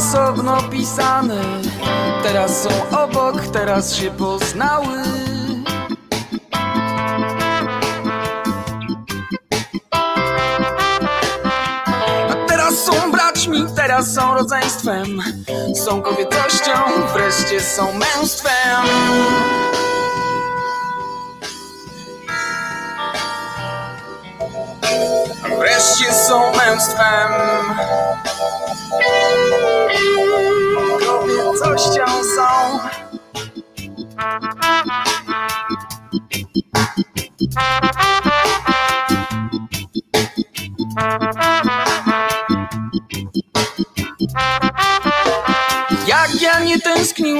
osobno pisane. Teraz są obok, teraz się poznały. A teraz są braćmi, teraz są rodzeństwem. Są kobietością, wreszcie są męstwem. Wreszcie są męstwem Kobiecością są. Jak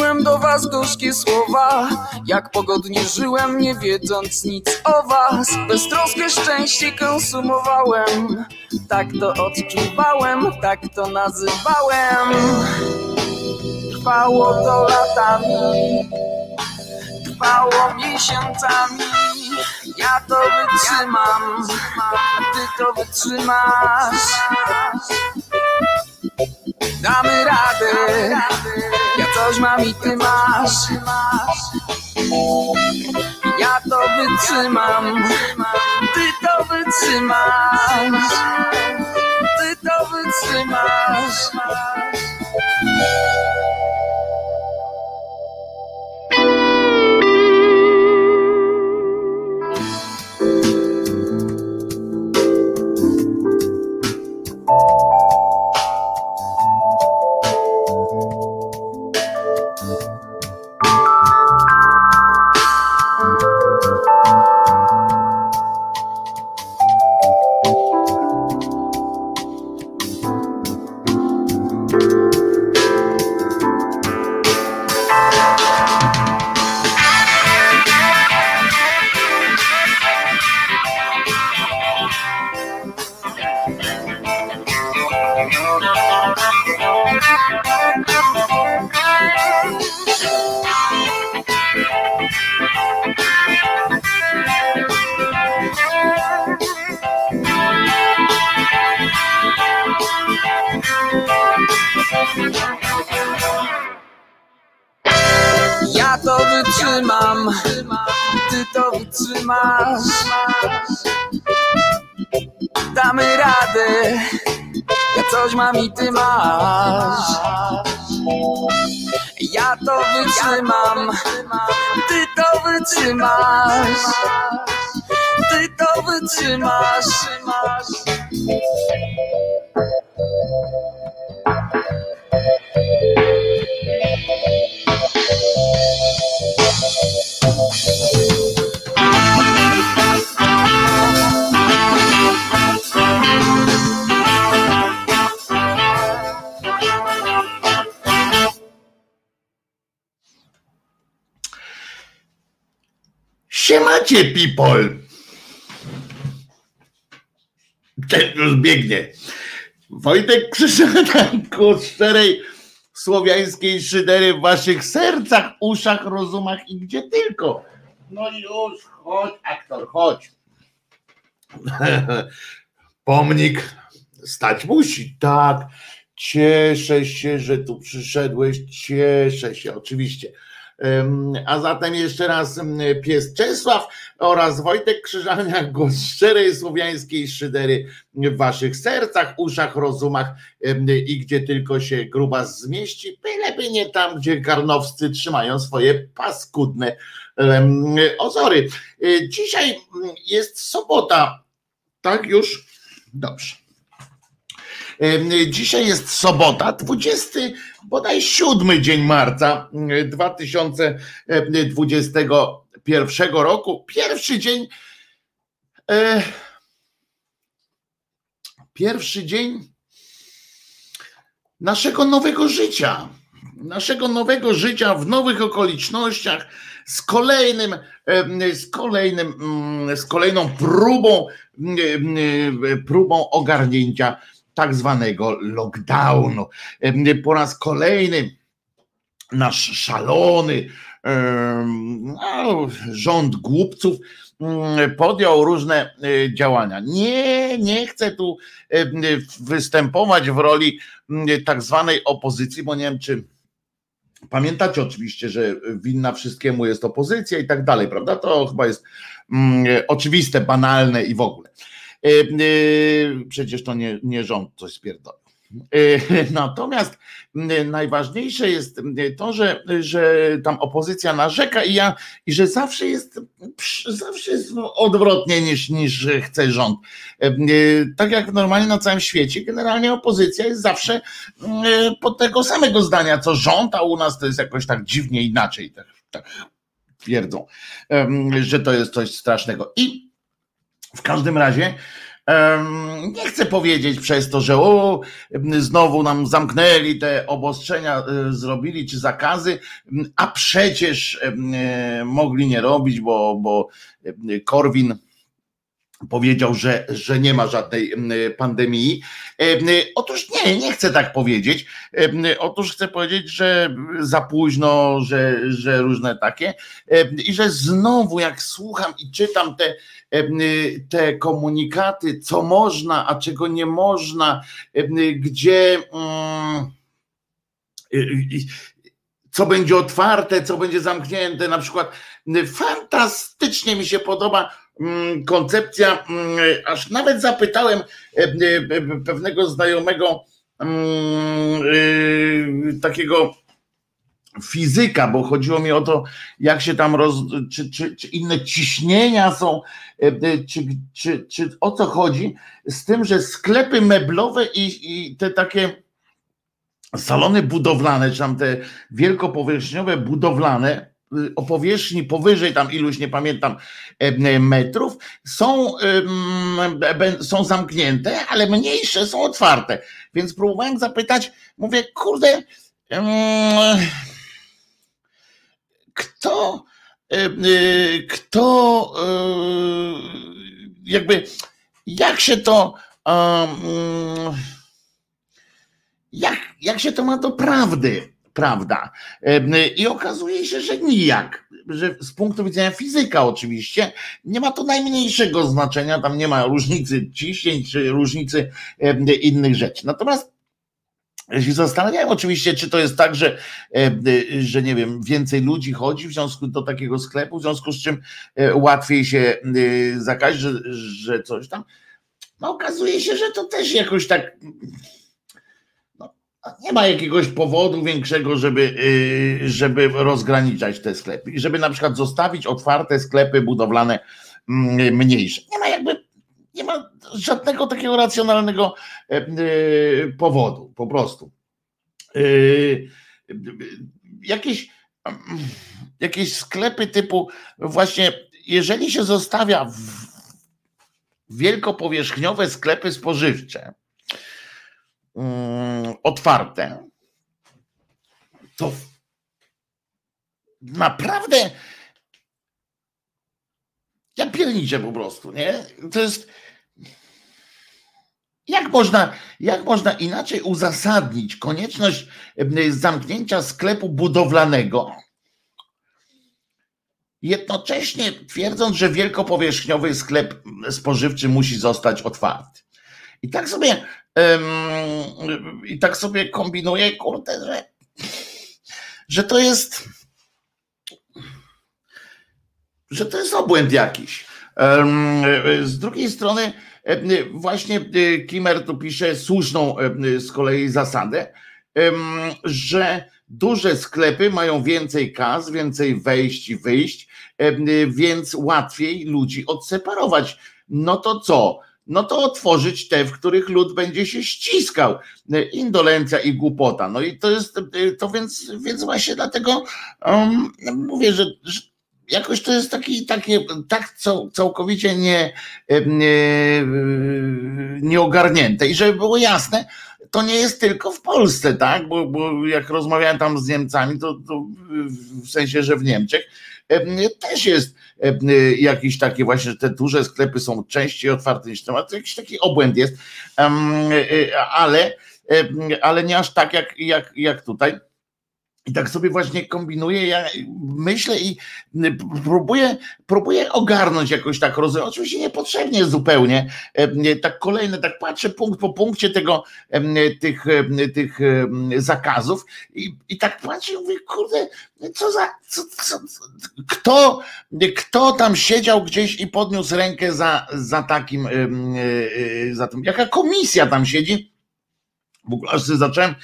tęskniłem do was gorzkie słowa. Jak pogodnie żyłem nie wiedząc nic o was. Beztroskie szczęście konsumowałem. Tak to odczuwałem, tak to nazywałem. Trwało to latami. Trwało miesiącami. Ja to wytrzymam. Ty to wytrzymasz Damy radę. Ja coś mam i ty masz. Ja to wytrzymam. Ty to wytrzymasz. Ty to wytrzymasz to wytrzymam, ty to wytrzymasz. Damy radę, ja coś mam i ty masz. Ja to wytrzymam, ty to wytrzymasz. Ty to wytrzymasz. Siemacie, people! Ten już biegnie. Wojtek Krzyżana, głos szczerej słowiańskiej szydery w waszych sercach, uszach, rozumach i gdzie tylko. No już, chodź, aktor, chodź. Pomnik stać musi, tak. Cieszę się, że tu przyszedłeś, cieszę się, oczywiście. A zatem jeszcze raz pies Czesław oraz Wojtek Krzyżaniak, głos szczerej słowiańskiej szydery w waszych sercach, uszach, rozumach i gdzie tylko się gruba zmieści, byleby nie tam, gdzie karnowscy trzymają swoje paskudne ozory. E, Dzisiaj jest sobota, tak już? Dobrze. Dzisiaj jest sobota, 20 bodaj 7 dzień marca em, 2021 roku. Pierwszy dzień. E, pierwszy dzień naszego nowego życia. Naszego nowego życia w nowych okolicznościach, z kolejnym, z kolejnym, mm, z kolejną próbą, próbą ogarnięcia tak zwanego lockdownu. Po raz kolejny nasz szalony no, rząd głupców mm, podjął różne y, działania. Nie, nie chcę tu występować w roli mm, tak zwanej opozycji, bo nie wiem, czy pamiętacie oczywiście, że winna wszystkiemu jest opozycja i tak dalej, prawda? To chyba jest mm, oczywiste, banalne i w ogóle. Y, przecież to nie, nie rząd coś spierdolił. E, natomiast najważniejsze jest to, że, że tam opozycja narzeka i, ja, i że zawsze jest, zawsze jest odwrotnie niż, niż chce rząd. E, e, tak jak normalnie na całym świecie, generalnie opozycja jest zawsze pod tego samego zdania co rząd, a u nas to jest jakoś tak dziwnie inaczej. Tak, tak twierdzą, że to jest coś strasznego. I w każdym razie nie chcę powiedzieć przez to, że o, znowu nam zamknęli te obostrzenia, e, zrobili czy zakazy, a przecież e, mogli nie robić, bo, bo Korwin powiedział, że, że nie ma żadnej pandemii. Otóż nie, nie chcę tak powiedzieć. Otóż chcę powiedzieć, że za późno, że, że różne takie i że znowu jak słucham i czytam te, te komunikaty, co można, a czego nie można, gdzie mm, co będzie otwarte, co będzie zamknięte, na przykład fantastycznie mi się podoba koncepcja, mm, aż nawet zapytałem e, e, e, pewnego znajomego mm, takiego fizyka, bo chodziło mi o to, jak się tam roz, czy, czy, czy inne ciśnienia są, czy, czy, czy o co chodzi z tym, że sklepy meblowe i, i te takie salony budowlane, czy tam te wielkopowierzchniowe budowlane, o powierzchni powyżej tam iluś, nie pamiętam, metrów, są, są zamknięte, ale mniejsze są otwarte. Więc próbowałem zapytać, mówię, kurde, kto, kto, jakby, jak się to, jak, jak się to ma do prawdy? Prawda? I okazuje się, że nijak, że z punktu widzenia fizyka oczywiście nie ma to najmniejszego znaczenia, tam nie ma różnicy ciśnień czy różnicy innych rzeczy. Natomiast się zastanawiałem oczywiście, czy to jest tak, że, że nie wiem, więcej ludzi chodzi w związku do takiego sklepu, w związku z czym e, łatwiej się zakaźć, że, że coś tam. No okazuje się, że to też jakoś tak nie ma jakiegoś powodu większego, żeby, y, żeby rozgraniczać te sklepy i żeby na przykład zostawić otwarte sklepy budowlane mm, mniejsze. Nie ma jakby, nie ma żadnego takiego racjonalnego e, y, powodu, po prostu. Y, jakieś, jakieś sklepy typu właśnie, jeżeli się zostawia wielkopowierzchniowe sklepy spożywcze, otwarte, to naprawdę ja pierniczę po prostu, nie? To jest jak można, jak można inaczej uzasadnić konieczność zamknięcia sklepu budowlanego, jednocześnie twierdząc, że wielkopowierzchniowy sklep spożywczy musi zostać otwarty. I tak sobie i tak sobie kombinuję, kurde, że, że to jest że to jest obłęd jakiś. Z drugiej strony właśnie Kimer tu pisze słuszną z kolei zasadę, że duże sklepy mają więcej kas, więcej wejść i wyjść, więc łatwiej ludzi odseparować. No to co? No to otworzyć te, w których lud będzie się ściskał. Indolencja i głupota. No i to jest, to więc, więc właśnie dlatego um, mówię, że, że jakoś to jest taki, takie, tak całkowicie nie, nie, nieogarnięte. I żeby było jasne, to nie jest tylko w Polsce, tak? Bo, bo jak rozmawiałem tam z Niemcami, to, to w sensie, że w Niemczech, też jest jakiś taki właśnie, że te duże sklepy są częściej otwarte niż temat, jakiś taki obłęd jest, ale, ale nie aż tak jak, jak, jak tutaj. I tak sobie właśnie kombinuję, ja myślę i próbuję, próbuję ogarnąć jakoś tak rozumiem. Oczywiście niepotrzebnie zupełnie. Tak kolejne, tak patrzę punkt po punkcie tego, tych, tych zakazów i, i tak patrzę mówię, kurde, co za, co, co, kto, kto tam siedział gdzieś i podniósł rękę za, za takim, e, e, za tym, jaka komisja tam siedzi? W ogóle aż zacząłem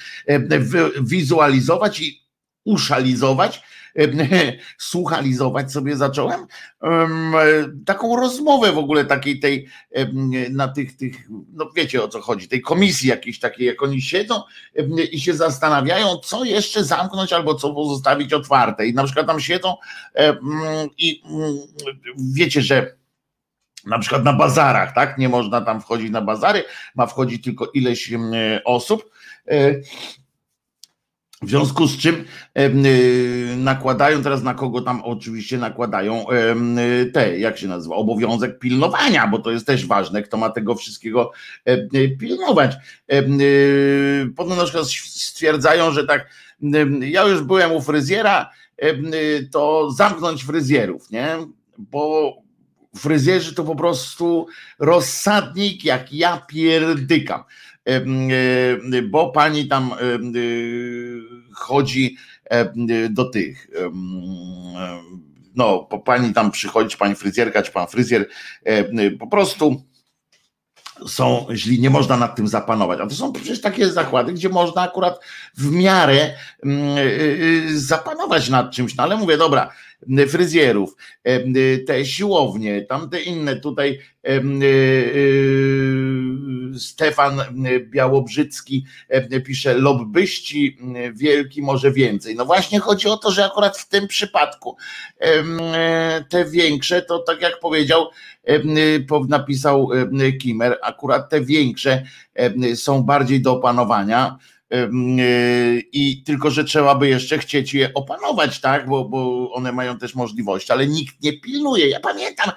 wizualizować i uszalizować, słuchalizować sobie zacząłem taką rozmowę w ogóle takiej tej na tych, tych, no wiecie o co chodzi, tej komisji jakiejś takiej, jak oni siedzą i się zastanawiają, co jeszcze zamknąć albo co pozostawić otwarte i na przykład tam siedzą i wiecie, że na przykład na bazarach, tak? Nie można tam wchodzić na bazary, ma wchodzić tylko ileś osób. W związku z czym y, nakładają teraz na kogo tam oczywiście nakładają y, te, jak się nazywa, obowiązek pilnowania, bo to jest też ważne, kto ma tego wszystkiego y, pilnować. Potem na przykład stwierdzają, że tak, ja już byłem u fryzjera, to zamknąć fryzjerów, nie? Bo fryzjerzy to po prostu rozsadnik, jak ja pierdykam. E, bo pani tam chodzi do tych. No, pani tam przychodzi, czy pani fryzjerka, czy pan fryzjer, po prostu są źli, nie można nad tym zapanować. A to są przecież takie zakłady, gdzie można akurat w miarę mm, zapanować nad czymś. No ale mówię, dobra, fryzjerów, te siłownie, tamte inne tutaj Stefan Białobrzycki pisze lobbyści wielki może więcej. No właśnie chodzi o to, że akurat w tym przypadku te większe, to tak jak powiedział, napisał Kimer, akurat te większe są bardziej do opanowania E, i tylko, że trzeba by jeszcze chcieć je opanować, tak, bo, bo one mają też możliwości, ale nikt nie pilnuje. Ja pamiętam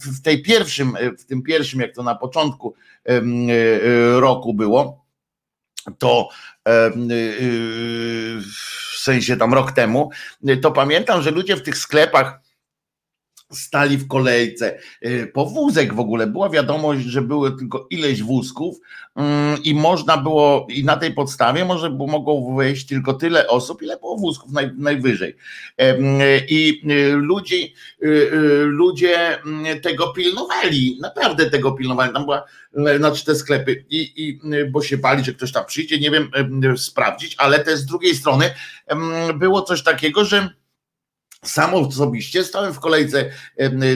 w, tej pierwszym, w tym pierwszym, jak to na początku e, roku było, to w sensie tam rok temu, to pamiętam, że ludzie w tych sklepach stali w kolejce y, po wózek w ogóle. Była wiadomość, że były tylko ileś wózków mm, i można było, i na tej podstawie może mogło wejść tylko tyle osób, ile było wózków naj, najwyżej. I y, ludzie, y, mm, tego pilnowali, naprawdę tego pilnowali. Tam była, znaczy te sklepy, i, i bo się bali, że ktoś tam przyjdzie, nie wiem, sprawdzić, ale też z drugiej strony było coś takiego, że sam osobiście stałem w kolejce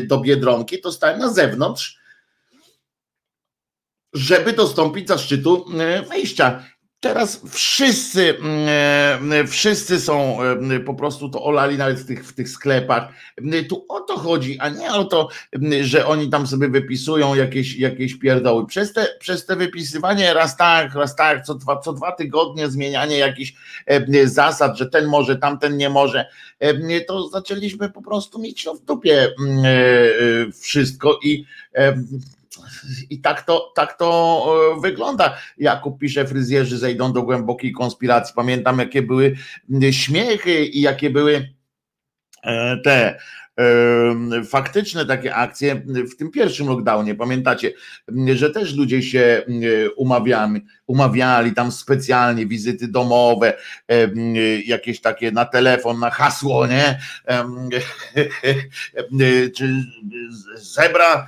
do Biedronki, to stałem na zewnątrz, żeby dostąpić zaszczytu wejścia. Teraz wszyscy, mm, e, wszyscy są e, po prostu to olali nawet w tych, w tych sklepach. Tu o to chodzi, a nie o to, że oni tam sobie wypisują jakieś, jakieś pierdoły. Przez te, przez te wypisywanie raz tak, raz tak, co dwa, co dwa tygodnie zmienianie jakichś e, zasad, że ten może, tamten nie może, to zaczęliśmy po prostu mieć w dupie wszystko i i tak to, tak to e, wygląda. Jakub pisze, fryzjerzy zejdą do głębokiej konspiracji. Pamiętam, jakie były śmiechy i jakie były e, te faktyczne takie akcje w tym pierwszym lockdownie, pamiętacie, że też ludzie się umawiali, umawiali tam specjalnie, wizyty domowe, jakieś takie na telefon, na hasło, nie? Czy zebra,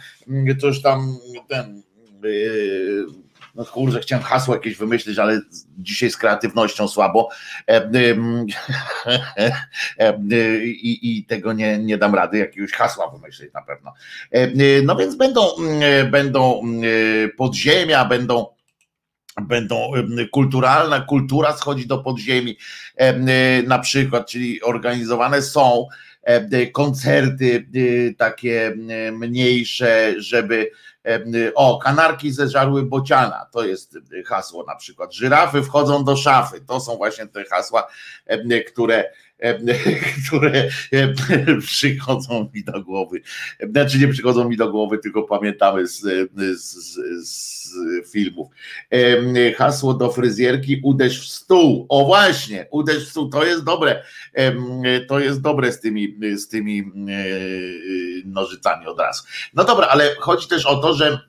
coś tam ten no chciałem hasło jakieś wymyślić, ale dzisiaj z kreatywnością słabo i, i tego nie, nie dam rady jakiegoś hasła wymyślić na pewno. No więc będą, będą podziemia, będą będą kulturalna kultura schodzi do podziemi na przykład, czyli organizowane są koncerty takie mniejsze, żeby O, kanarki zeżarły bociana, to jest hasło na przykład. Żyrafy wchodzą do szafy, to są właśnie te hasła, które które przychodzą mi do głowy. Znaczy nie przychodzą mi do głowy, tylko pamiętamy z, z, z filmów. Hasło do fryzjerki uderz w stół. O właśnie, uderz w stół, to jest dobre. To jest dobre z tymi, z tymi e, nożycami od razu. No dobra, ale chodzi też o to, że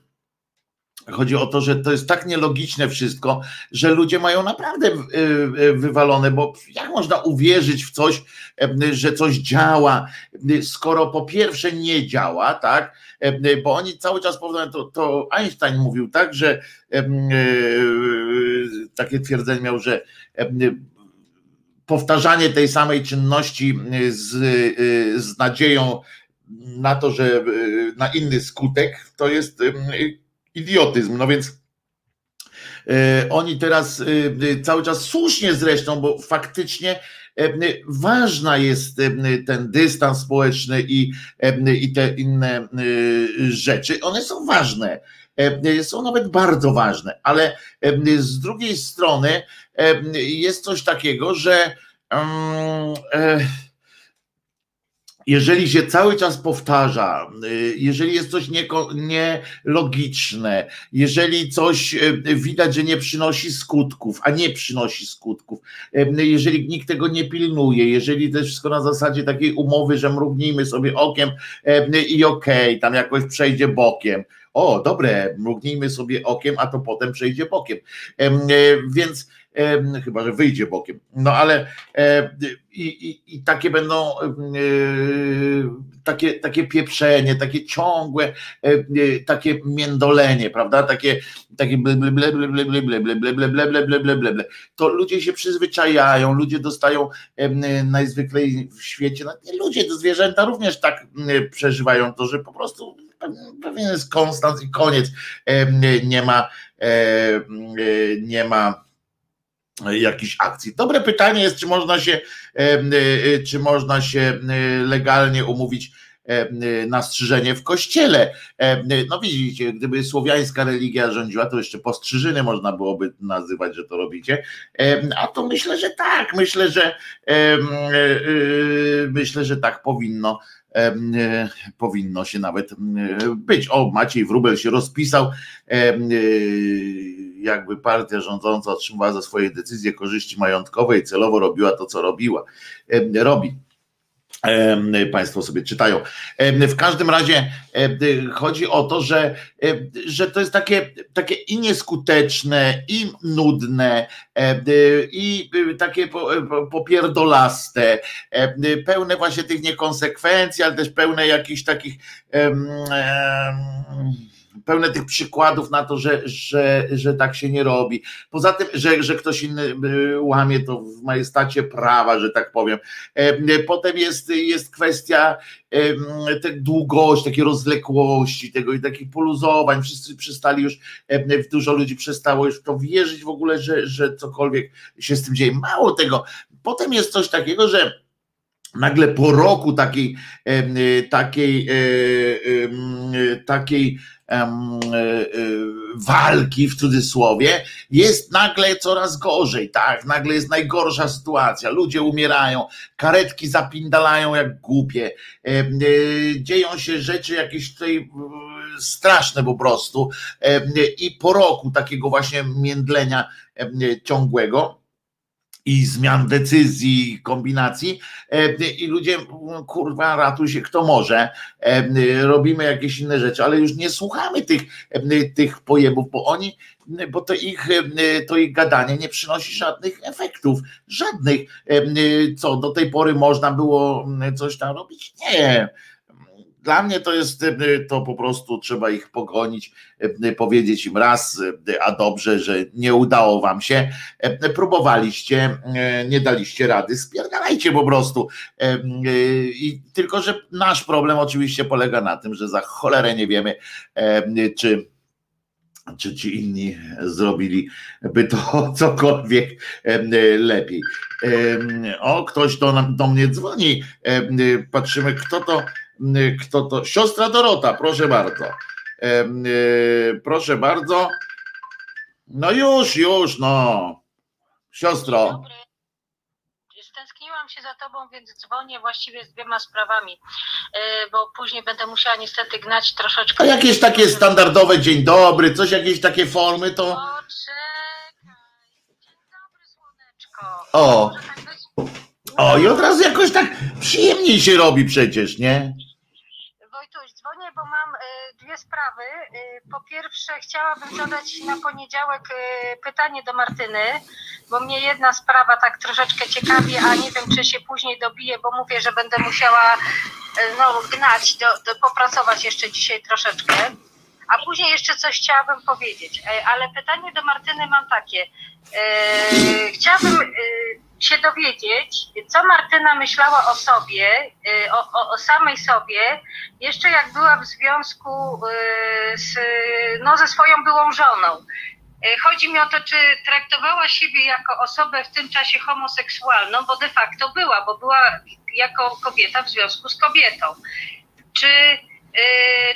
Chodzi o to, że to jest tak nielogiczne wszystko, że ludzie mają naprawdę y, y, wywalone, bo jak można uwierzyć w coś, że coś działa, skoro po pierwsze nie działa, tak? Bo oni cały czas powtarzają, to, to Einstein mówił tak, że y, takie twierdzenie miał, że powtarzanie tej samej czynności z, z nadzieją na to, że na inny skutek, to jest idiotyzm. No więc e, oni teraz e, cały czas słusznie zresztą, bo faktycznie e, ważna jest ten dystans społeczny i, i te inne rzeczy. One są ważne. Są nawet bardzo ważne, ale z drugiej strony jest coś takiego, że um, jeżeli się cały czas powtarza, y, jeżeli jest coś nielogiczne, jeżeli coś y, widać, że nie przynosi skutków, a nie przynosi skutków, y, jeżeli nikt tego nie pilnuje, jeżeli to jest wszystko na zasadzie takiej umowy, że mrugnijmy sobie okiem i okej, okay, tam jakoś przejdzie bokiem. O, dobre, mrugnijmy sobie okiem, a to potem przejdzie bokiem. Więc chyba że wyjdzie bokiem. No ale i, i, i takie będą takie, takie pieprzenie, takie ciągłe, takie międolenie, prawda? Takie, takie ble, ble, ble, ble, ble, ble, ble, ble, ble, ble, ble, ble, ble, ble, ble. To ludzie się przyzwyczajają, ludzie dostają najzwyklej w świecie, ludzie, zwierzęta również tak przeżywają to, że po prostu pewien jest konstans i koniec. Nie ma, nie ma jakichś akcji. Dobre pytanie jest, czy można się, czy można się legalnie umówić na strzyżenie w kościele. No widzicie, gdyby słowiańska religia rządziła, to jeszcze postrzyżyny można byłoby nazywać, że to robicie. A to myślę, że tak, myślę, że myślę, że tak powinno powinno się nawet być. O, Maciej Wrubel się rozpisał jakby partia rządząca otrzymywała za swoje decyzje korzyści majątkowe i celowo robiła to, co robiła. Robi. Państwo sobie czytają. W każdym razie chodzi o to, że, że to jest takie, takie i nieskuteczne, i nudne, i takie popierdolaste, pełne właśnie tych niekonsekwencji, ale też pełne jakichś takich pełne tych przykładów na to, że, że, że tak się nie robi. Poza tym, że, że ktoś inny y, łamie to w majestacie prawa, że tak powiem. E, potem jest, jest kwestia tej długości, takiej rozwlekłości tego i takich poluzowań. Wszyscy przestali już, dużo ludzi przestało już w to wierzyć w ogóle, że, że cokolwiek się z tym dzieje. Mało tego. Potem jest coś takiego, że nagle po roku takiej, takiej, e, takiej E, e, walki w cudzysłowie, jest nagle coraz gorzej, tak, nagle jest najgorsza sytuacja, ludzie umierają, karetki zapindalają jak głupie, e, dzieją się rzeczy jakieś tutaj straszne po prostu. I po roku takiego właśnie międlenia ciągłego, i zmian decyzji, kombinacji e, i ludzie, kurwa, ratuj się kto może, e, robimy jakieś inne rzeczy, ale już nie słuchamy tych, e, tych pojebów, bo oni, bo to ich, to ich gadanie nie przynosi żadnych efektów, żadnych. Co, do tej pory można było coś tam robić? Nie dla mnie to jest, e, to po prostu trzeba ich pogonić, e, powiedzieć im raz, e, a dobrze, że nie udało wam się, próbowaliście, nie daliście rady, spierdalajcie po prostu. I tylko, że nasz problem oczywiście polega na tym, że za cholerę nie wiemy, czy czy ci inni zrobili by to cokolwiek lepiej. O, ktoś do, do mnie dzwoni. Patrzymy, kto to, kto to. Siostra Dorota, proszę bardzo. E, Proszę bardzo. No już, już, no. Siostro. Dobry. Stęskniłam się za tobą, więc dzwonię właściwie z dwiema sprawami, yy, bo później będę musiała niestety gnać troszeczkę. A jakieś takie standardowe dzień dobry, coś, jakieś takie formy, to. Poczekaj. Dzień dobry, słoneczko. O. Tak? O, i od razu jakoś tak przyjemniej się robi przecież, nie? Wojtuś, dzwonię, bo mam y, dwie sprawy. Y, po pierwsze, chciałabym zadać na poniedziałek y, pytanie do Martyny, bo mnie jedna sprawa tak troszeczkę ciekawi, a nie wiem, czy się później dobiję, bo mówię, że będę musiała y, no, gnać, do, do, popracować jeszcze dzisiaj troszeczkę. A później jeszcze coś chciałabym powiedzieć, Y, ale pytanie do Martyny mam takie. Y, chciałabym y, się dowiedzieć, co Martyna myślała o sobie, y, o, o, o samej sobie, jeszcze jak była w związku y, z, no, ze swoją byłą żoną. Y, Chodzi mi o to, czy traktowała siebie jako osobę w tym czasie homoseksualną, bo de facto była, bo była jako kobieta w związku z kobietą. Czy,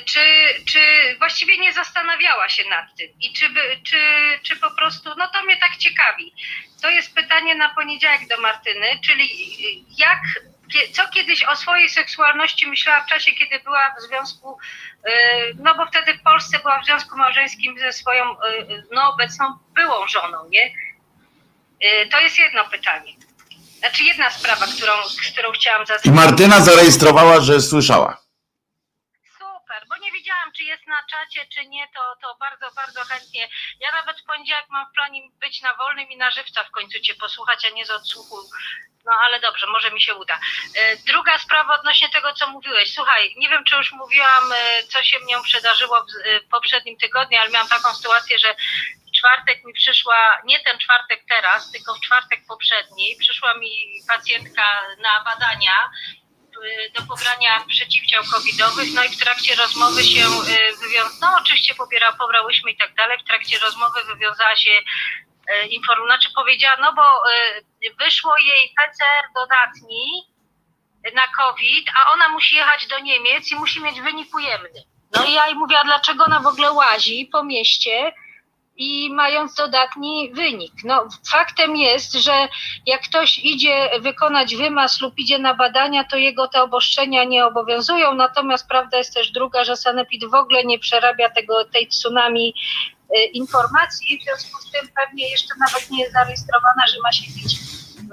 czy, czy właściwie nie zastanawiała się nad tym? I czy, czy, czy po prostu, no to mnie tak ciekawi. To jest pytanie na poniedziałek do Martyny, czyli y, jak co kiedyś o swojej seksualności myślała w czasie, kiedy była w związku, y, no bo wtedy w Polsce była w związku małżeńskim ze swoją y, no, obecną byłą żoną, nie? To jest jedno pytanie. Znaczy jedna sprawa, którą, z którą chciałam I zaznaczyć. Martyna zarejestrowała, że słyszała. Wiedziałam, czy jest na czacie, czy nie, to, to bardzo, bardzo chętnie. Ja nawet w poniedziałek mam w planie być na wolnym i na żywca w końcu Cię posłuchać, a nie z odsłuchu. No ale dobrze, może mi się uda. E, Druga sprawa odnośnie tego, co mówiłeś. Słuchaj, nie wiem, czy już mówiłam, e, co się mnie przydarzyło w e, w poprzednim tygodniu, ale miałam taką sytuację, że czwartek mi przyszła, nie ten czwartek teraz, tylko w czwartek poprzedni, przyszła mi pacjentka na badania do pobrania przeciwciał covidowych, no i w trakcie rozmowy się wywiązała, no oczywiście pobiera, pobrałyśmy i tak dalej, w trakcie rozmowy wywiązała się informacja, znaczy powiedziała, no bo y, wyszło jej PCR dodatni na COVID, a ona musi jechać do Niemiec i musi mieć wynik ujemny. No i ja jej mówię, a dlaczego ona w ogóle łazi po mieście i mając dodatni wynik. No faktem jest, że jak ktoś idzie wykonać wymaz lub idzie na badania, to jego te obostrzenia nie obowiązują, natomiast prawda jest też druga, że Sanepid w ogóle nie przerabia tego, tej tsunami y, informacji, w związku z tym pewnie jeszcze nawet nie jest zarejestrowana, że ma siedzieć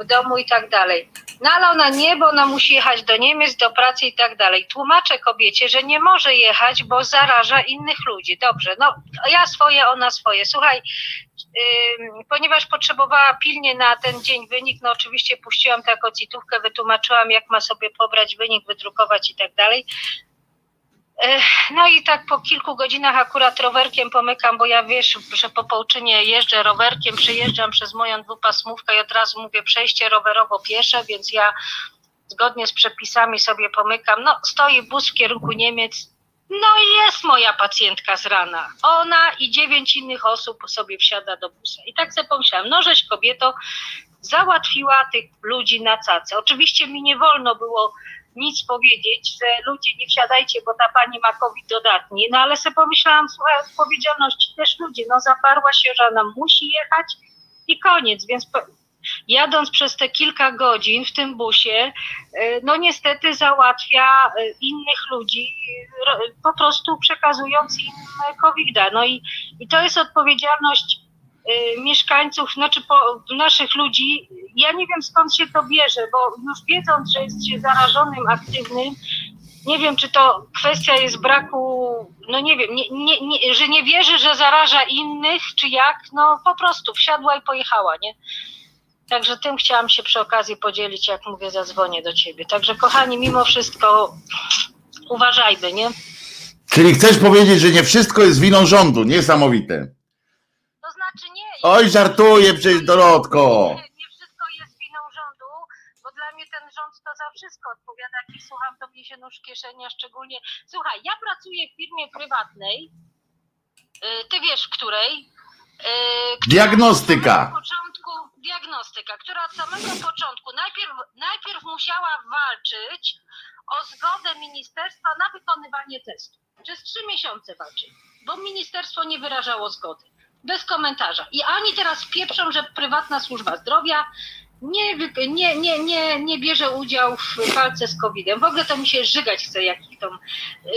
w domu i tak dalej. No ale ona nie, bo ona musi jechać do Niemiec, do pracy i tak dalej. Tłumaczę kobiecie, że nie może jechać, bo zaraża innych ludzi. Dobrze, no ja swoje, ona swoje. Słuchaj, ym, ponieważ potrzebowała pilnie na ten dzień wynik, no oczywiście puściłam taką citówkę, wytłumaczyłam, jak ma sobie pobrać wynik, wydrukować i tak dalej. No i tak po kilku godzinach akurat rowerkiem pomykam, bo ja wiesz, że po Połczynie jeżdżę rowerkiem, przejeżdżam przez moją dwupasmówkę i od razu mówię przejście rowerowo piesze, więc ja zgodnie z przepisami sobie pomykam. No stoi bus w kierunku Niemiec, no i jest moja pacjentka z rana. Ona i dziewięć innych osób sobie wsiada do busa. I tak sobie pomyślałam, no żeś kobieto załatwiła tych ludzi na cace. Oczywiście mi nie wolno było nic powiedzieć, że ludzie nie wsiadajcie, bo ta pani ma COVID dodatni. No ale sobie pomyślałam, słuchaj, odpowiedzialności też ludzie, no zaparła się, że ona musi jechać i koniec, więc po, jadąc przez te kilka godzin w tym busie, y, no niestety załatwia y, innych ludzi, y, po prostu przekazując im COVID-a. No i, i to jest odpowiedzialność mieszkańców, znaczy po, naszych ludzi. Ja nie wiem skąd się to bierze, bo już wiedząc, że jest się zarażonym, aktywnym, nie wiem, czy to kwestia jest braku, no nie wiem, nie, nie, nie, że nie wierzy, że zaraża innych, czy jak, no po prostu wsiadła i pojechała, nie? Także tym chciałam się przy okazji podzielić, jak mówię, zadzwonię do ciebie. Także kochani, mimo wszystko uważajmy, nie? Czyli chcesz powiedzieć, że nie wszystko jest winą rządu. Niesamowite. Znaczy nie. Oj, żartuję przecież, Dorotko. Nie, nie wszystko jest winą rządu, bo dla mnie ten rząd to za wszystko odpowiada. Jak słucham, to mnie się nóż kieszenia szczególnie. Słuchaj, ja pracuję w firmie prywatnej. y, Ty wiesz, której? y, Diagnostyka. Początku, diagnostyka, która od samego początku najpierw, najpierw musiała walczyć o zgodę ministerstwa na wykonywanie testu. Przez trzy miesiące walczyli, bo ministerstwo nie wyrażało zgody. Bez komentarza. I ani teraz pieprzą, że prywatna służba zdrowia nie, nie, nie, nie, nie bierze udziału w walce z COVID-em. W ogóle to mi się żygać chce, jak ich tą. Yy,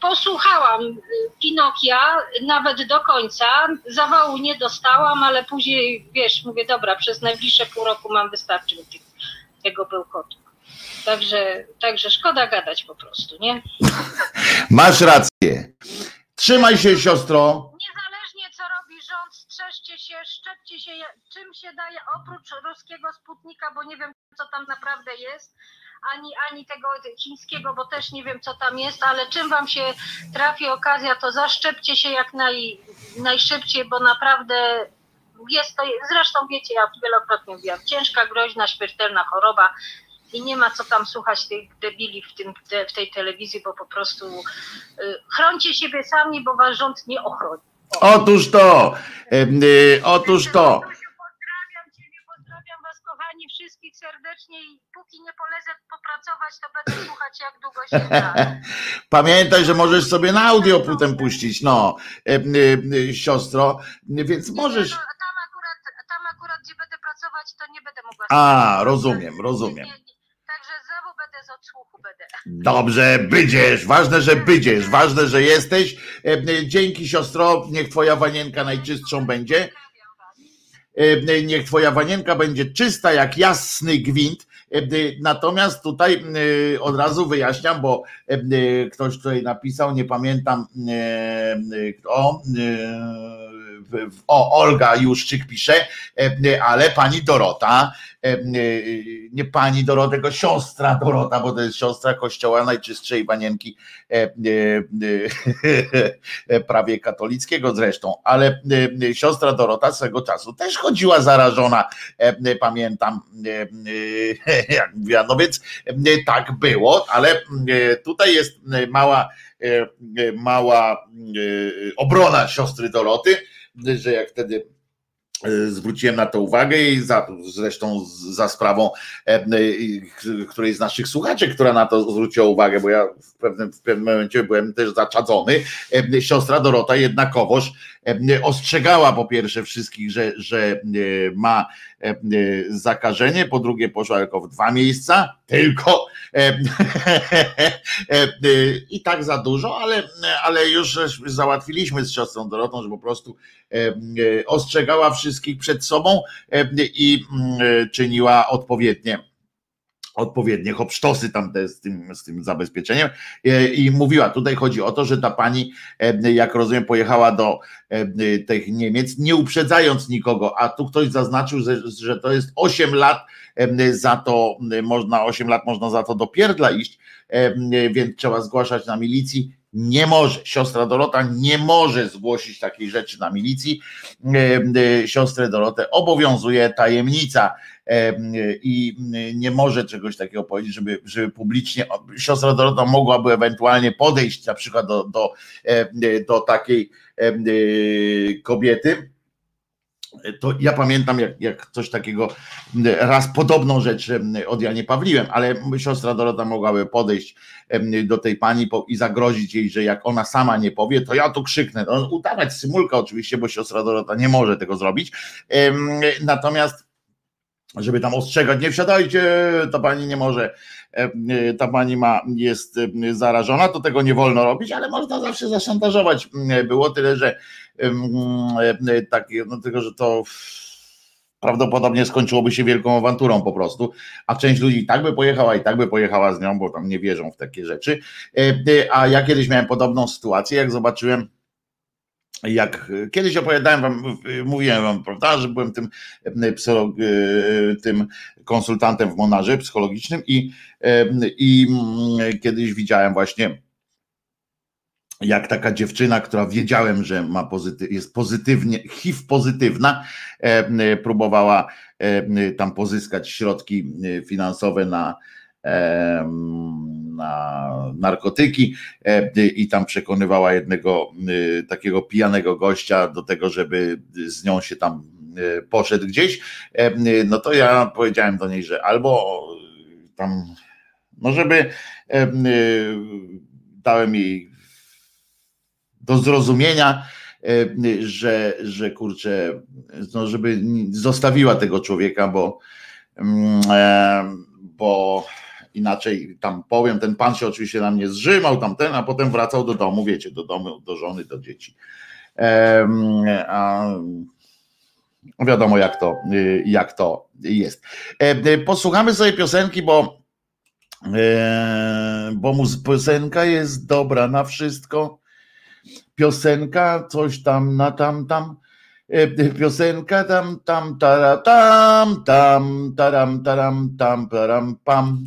posłuchałam y, Pinokia nawet do końca. Zawału nie dostałam, ale później, wiesz, mówię, dobra, przez najbliższe pół roku mam wystarczy tych, tego bełkotu. Także, także szkoda gadać po prostu, nie? Masz rację. Trzymaj się, siostro. Się, czym się daje oprócz ruskiego sputnika, bo nie wiem co tam naprawdę jest, ani, ani tego chińskiego, bo też nie wiem co tam jest, ale czym wam się trafi okazja, to zaszczepcie się jak naj, najszybciej, bo naprawdę jest to, zresztą wiecie, ja wielokrotnie mówiłam, ciężka, groźna, śmiertelna choroba i nie ma co tam słuchać tych debili w, tym, w tej telewizji, bo po prostu y, chroncie siebie sami, bo was rząd nie ochroni. Otóż to. y, Otóż to. Pozdrawiam Ciebie, pozdrawiam Was kochani wszystkich serdecznie i póki nie polecę popracować, to będę słuchać jak długo się da. Pamiętaj, że możesz sobie na audio potem puścić, no, y, y, siostro, więc możesz. No, tam, akurat, tam akurat, gdzie będę pracować, to nie będę mogła A, rozumiem, rozumiem. Nie, nie. Także znowu będę z odsłuchu będę. Dobrze, bydziesz, ważne, że bydziesz, ważne, że jesteś. Em, y, Dzięki siostro, niech twoja wanienka najczystszą będzie. E, niech twoja wanienka będzie czysta jak jasny gwint. E, e, Natomiast tutaj e, od razu wyjaśniam, bo e, e, ktoś tutaj napisał, nie pamiętam e, e, kto. e, O, Olga Juszczyk pisze, e, e, ale pani Dorota, e, e, nie pani Dorota, tylko siostra Dorota, bo to jest siostra kościoła najczystszej wanienki e, e, e, prawie katolickiego zresztą, ale e, siostra Dorota swego czasu też chodziła zarażona, e, e, pamiętam, e, e, jak mówiła, no więc e, tak było, ale e, tutaj jest e, mała, e, e, mała e, obrona siostry Doroty, że jak wtedy e, zwróciłem na to uwagę i za, zresztą za sprawą e, e, której z naszych słuchaczy, która na to zwróciła uwagę, bo ja w pewnym, w pewnym momencie byłem też zaczadzony. E, Siostra Dorota jednakowoż e, ostrzegała po pierwsze wszystkich, że, że e, ma e, e, zakażenie, po drugie poszła tylko w dwa miejsca, tylko i tak za dużo, ale, ale już załatwiliśmy z siostrą Dorotą, że po prostu ostrzegała wszystkich przed sobą i czyniła odpowiednie odpowiednie hopsztosy tam te z tym, z tym zabezpieczeniem E, i mówiła, tutaj chodzi o to, że ta pani, e, jak rozumiem, pojechała do e, tych Niemiec, nie uprzedzając nikogo, a tu ktoś zaznaczył, że, że to jest 8 lat za to, można 8 lat można za to do pierdla iść, więc trzeba zgłaszać na milicji. Nie może, siostra Dorota nie może zgłosić takiej rzeczy na milicji. Siostrę Dorotę obowiązuje tajemnica i nie może czegoś takiego powiedzieć, żeby, żeby publicznie siostra Dorota mogłaby ewentualnie podejść na przykład do, do, e, do takiej e, kobiety. To ja pamiętam, jak, jak coś takiego, raz podobną rzecz od Janie Pawliłem, ale siostra Dorota mogłaby podejść do tej pani i zagrozić jej, że jak ona sama nie powie, to ja tu krzyknę. No, udawać symulka oczywiście, bo siostra Dorota nie może tego zrobić. Natomiast żeby tam ostrzegać, nie wsiadajcie, ta pani nie może, e, e, ta pani ma, jest e, zarażona, to tego nie wolno robić, ale można zawsze zaszantażować. Było tyle, że takie, no tylko, że to prawdopodobnie skończyłoby się wielką awanturą po prostu, a część ludzi i tak by pojechała, i tak by pojechała z nią, bo tam nie wierzą w takie rzeczy. A ja kiedyś miałem podobną sytuację, jak zobaczyłem, jak e, kiedyś opowiadałem wam, mówiłem wam, prawda, że byłem tym, e, e, tym konsultantem w Monarze psychologicznym i, i mm, kiedyś widziałem właśnie jak taka dziewczyna, która wiedziałem, że ma pozytyw, jest pozytywnie, HIV pozytywna, próbowała tam pozyskać środki finansowe na, na narkotyki e, i tam przekonywała jednego e, takiego pijanego gościa do tego, żeby z nią się tam e, poszedł gdzieś, e, no to ja powiedziałem do niej, że albo tam, no żeby dałem jej do zrozumienia, że, że kurczę, no żeby zostawiła tego człowieka, bo, mm, bo inaczej tam powiem, ten pan się oczywiście na mnie zrzymał, tamten, a potem wracał do domu, wiecie, do domu, do żony, do dzieci. A wiadomo, jak to, jak to jest. Posłuchamy sobie piosenki, bo, bo piosenka jest dobra na wszystko. Piosenka, coś tam na tam, tam. Piosenka tam, tam, tara, tam, tam, taram, taram, tam, taram, pam.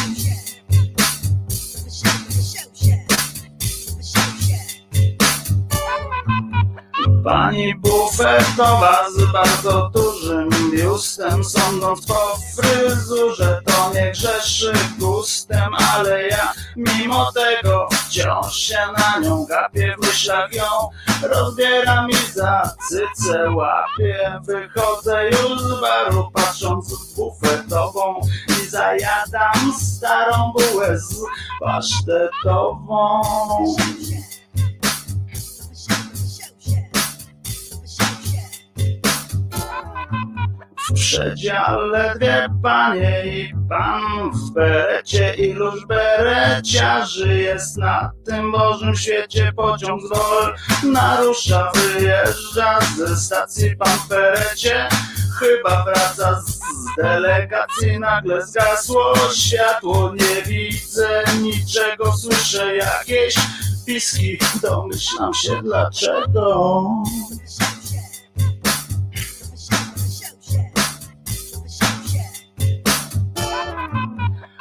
Pani bufetowa z bardzo dużym biustem Sądząc po fryzurze to nie grzeszy gustem Ale ja mimo tego wciąż się na nią gapię W myślach ją rozbieram i za cycę łapię. Wychodzę już z baru patrząc w bufetową I zajadam starą bułę z pasztetową W przedziale dwie panie i pan w berecie Iluż bereciarzy jest na tym Bożym świecie Pociąg z dol narusza, wyjeżdża ze stacji pan w berecie. Chyba wraca z delegacji, nagle zgasło światło Nie widzę niczego, słyszę jakieś piski Domyślam się dlaczego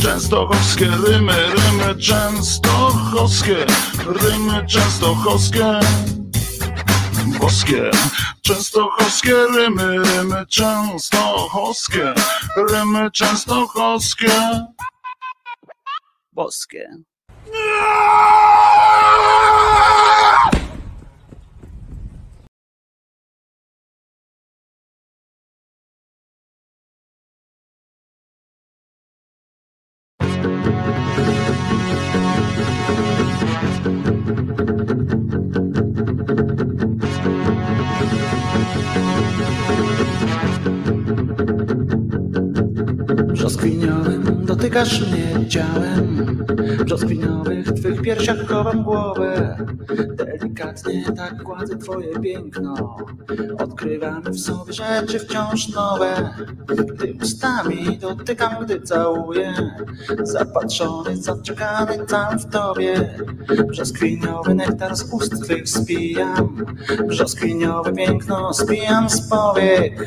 Częstochowskie rymy, rymy częstochowskie, rymy częstochowskie, boskie. Częstochowskie rymy, rymy częstochowskie, rymy częstochowskie, boskie. Thank you. Brzoskwiniowym dotykasz mnie ciałem. Brzoskwiniowych twych piersiach chowam głowę. Delikatnie tak gładzę twoje piękno. Odkrywamy w sobie rzeczy wciąż nowe. Gdy ustami dotykam, gdy całuję. Zapatrzony, zaczekany tam w tobie. Brzoskwiniowy nektar z ust twych spijam. Brzoskwiniowe piękno spijam z powiek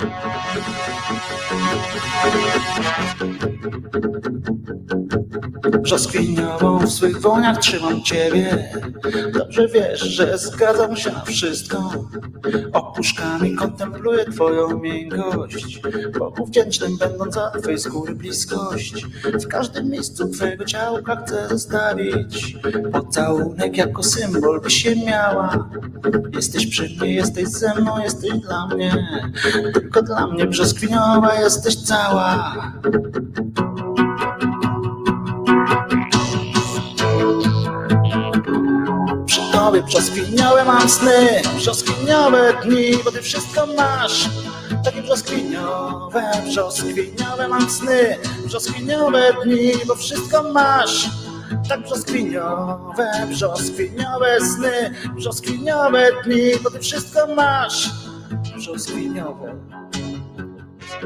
Thank you. Brzoskwiniową w swych woniach trzymam ciebie. Dobrze wiesz, że zgadzam się na wszystko. Opuszkami kontempluję twoją miękkość Bogu wdzięcznym będąc za twej skóry bliskość W każdym miejscu twojego ciałka chcę zostawić Pocałunek jako symbol by się miała. Jesteś przy mnie, jesteś ze mną, jesteś dla mnie. Tylko dla mnie brzoskwiniowa jesteś cała Przy tobie brzoskwiniowe mam sny, dni, bo ty wszystko masz. Takie brzoskwiniowe, brzoskwiniowe mam sny, brzoskwiniowe dni, bo wszystko masz. Tak brzoskwiniowe, brzoskwiniowe sny, brzoskwiniowe dni, bo ty wszystko masz. Brzoskwiniowe.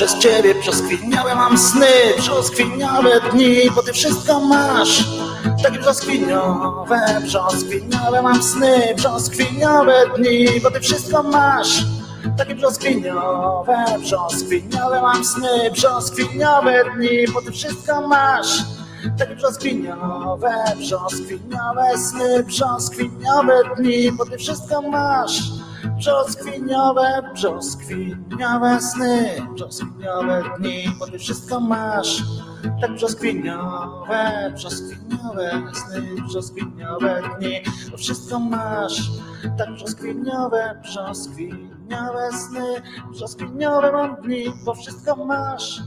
Przez ciebie brzoskwiniowe mam sny, brzoskwiniowe dni, bo ty wszystko masz. Takie brzoskwiniowe, brzoskwiniowe mam sny, brzoskwiniowe dni, bo ty wszystko masz. Takie brzoskwiniowe, brzoskwiniowe mam sny, brzoskwiniowe dni, bo ty wszystko masz. Takie brzoskwiniowe, brzoskwiniowe sny, brzoskwiniowe dni, bo ty wszystko masz. Brzoskwiniowe, brzoskwiniowe sny, brzoskwiniowe dni, bo ty wszystko masz. Tak brzoskwiniowe, brzoskwiniowe sny, brzoskwiniowe dni, bo wszystko masz. Tak brzoskwiniowe, brzoskwiniowe sny, brzoskwiniowe mam dni, bo wszystko masz.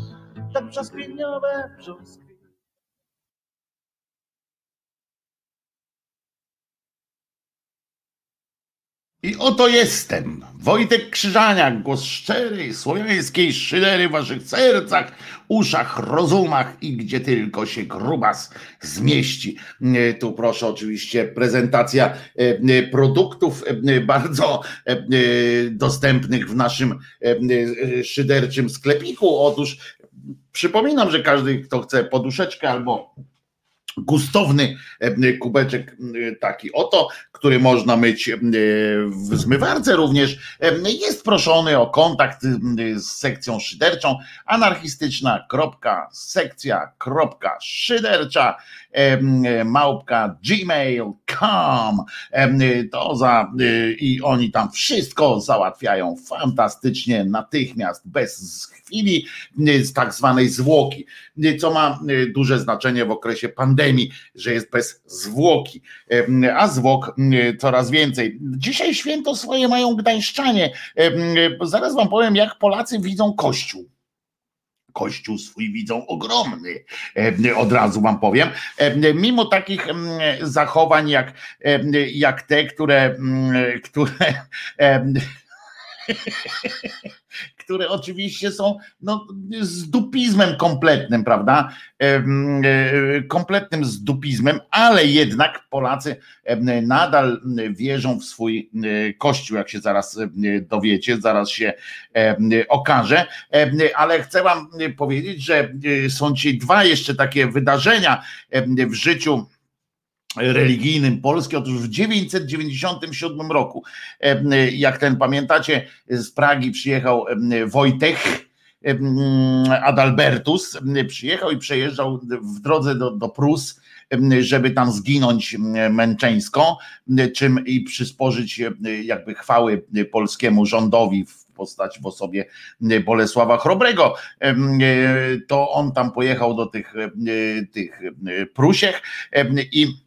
Tak brzoskwiniowe, brzoskwiniowe. I oto jestem, Wojtek Krzyżaniak, głos szczerej, słowiańskiej szydery w waszych sercach, uszach, rozumach i gdzie tylko się grubas zmieści. E, Tu proszę oczywiście prezentacja e, e, produktów bardzo dostępnych w naszym szyderczym sklepiku. Otóż przypominam, że każdy, kto chce poduszeczkę albo gustowny e, kubeczek e, taki oto, który można myć e, w zmywarce również, e, jest proszony o kontakt e, z sekcją szyderczą. Anarchistyczna.sekcja.szydercza e, małpka gmail.com to za e, i oni tam wszystko załatwiają fantastycznie, natychmiast, bez chwili e, z tak zwanej zwłoki, e, co ma duże znaczenie w okresie pandemii, że jest bez zwłoki, a zwłok coraz więcej. Dzisiaj święto swoje mają gdańszczanie. Zaraz wam powiem, jak Polacy widzą Kościół. Kościół swój widzą ogromny, e, od razu wam powiem. E, Mimo takich mm, zachowań jak, e, jak te, które, mm, które które oczywiście są no, zdupizmem kompletnym, prawda? E, Kompletnym zdupizmem, ale jednak Polacy nadal wierzą w swój e, kościół, jak się zaraz e, dowiecie, zaraz się okaże. Ale chcę Wam powiedzieć, że są dzisiaj dwa jeszcze takie wydarzenia w życiu religijnym Polski. Otóż w 997 roku, jak ten pamiętacie, z Pragi przyjechał Wojtek Adalbertus, przyjechał i przejeżdżał w drodze do, do Prus, żeby tam zginąć męczeńsko, czym i przysporzyć jakby chwały polskiemu rządowi w postaci w osobie Bolesława Chrobrego. To on tam pojechał do tych, tych Prusiech i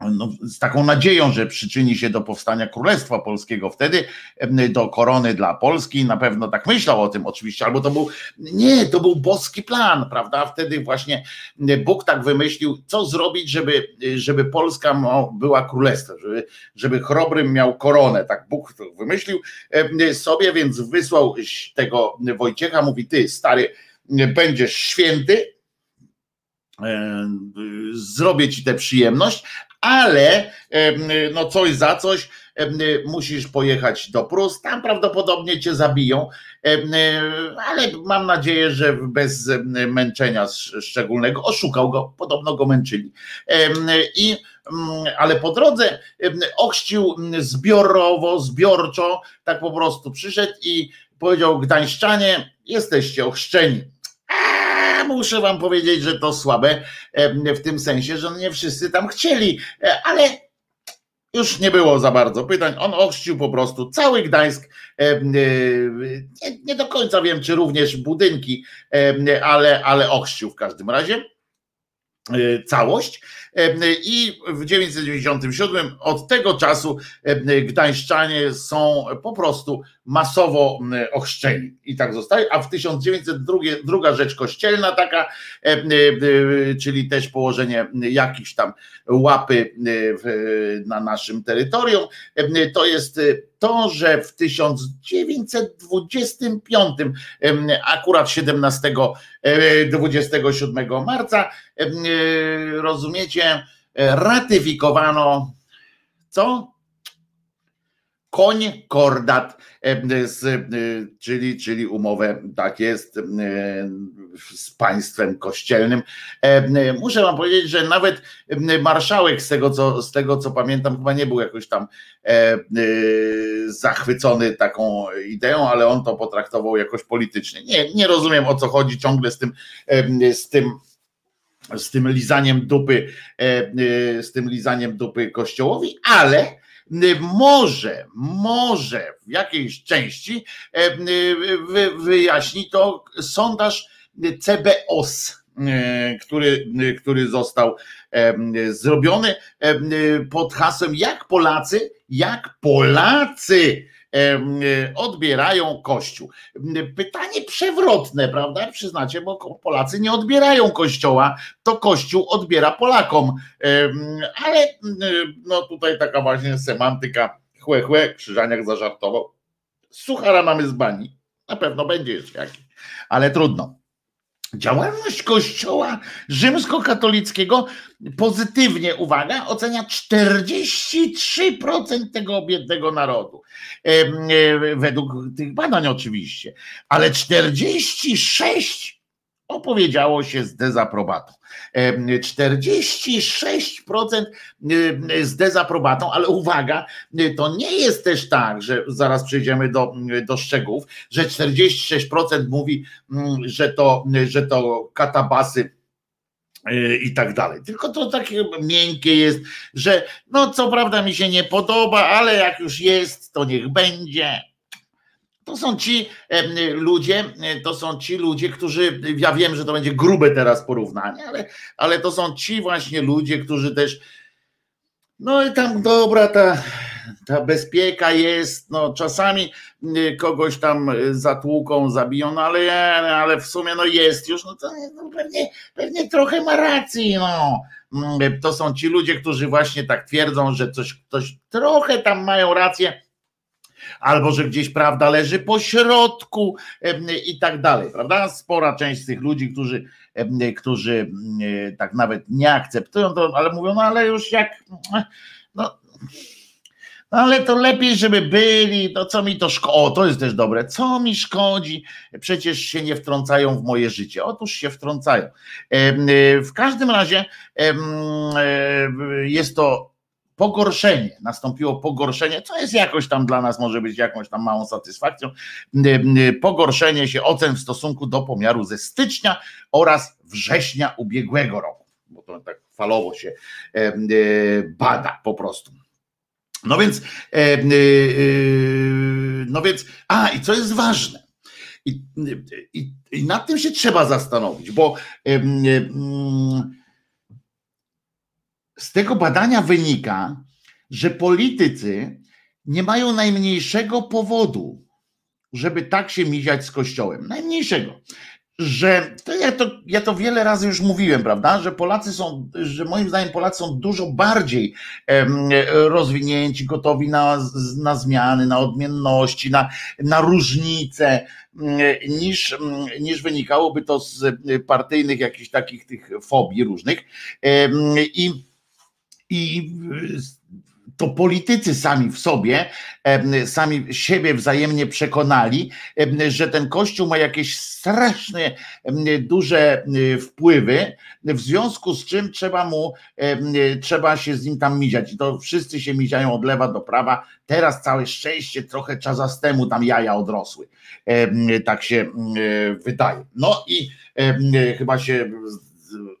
no, z taką nadzieją, że przyczyni się do powstania Królestwa Polskiego wtedy, do korony dla Polski, na pewno tak myślał o tym oczywiście, albo to był, nie, to był boski plan, prawda, wtedy właśnie Bóg tak wymyślił, co zrobić, żeby, żeby Polska była królestwem, żeby, żeby Chrobrym miał koronę, tak Bóg wymyślił sobie, więc wysłał tego Wojciecha, mówi, ty stary, będziesz święty, zrobię ci tę przyjemność, ale no coś za coś musisz pojechać do Prus, tam prawdopodobnie cię zabiją, ale mam nadzieję, że bez męczenia szczególnego, oszukał go, podobno go męczyli. I ale po drodze ochrzcił zbiorowo, zbiorczo, tak po prostu przyszedł i powiedział Gdańszczanie, jesteście ochrzczeni muszę wam powiedzieć, że to słabe w tym sensie, że nie wszyscy tam chcieli, e, ale już nie było za bardzo pytań. On ochrzcił po prostu cały Gdańsk. E, nie, nie do końca wiem, czy również budynki, ale, ale ochrzcił w każdym razie całość. I w 1997 od tego czasu Gdańszczanie są po prostu masowo ochrzczeni i tak zostaje, a w 1902 druga rzecz kościelna taka, czyli też położenie jakichś tam łapy na naszym terytorium, to jest to, że w 1925, akurat 17, 27 marca, rozumiecie, ratyfikowano co? Koń kordat, z, czyli, czyli umowę, tak jest, z państwem kościelnym. Muszę wam powiedzieć, że nawet marszałek, z tego co, z tego co pamiętam, chyba nie był jakoś tam zachwycony taką ideą, ale on to potraktował jakoś politycznie. Nie, nie rozumiem o co chodzi ciągle z tym, z tym z tym lizaniem dupy, z tym lizaniem dupy kościołowi, ale może, może w jakiejś części wyjaśni to sondaż CBOS, który, który został zrobiony pod hasłem jak Polacy, jak Polacy odbierają Kościół. Pytanie przewrotne, prawda? Przyznacie, bo Polacy nie odbierają Kościoła, to Kościół odbiera Polakom. Ale no tutaj taka właśnie semantyka chłe, chłe, Krzyżaniak zażartował. Suchara mamy z bani. Na pewno będzie jeszcze jakiś, ale trudno. Działalność Kościoła rzymskokatolickiego pozytywnie, uwaga, ocenia 43% tego biednego narodu. E, według tych badań oczywiście, ale 46% opowiedziało się z dezaprobatą. 46% z dezaprobatą, ale uwaga, to nie jest też tak, że zaraz przejdziemy do, do szczegółów, że 46% mówi, że to, że to katabasy i tak dalej. Tylko to takie miękkie jest, że no co prawda mi się nie podoba, ale jak już jest, to niech będzie to są ci ludzie, to są ci ludzie, którzy, ja wiem, że to będzie grube teraz porównanie, ale, ale to są ci właśnie ludzie, którzy też, no i tam dobra ta, ta bezpieka jest, no czasami kogoś tam zatłuką, zabiją, no ale, ale w sumie no jest już, no to no pewnie, pewnie trochę ma racji, no. To są ci ludzie, którzy właśnie tak twierdzą, że coś, coś trochę tam mają rację, albo że gdzieś prawda leży po środku i tak dalej, prawda? Spora część z tych ludzi, którzy, którzy tak nawet nie akceptują to, ale mówią, no ale już jak, no, no ale to lepiej, żeby byli, to co mi to szkodzi, o to jest też dobre, co mi szkodzi, przecież się nie wtrącają w moje życie, otóż się wtrącają. W każdym razie jest to pogorszenie, nastąpiło pogorszenie, co jest jakoś tam dla nas, może być jakąś tam małą satysfakcją, pogorszenie się ocen w stosunku do pomiaru ze stycznia oraz września ubiegłego roku, bo to tak falowo się bada po prostu. No więc no więc, a i co jest ważne, i, i, i nad tym się trzeba zastanowić, bo z tego badania wynika, że politycy nie mają najmniejszego powodu, żeby tak się miziać z Kościołem. Najmniejszego że to ja, to ja to wiele razy już mówiłem, prawda, że Polacy są, że moim zdaniem Polacy są dużo bardziej rozwinięci, gotowi na, na zmiany, na odmienności, na, na różnice, niż, niż wynikałoby to z partyjnych jakichś takich tych fobii różnych. I, i to politycy sami w sobie, sami siebie wzajemnie przekonali, że ten kościół ma jakieś strasznie duże wpływy, w związku z czym trzeba mu, trzeba się z nim tam miziać. I to wszyscy się miziają od lewa do prawa. Teraz całe szczęście trochę czasastemu tam jaja odrosły. Tak się wydaje. No i chyba się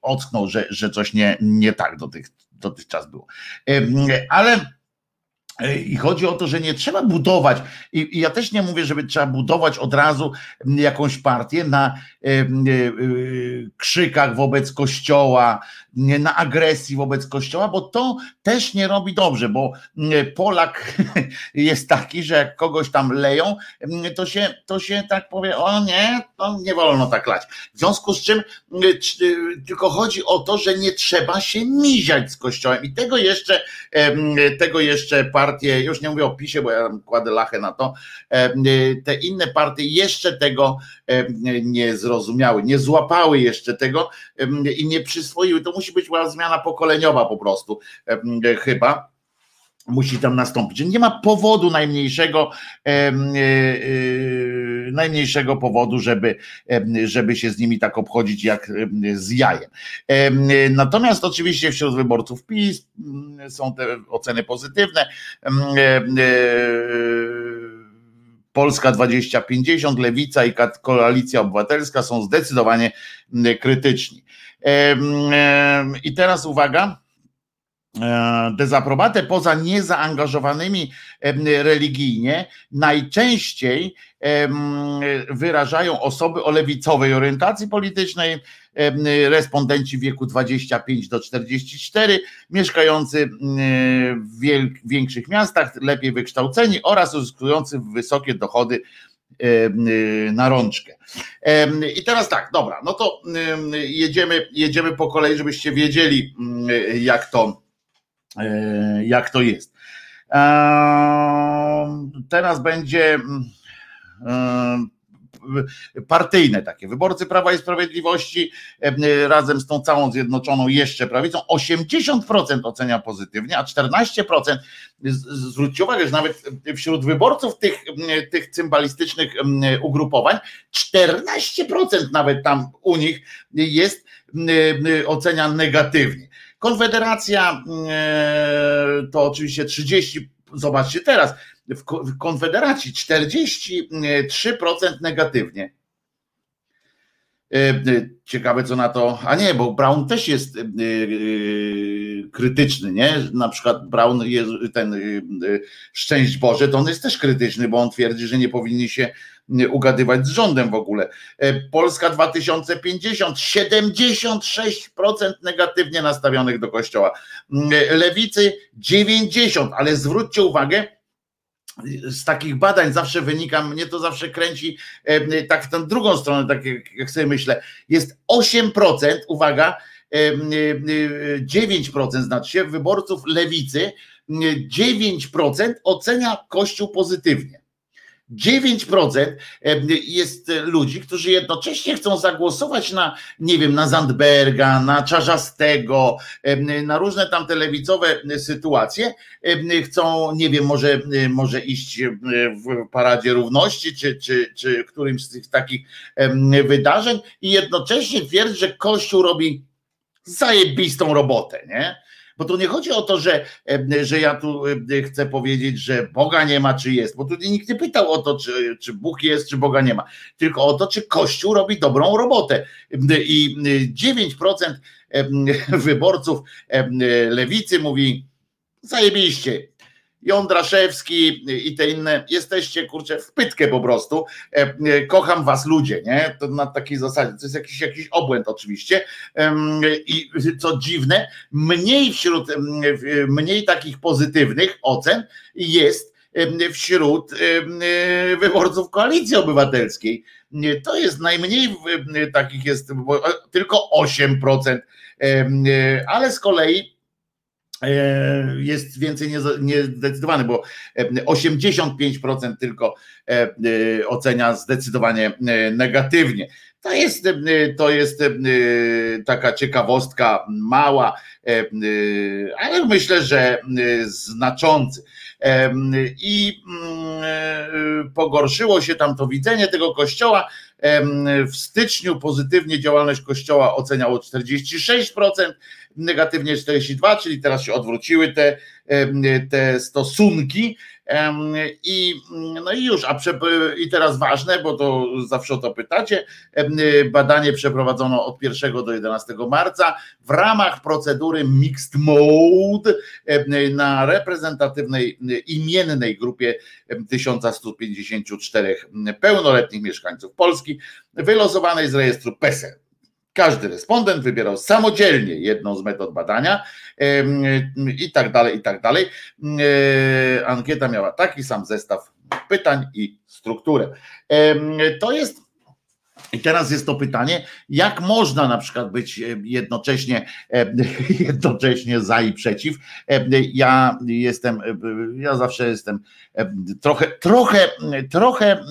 ocknął, że, że coś nie, nie tak do tych dotychczas było. Ale e, i chodzi o to, że nie trzeba budować, i, ja też nie mówię, żeby trzeba budować od razu jakąś partię na e, e, krzykach wobec kościoła, na agresji wobec kościoła, bo to też nie robi dobrze, bo Polak jest taki, że jak kogoś tam leją, to się, to się tak powie, o nie, to nie wolno tak lać. W związku z czym tylko chodzi o to, że nie trzeba się miziać z kościołem i tego jeszcze, tego jeszcze partie, już nie mówię o PiSie, bo ja kładę lachę na to, te inne partie jeszcze tego nie zrozumiały, nie złapały jeszcze tego i nie przyswoiły. To musi być zmiana pokoleniowa po prostu, chyba musi tam nastąpić. Nie ma powodu najmniejszego, e, e, najmniejszego powodu, żeby, żeby się z nimi tak obchodzić jak z jajem. Natomiast oczywiście wśród wyborców PiS są te oceny pozytywne. Polska 2050, Lewica i Koalicja Obywatelska są zdecydowanie krytyczni. I teraz uwaga, e, dezaprobatę poza niezaangażowanymi religijnie najczęściej wyrażają osoby o lewicowej orientacji politycznej, respondenci wieku 25 do 44, mieszkający w większych miastach, lepiej wykształceni oraz uzyskujący wysokie dochody na rączkę. I teraz tak, dobra, no to jedziemy, jedziemy po kolei, żebyście wiedzieli, jak to, e, jak to jest. Teraz będzie partyjne takie. Wyborcy Prawa i Sprawiedliwości razem z tą całą zjednoczoną jeszcze prawicą 80% ocenia pozytywnie, a 14% zwróćcie uwagę, że nawet wśród wyborców tych, tych cymbalistycznych ugrupowań 14% nawet tam u nich jest ocenia negatywnie. Konfederacja to oczywiście 30, zobaczcie teraz, w Konfederacji 43% negatywnie. E, e, ciekawe co na to, a nie, bo Brown też jest e, krytyczny, nie? Na przykład Brown ten szczęść Boże, to on jest też krytyczny, bo on twierdzi, że nie powinni się ugadywać z rządem w ogóle. Polska 2050, 76% negatywnie nastawionych do kościoła. Lewicy 90, ale zwróćcie uwagę, z takich badań zawsze wynika, mnie to zawsze kręci tak w tę drugą stronę, tak jak sobie myślę, jest 8%, uwaga, 9% znaczy się wyborców lewicy, 9% ocenia Kościół pozytywnie. 9% jest ludzi, którzy jednocześnie chcą zagłosować na, nie wiem, na Zandberga, na Czarzastego, na różne tam telewizowe sytuacje. Chcą, nie wiem, może, może iść w Paradzie Równości, czy, czy, czy którymś z tych takich wydarzeń i jednocześnie twierdzić, że Kościół robi zajebistą robotę, nie? Bo tu nie chodzi o to, że, że ja tu chcę powiedzieć, że Boga nie ma, czy jest, bo tu nikt nie pytał o to, czy, czy Bóg jest, czy Boga nie ma, tylko o to, czy Kościół robi dobrą robotę. I 9% wyborców lewicy mówi, zajebiście, Jądraszewski i te inne, jesteście kurczę w pytkę po prostu. E, e, Kocham was ludzie, nie? To na takiej zasadzie. To jest jakiś, jakiś obłęd oczywiście. I co dziwne, mniej wśród mniej takich pozytywnych ocen jest wśród e, wyborców koalicji obywatelskiej. To jest najmniej takich jest, tylko 8%, em, e, ale z kolei jest więcej niezdecydowany, bo e, 85% tylko e, e, ocenia zdecydowanie e, negatywnie. To jest, e, to jest e, taka ciekawostka mała, e, e, ale myślę, że e, znaczący. I mm, e, pogorszyło się tam to widzenie tego kościoła. W styczniu pozytywnie działalność kościoła oceniało 46%, negatywnie 42%, czyli teraz się odwróciły te, te stosunki. I, no i już, a prze, i teraz ważne, bo to zawsze o to pytacie. Badanie przeprowadzono od 1 do 11 marca w ramach procedury Mixed Mode na reprezentatywnej imiennej grupie em, 1154 pełnoletnich mieszkańców Polski, wylosowanej z rejestru PESEL. Każdy respondent wybierał samodzielnie jedną z metod badania i tak dalej, i tak dalej. E, Ankieta miała taki sam zestaw pytań i strukturę. To jest i teraz jest to pytanie, jak można na przykład być e, jednocześnie, e, jednocześnie za i przeciw. E, Ja jestem, ja zawsze jestem trochę, trochę, trochę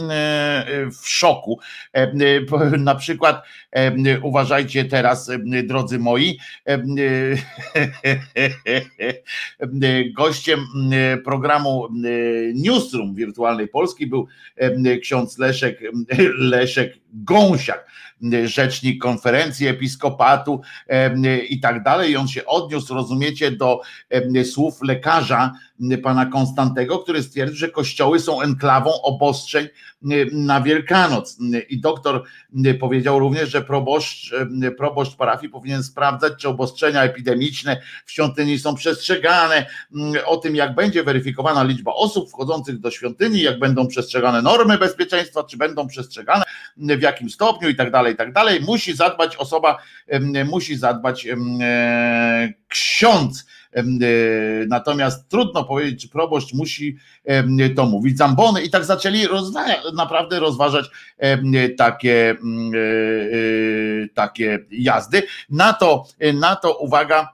w szoku. Na przykład uważajcie teraz, drodzy moi, gościem programu Newsroom Wirtualnej Polski był ksiądz Leszek, Leszek oluşacak. Rzecznik konferencji episkopatu em, i tak dalej. On się odniósł, rozumiecie, do em, słów lekarza m, pana Konstantego, który stwierdził, że kościoły są enklawą obostrzeń na Wielkanoc. I doktor powiedział również, że proboszcz, proboszcz parafii powinien sprawdzać, czy obostrzenia epidemiczne w świątyni są przestrzegane, m, o tym, jak będzie weryfikowana liczba osób wchodzących do świątyni, jak będą przestrzegane normy bezpieczeństwa, czy będą przestrzegane w jakim stopniu i tak dalej, i tak dalej. Musi zadbać osoba, musi zadbać e, ksiądz. E, Natomiast trudno powiedzieć, czy proboszcz musi to mówić. Zambony i tak zaczęli rozwa- naprawdę rozważać takie, mm, e, takie jazdy. Na to, na to uwaga,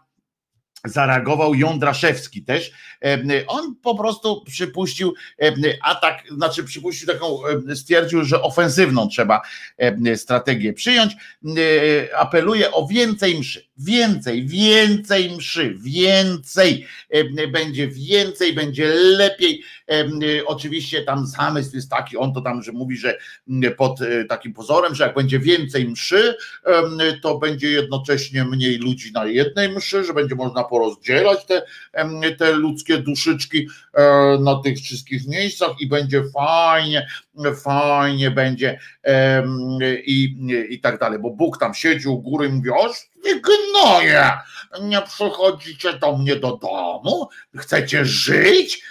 zareagował Jądraszewski też. Em, On po prostu przypuścił em, atak, znaczy przypuścił taką, em, stwierdził, że ofensywną trzeba strategię przyjąć. E, Apeluje o więcej mszy, więcej, więcej mszy, więcej, Em, będzie więcej, będzie lepiej. Em, Oczywiście tam zamysł jest taki, on to tam, że mówi, że pod e, takim pozorem, że jak będzie więcej mszy, to będzie jednocześnie mniej ludzi na jednej mszy, że będzie można porozdzielać te, te ludzkie duszyczki e, na tych wszystkich miejscach i będzie fajnie, fajnie będzie i, i tak dalej, bo Bóg tam siedzi u góry i mówi, oż wy gnoje, nie przychodzicie do mnie do domu, chcecie żyć?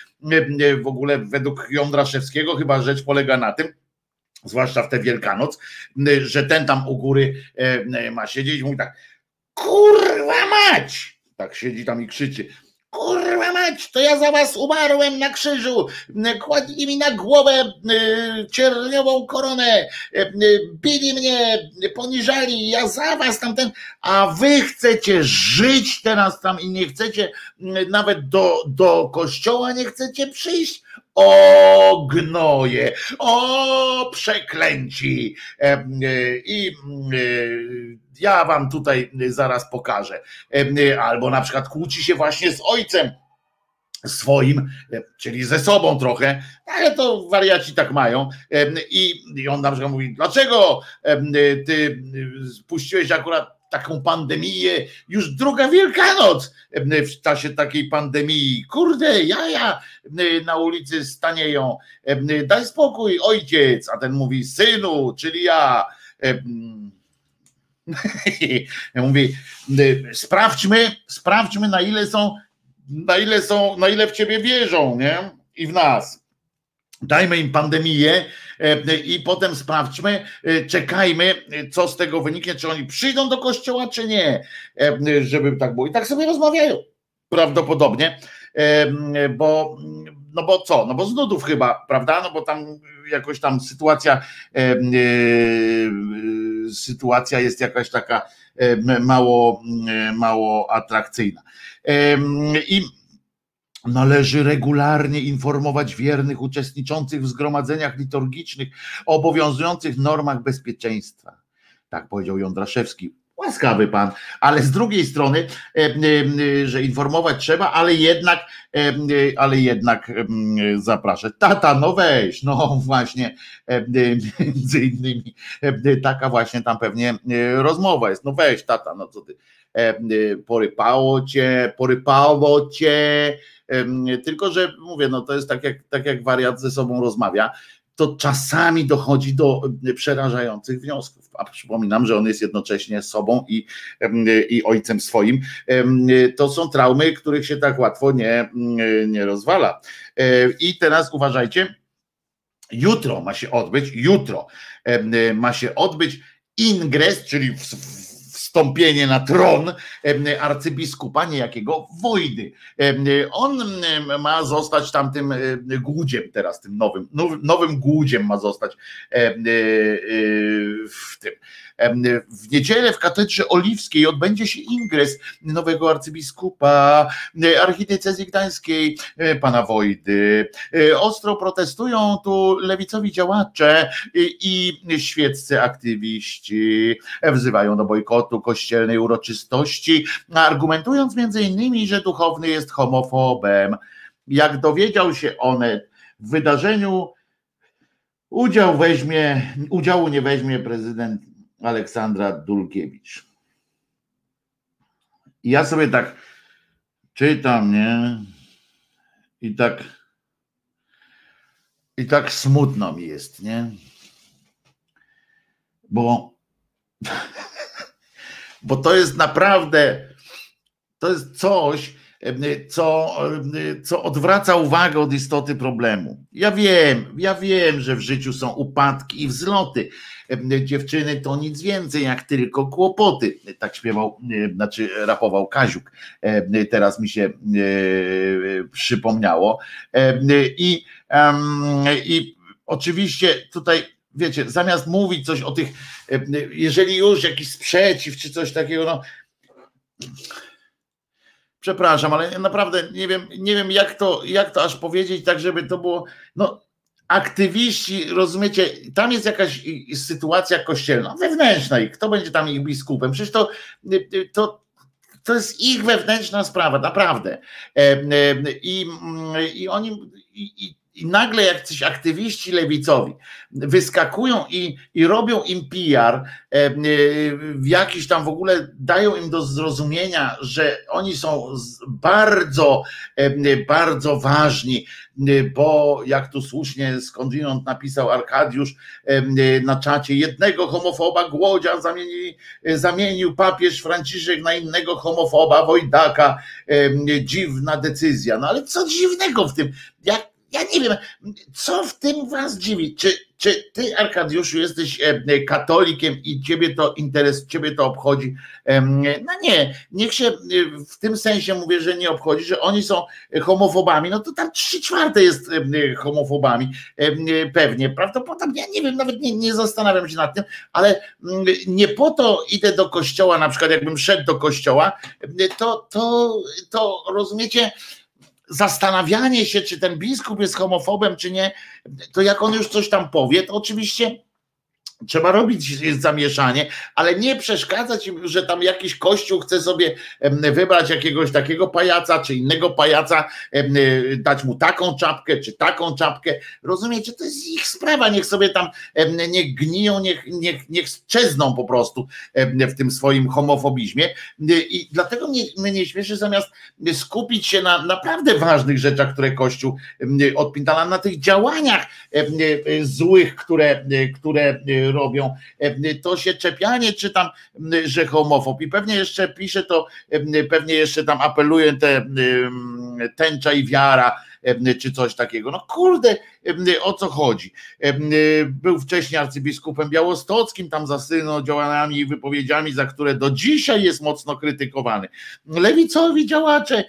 W ogóle według Jądraszewskiego chyba rzecz polega na tym, zwłaszcza w tę Wielkanoc, że ten tam u góry ma siedzieć i mówi tak, kurwa mać! Tak siedzi tam i krzyczy, kurwa mać, to ja za was umarłem na krzyżu, kładli mi na głowę e, cierniową koronę, e, bili mnie, poniżali, ja za was tamten, a wy chcecie żyć teraz tam i nie chcecie nawet do, do kościoła nie chcecie przyjść? O gnoje, o przeklęci. E, e, I e, ja wam tutaj zaraz pokażę. Albo na przykład kłóci się właśnie z ojcem swoim, czyli ze sobą trochę, ale to wariaci tak mają. I, on na przykład mówi, dlaczego ty spuściłeś akurat taką pandemię, już druga Wielkanoc w czasie takiej pandemii. Kurde, jaja na ulicy stanieją. Daj spokój, ojciec. A ten mówi, synu, czyli ja. Mówi, sprawdźmy, sprawdźmy na ile są na ile są, na ile w ciebie wierzą, nie? I w nas. Dajmy im pandemię i potem sprawdźmy, e, czekajmy, e, co z tego wyniknie, czy oni przyjdą do kościoła, czy nie, żeby tak było. I tak sobie rozmawiają prawdopodobnie, bo no bo co, no bo z nudów chyba, prawda, no bo tam jakoś tam sytuacja sytuacja jest jakaś taka mało, mało atrakcyjna. I Należy regularnie informować wiernych uczestniczących w zgromadzeniach liturgicznych o obowiązujących normach bezpieczeństwa. Tak powiedział Jądraszewski. Łaskawy pan, ale z drugiej strony, e, e, że informować trzeba, ale jednak, e, ale jednak zapraszać. Tata, no weź, no właśnie, między innymi taka właśnie tam pewnie rozmowa jest. No weź, tata, no co ty, porypało cię, porypało cię, tylko, że mówię, no to jest tak jak, tak jak wariat ze sobą rozmawia, to czasami dochodzi do przerażających wniosków. A przypominam, że on jest jednocześnie sobą i, i ojcem swoim. To są traumy, których się tak łatwo nie, nie rozwala. I teraz uważajcie, jutro ma się odbyć, jutro ma się odbyć ingres, czyli w, wstąpienie na tron arcybiskupa niejakiego Wojdy. On ma zostać tamtym głudziem teraz, tym nowym, nowym głudziem ma zostać w tym w niedzielę w katedrze oliwskiej odbędzie się ingres nowego arcybiskupa archidiecezji gdańskiej, e, pana Wojdy. E, ostro protestują tu lewicowi działacze i świeccy aktywiści. Wzywają do bojkotu kościelnej uroczystości, argumentując między innymi, że duchowny jest homofobem. Jak dowiedział się Onet w wydarzeniu udział weźmie, udziału nie weźmie prezydent Aleksandra Dulkiewicz. I ja sobie tak czytam, nie? I tak i tak smutno mi jest, nie? Bo bo to jest naprawdę to jest coś, co, co odwraca uwagę od istoty problemu. Ja wiem, ja wiem, że w życiu są upadki i wzloty. Dziewczyny to nic więcej jak tylko kłopoty. Tak śpiewał, znaczy rapował Kaziuk. Teraz mi się przypomniało. I, i oczywiście tutaj wiecie, zamiast mówić coś o tych, jeżeli już jakiś sprzeciw czy coś takiego, no przepraszam, ale naprawdę nie wiem, nie wiem jak to, jak to aż powiedzieć, tak żeby to było, no aktywiści, rozumiecie, tam jest jakaś sytuacja kościelna, wewnętrzna i kto będzie tam ich biskupem, przecież to, to, to jest ich wewnętrzna sprawa, naprawdę. I, i oni, i, i nagle jacyś aktywiści lewicowi wyskakują i, i robią im PR, e, e, w jakiś tam w ogóle dają im do zrozumienia, że oni są bardzo, e, bardzo ważni, bo jak tu słusznie skądinąd napisał Arkadiusz na czacie, jednego homofoba Głodzia zamienili, zamienił papież Franciszek na innego homofoba Wojdaka. Dziwna decyzja. No ale co dziwnego w tym? Jak ja nie wiem, co w tym was dziwi? Czy, czy ty, Arkadiuszu, jesteś katolikiem i ciebie to interes, ciebie to obchodzi? No nie, niech się w tym sensie mówię, że nie obchodzi, że oni są homofobami, no to tam trzy czwarte jest homofobami, pewnie, prawdopodobnie, ja nie wiem, nawet nie, nie zastanawiam się nad tym, ale mm, nie po to idę do kościoła, na przykład jakbym szedł do kościoła, to, to, to rozumiecie, zastanawianie się, czy ten biskup jest homofobem, czy nie, to jak on już coś tam powie, to oczywiście Trzeba robić zamieszanie, ale nie przeszkadzać że tam jakiś kościół chce sobie wybrać jakiegoś takiego pajaca, czy innego pajaca, dać mu taką czapkę, czy taką czapkę. Rozumiecie? To jest ich sprawa. Niech sobie tam niech gniją, niech, niech, niech strzezną po prostu w tym swoim homofobizmie. I dlatego mnie, mnie śmieszy, zamiast skupić się na naprawdę ważnych rzeczach, które Kościół odpintala, na tych działaniach złych, które, które robią, to się czepianie, czy tam, że homofob i pewnie jeszcze pisze to, pewnie jeszcze tam apeluje te tęcza i wiara, czy coś takiego. No kurde, o co chodzi? Był wcześniej arcybiskupem białostockim, tam za działaniami i wypowiedziami, za które do dzisiaj jest mocno krytykowany. Lewicowi działacze,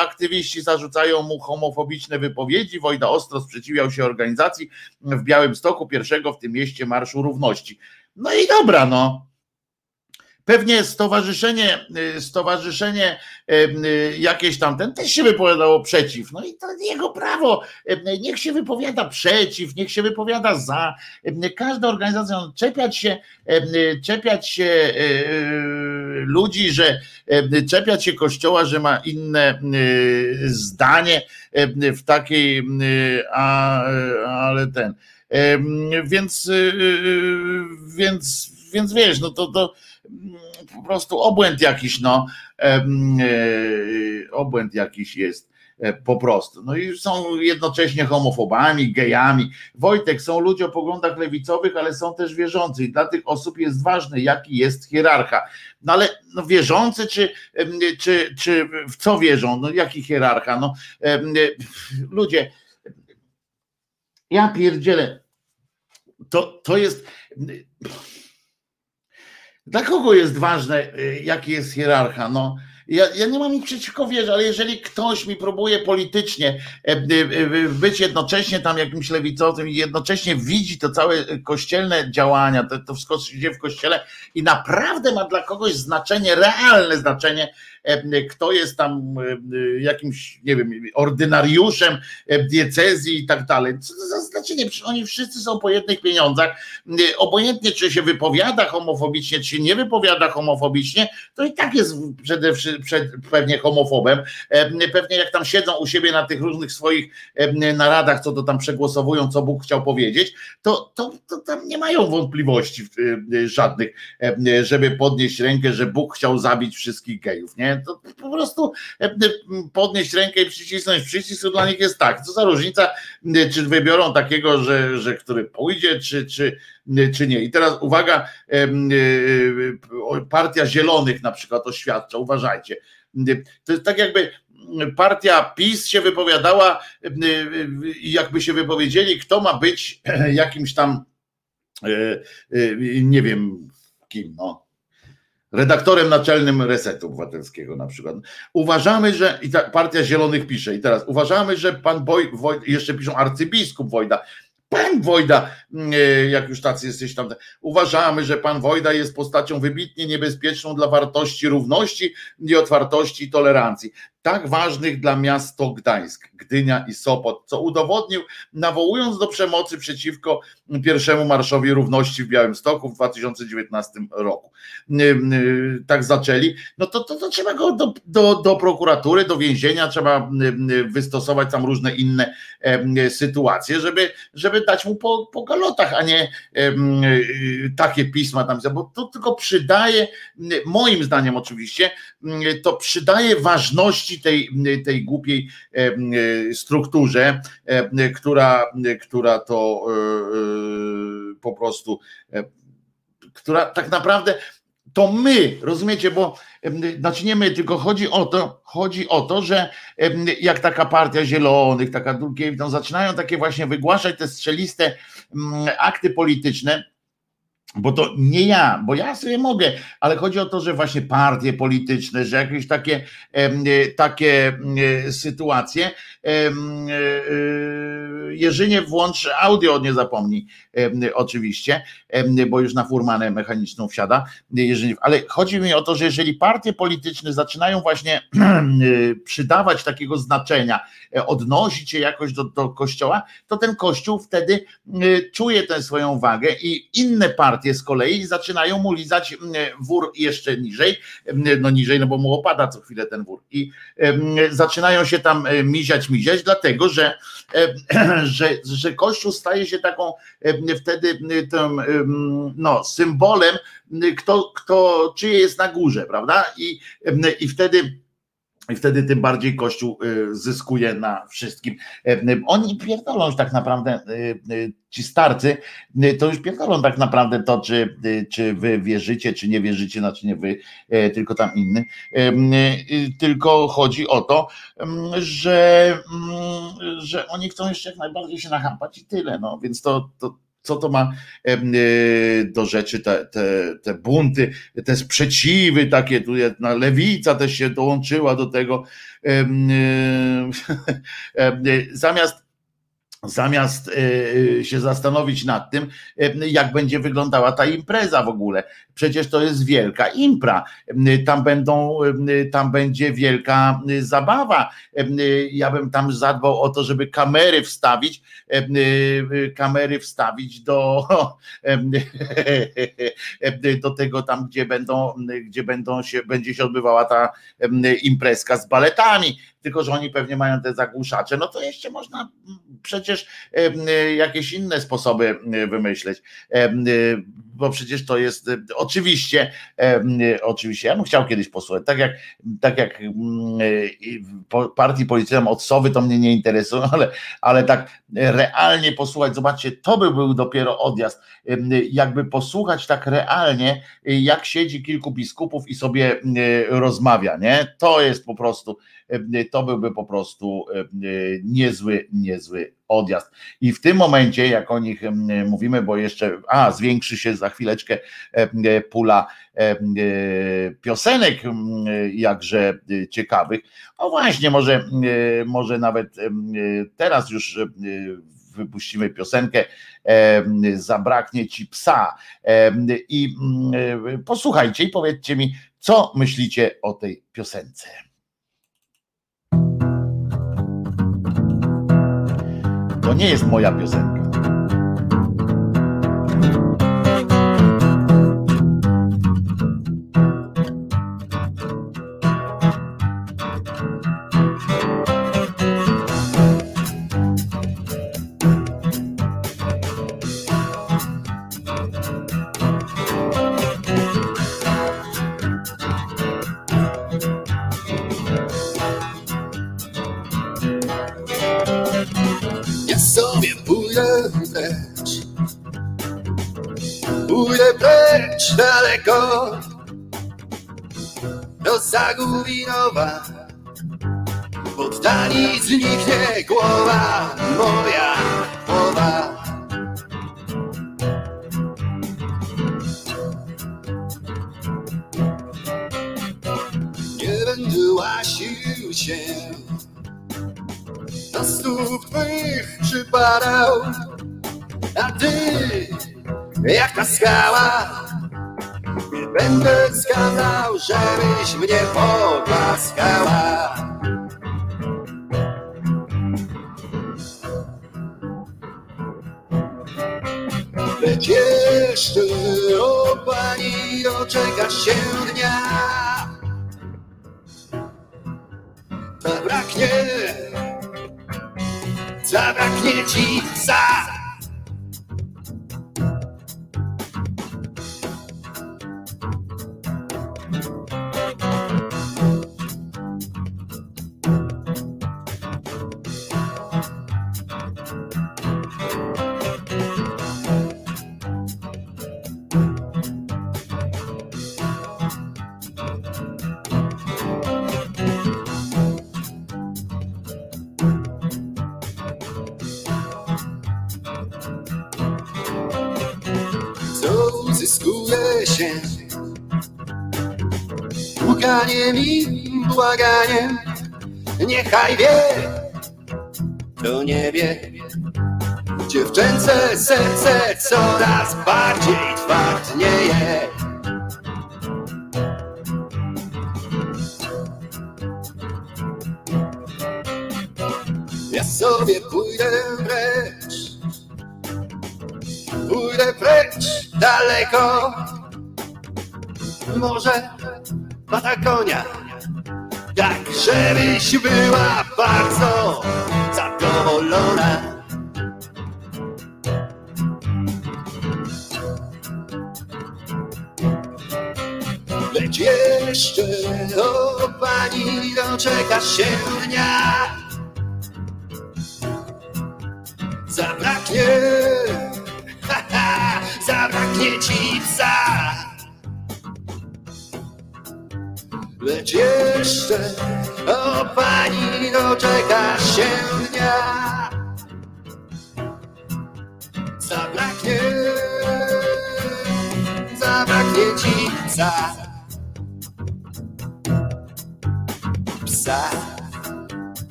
aktywiści zarzucają mu homofobiczne wypowiedzi. Wojda ostro sprzeciwiał się organizacji w Białymstoku, pierwszego w tym mieście Marszu Równości. No i dobra, no Pewnie stowarzyszenie, y, stowarzyszenie y, jakieś tamten też się wypowiadało przeciw. No i to jego prawo. Niech się wypowiada przeciw, niech się wypowiada za. Każda organizacja, no, czepiać się, czepiać się y, ludzi, że czepiać się kościoła, że ma inne zdanie w takiej, a, ale ten. Więc, więc, więc wiesz, no to, to po prostu obłęd jakiś, no, e, obłęd jakiś jest e, po prostu. No i są jednocześnie homofobami, gejami. Wojtek, są ludzie o poglądach lewicowych, ale są też wierzący i dla tych osób jest ważne, jaki jest hierarcha. No ale no, wierzący, czy, czy, czy w co wierzą? No jaki hierarcha? No ludzie, ja pierdzielę, to, to jest dla kogo jest ważne, y, jaki jest hierarcha? No, ja, ja nie mam nic przeciwko wierze, ale jeżeli ktoś mi próbuje politycznie e, e, e, być jednocześnie tam jakimś lewicowym i jednocześnie widzi to całe kościelne działania, to, to wszystko się dzieje w kościele i naprawdę ma dla kogoś znaczenie, realne znaczenie, kto jest tam jakimś, nie wiem, ordynariuszem diecezji i tak dalej. Co to za znaczenie? Oni wszyscy są po jednych pieniądzach. Obojętnie, czy się wypowiada homofobicznie, czy się nie wypowiada homofobicznie, to i tak jest przede wszystkim pewnie homofobem. Pewnie jak tam siedzą u siebie na tych różnych swoich naradach, co to tam przegłosowują, co Bóg chciał powiedzieć, to, to, to tam nie mają wątpliwości żadnych, żeby podnieść rękę, że Bóg chciał zabić wszystkich gejów. Nie? To po prostu podnieść rękę i przycisnąć przycisk, to dla nich jest tak. Co za różnica, czy wybiorą takiego, że, że który pójdzie, czy, czy, czy nie. I teraz uwaga, partia Zielonych na przykład oświadcza, uważajcie. To jest tak jakby partia PiS się wypowiadała i jakby się wypowiedzieli, kto ma być jakimś tam nie wiem kim, no redaktorem naczelnym Resetu Obywatelskiego na przykład. Uważamy, że, i ta partia Zielonych pisze, i teraz uważamy, że pan Boj, Woj, jeszcze piszą arcybiskup Wojda, pan Wojda, mm, e, jak już tacy jesteś tam, uważamy, że pan Wojda jest postacią wybitnie niebezpieczną dla wartości równości i otwartości i tolerancji tak ważnych dla miast to Gdańsk, Gdynia i Sopot, co udowodnił, nawołując do przemocy przeciwko pierwszemu Marszowi Równości w Białymstoku w 2019 roku. Tak zaczęli, no to, to, to trzeba go do, do, do prokuratury, do więzienia, trzeba wystosować tam różne inne sytuacje, żeby, żeby dać mu po, po galotach, a nie takie pisma tam, bo to tylko przydaje, moim zdaniem oczywiście, to przydaje ważności tej, tej głupiej e, e, strukturze, e, która, która to po prostu, która tak naprawdę to my, rozumiecie, bo znaczy nie my, tylko chodzi o to, chodzi o to, że jak taka partia zielonych, taka Dulkiewicz, no zaczynają takie właśnie wygłaszać te strzeliste akty polityczne, bo to nie ja, bo ja sobie mogę, ale chodzi o to, że właśnie partie polityczne, że jakieś takie, takie sytuacje. Jerzynie włącz audio, nie zapomnij oczywiście, bo już na furmanę mechaniczną wsiada. Ale chodzi mi o to, że jeżeli partie polityczne zaczynają właśnie przydawać takiego znaczenia, e, odnosić się jakoś do, do kościoła, to ten kościół wtedy czuje tę swoją wagę i inne partie partie z kolei zaczynają mu lizać mm, wór jeszcze niżej, mm, no niżej, no bo mu opada co chwilę ten wór i zaczynają się tam e, miziać, miziać, dlatego, że, że, że Kościół staje się taką wtedy tym no, symbolem, kto, kto czyje jest na górze, prawda? I, i wtedy I wtedy tym bardziej Kościół y, zyskuje na wszystkim. E, Oni pierdolą tak naprawdę, y, y, ci starcy, y, to już pierdolą tak naprawdę to, czy, y, czy wy wierzycie, czy nie wierzycie, znaczy nie wy, e, tylko tam inny. Y, Tylko chodzi o to, że, że oni chcą jeszcze jak najbardziej się nachapać i tyle. No, więc to, to co to ma y, do rzeczy, te, te, te bunty, te sprzeciwy takie, tu jedna lewica też się dołączyła do tego. Em, y, Zamiast zamiast e, się zastanowić nad tym, e, jak będzie wyglądała ta impreza w ogóle. Przecież to jest wielka impra. Tam będą, tam będzie wielka zabawa. Ja bym tam zadbał o to, żeby kamery wstawić, kamery wstawić do, do tego tam, gdzie będą, gdzie będą się, będzie się odbywała ta imprezka z baletami. Tylko, że oni pewnie mają te zagłuszacze, no to jeszcze można mm, przecież y, jakieś inne sposoby y, wymyśleć, y, bo przecież to jest oczywiście, oczywiście, ja bym chciał kiedyś posłuchać, tak jak, tak jak mm, partii politycznej od Sowy to mnie nie interesują, ale, ale tak realnie posłuchać, zobaczcie, to by był dopiero odjazd, jakby posłuchać tak realnie, jak siedzi kilku biskupów i sobie rozmawia, nie? To jest po prostu, to byłby po prostu y, niezły, niezły odjazd. I w tym momencie, jak o nich em, mówimy, bo jeszcze, a zwiększy się za chwileczkę em, pula e, piosenek em, jakże e, ciekawych. O właśnie, może, e, może nawet e, teraz już e, wypuścimy piosenkę Zabraknie ci psa. I mm, e, posłuchajcie i powiedzcie mi, co myślicie o tej piosence. Nie jest moja piosenka. Zagubinowa W oddali zniknie głowa Moja głowa. Nie będę łasił się do stóp twych przypadał, a ty, jak ta skała, żebyś mnie pogłaskała. Lecz jeszcze, o pani, się dnia. Zabraknie zabraknie ci psa. Niechaj wie To nie wie Dziewczęce serce coraz bardziej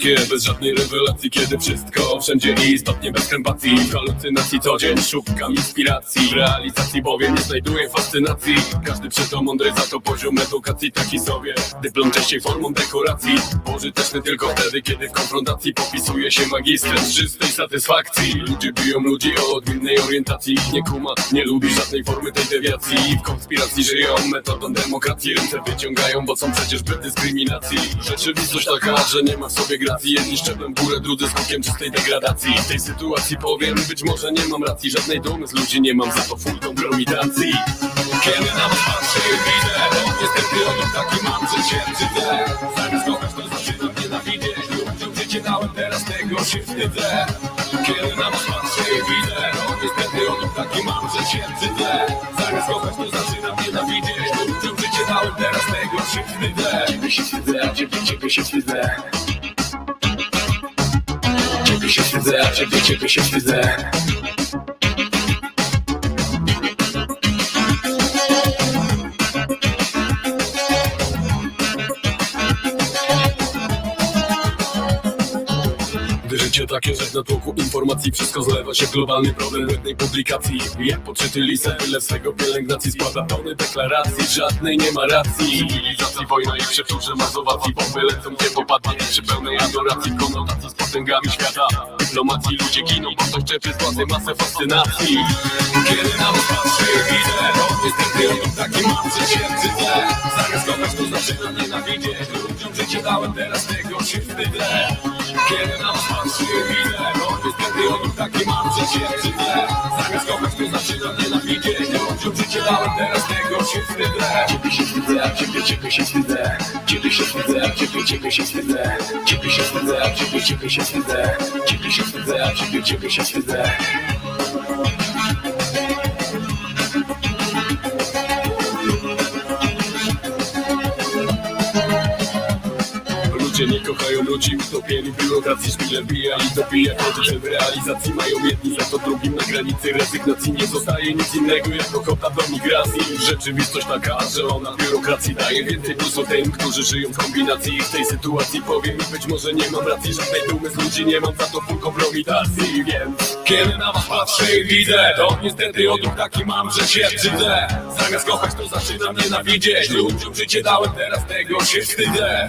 takie bez żadnej rewelacji Kiedy wszystko wszędzie istotnie bez krępacji W halucynacji co dzień szukam inspiracji. W realizacji bowiem nie znajduję fascynacji. Każdy przeto mądry za to poziom edukacji taki sobie Dyplom częściej formą dekoracji. Pożyteczny tylko wtedy kiedy w konfrontacji Popisuje się magistrem z czystej satysfakcji. Ludzie biją ludzi o odmiennej orientacji. Nie kuma, nie lubi żadnej formy tej dewiacji. W konspiracji żyją metodą demokracji. Ręce wyciągają, bo są przecież bez dyskryminacji. Rzeczywistość taka, że nie ma w sobie gracji. Jedni szczeblem górę, drudzy skokiem czystej W tej sytuacji powiem, być może nie mam racji. Żadnej dumy z ludzi nie mam, za to full kompromitacji Kiedy na was patrzę widzę niestety odruch taki mam, że się brzydzę Zamiast kochać to zaczynam nienawidzieć Ludziom życie dałem, teraz tego się wstydzę. Kiedy na was patrzę widzę niestety odruch taki mam, że się brzydzę Zamiast kochać to zaczynam nienawidzieć Ludziom życie dałem, teraz tego się wstydzę. Ciebie się wstydzę, ciebie, ciebie się wstydzę Ciebie się wstydzę, a ciebie, się takie, że w natłoku informacji Wszystko zlewa się globalny problem jednej publikacji. Jak podczyty lisę, tyle swego pielęgnacji Składa tony deklaracji, żadnej nie ma racji. Cywilizacji, wojna i przeczurze mazowacji Bomby lecą, nie popadnie przy pełnej adoracji Konotacji z potęgami świata. Dyplomacji ludzie giną, bo czepy z władzy masę fascynacji. Kiedy na was patrzę widzę To niestety odruch taki mam, że się wstydzę Zamiast kochać to zaczynam nienawidzieć Ludziom życie dałem, teraz tego się wstydzę kiedy na was patrzę i widzę To niestety odruch taki mam, że się wstydzę Zamiast kochać to zaczynam nienawidzieć Ludziom życie dałem, teraz tego się wstydzę Ciebie się wstydzę, ciebie, ciebie się wstydzę Ciebie się wstydzę, ciebie, ciebie się wstydzę Ciebie się wstydzę, ciebie, ciebie się wstydzę Ciebie się wstydzę, ciebie, ciebie się wstydzę Ludzie nie kochają ludzi, utopieni biurokracji Szpile bija i dobija to, że w realizacji mają jedni Za to drugim na granicy rezygnacji Nie zostaje nic innego jak ochota do migracji. Rzeczywistość taka, że ona biurokracji daje więcej plusu tym, którzy żyją w kombinacji. I w tej sytuacji powiem mi być może nie mam racji Żadnej dumy z ludzi nie mam, za to full kompromitacji Więc kiedy na was patrzę i widzę To niestety odruch taki mam, że się brzydzę. Zamiast kochać to zaczynam nienawidzieć. Ludziom życie dałem, teraz tego się wstydzę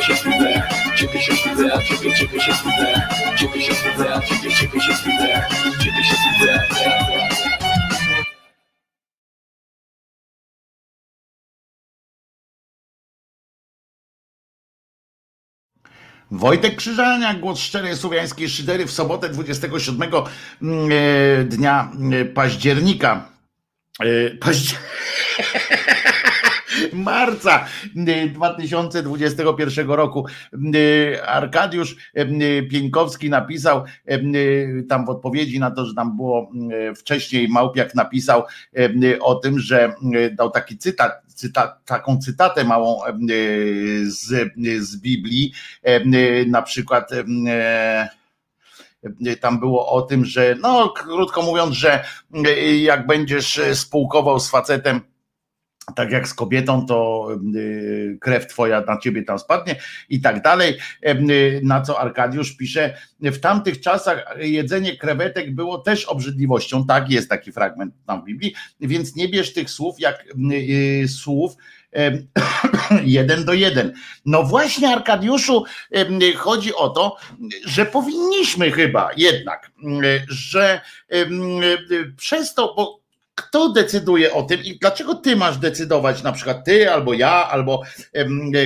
ciebie, się wstydzę Ciebie się wstydzę, a ciebie, ciebie się wstydzę Ciebie się wstydzę, a ciebie, ciebie się wstydzę Ciebie się wstydzę Wojtek Krzyżaniak, głos szczerej słowiańskiej szydery w sobotę 27 mm, e, dnia e, października. Marca y, 2021 roku. Y, Arkadiusz y, Pieńkowski napisał y, tam w odpowiedzi na to, że tam było y, wcześniej Małpiak napisał y, o tym, że y, dał taki cytat, taką cytatę małą y, z, z Biblii, y, na przykład y, tam było o tym, że no krótko mówiąc, że y, jak będziesz y, spółkował z facetem tak jak z kobietą, to y, krew twoja na ciebie tam spadnie i tak dalej. Y, Na co Arkadiusz pisze, w tamtych czasach jedzenie krewetek było też obrzydliwością. Tak, jest taki fragment tam w Biblii, więc nie bierz tych słów jak y, słów jeden do jeden. No właśnie, Arkadiuszu, chodzi o to, że powinniśmy chyba jednak, że przez to, bo kto decyduje o tym i dlaczego ty masz decydować, na przykład ty, albo ja, albo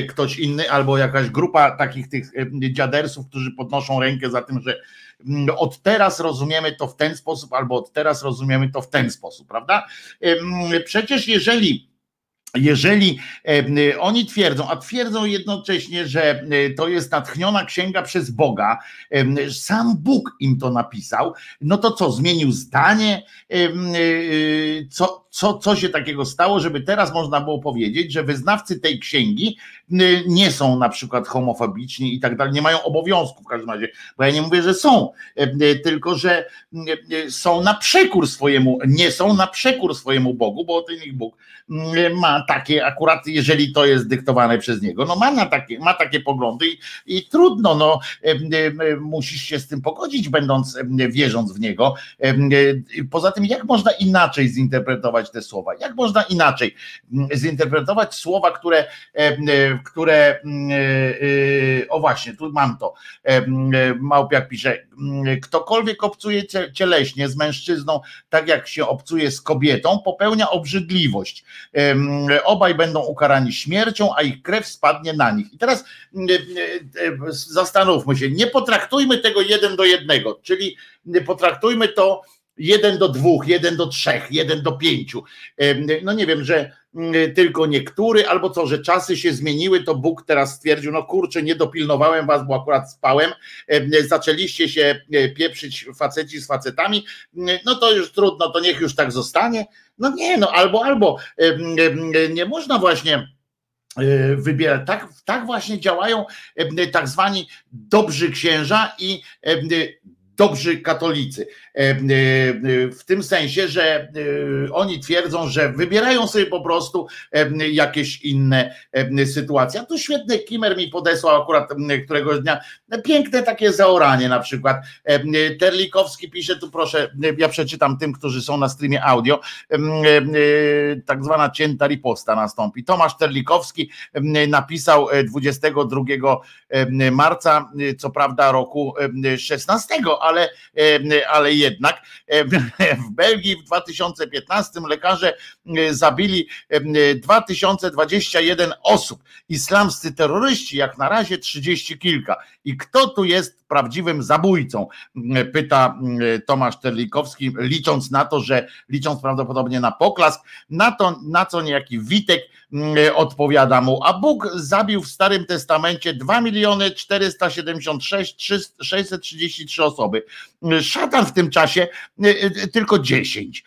ktoś inny, albo jakaś grupa takich tych dziadersów, którzy podnoszą rękę za tym, że mm, od teraz rozumiemy to w ten sposób, albo od teraz rozumiemy to w ten sposób, prawda? Przecież jeżeli jeżeli oni twierdzą, a twierdzą jednocześnie, że e, to jest natchniona księga przez Boga, sam Bóg im to napisał, no to co, zmienił zdanie? E, Co, co, co się takiego stało, żeby teraz można było powiedzieć, że wyznawcy tej księgi e, nie są na przykład homofobiczni i tak dalej, nie mają obowiązku w każdym razie, bo ja nie mówię, że są, e, e, tylko że są na przekór swojemu, nie są na przekór swojemu Bogu, bo ten ich Bóg ma takie, akurat jeżeli to jest dyktowane przez niego, no ma, na takie, ma takie poglądy i, i trudno, no musisz się z tym pogodzić, będąc, wierząc w niego. Poza tym, jak można inaczej zinterpretować te słowa? Jak można inaczej mm, zinterpretować słowa, które, em, e, które e, e, o właśnie, tu mam to. E, Małpiak pisze, ktokolwiek obcuje cie- cieleśnie z mężczyzną, tak jak się obcuje z kobietą, popełnia obrzydliwość. Obaj będą ukarani śmiercią, a ich krew spadnie na nich. I teraz e, e, zastanówmy się, nie potraktujmy tego jeden do jednego, czyli potraktujmy to jeden do dwóch, jeden do trzech, jeden do pięciu. No nie wiem, że mm, tylko niektóry, albo co, że czasy się zmieniły, to Bóg teraz stwierdził, no kurczę, nie dopilnowałem was, bo akurat spałem, em, zaczęliście się e, pieprzyć faceci z facetami, no to już trudno, to niech już tak zostanie. No nie, no albo, albo nie można właśnie e, wybierać. Tak, tak właśnie działają tak zwani dobrzy księża i dobrzy katolicy. E, e, W tym sensie, że e, oni twierdzą, że wybierają sobie po prostu jakieś inne sytuacje. A tu świetny Kimer mi podesłał akurat któregoś dnia piękne takie zaoranie na przykład. Terlikowski pisze tu proszę, ja przeczytam tym, którzy są na streamie audio. Tak zwana cięta riposta nastąpi. Tomasz Terlikowski napisał e, 22 em, marca, co prawda roku em, 16, ale, ale jednak w Belgii w 2015 lekarze zabili em, 2021 osób. Islamscy terroryści jak na razie 30 kilka. I kto tu jest prawdziwym zabójcą? Pyta Tomasz Terlikowski, licząc na to, że licząc prawdopodobnie na poklask, na to, na co niejaki Witek odpowiada mu, a Bóg zabił w Starym Testamencie 2 miliony 476 633 osoby. Szatan w tym czasie y, y, tylko 10.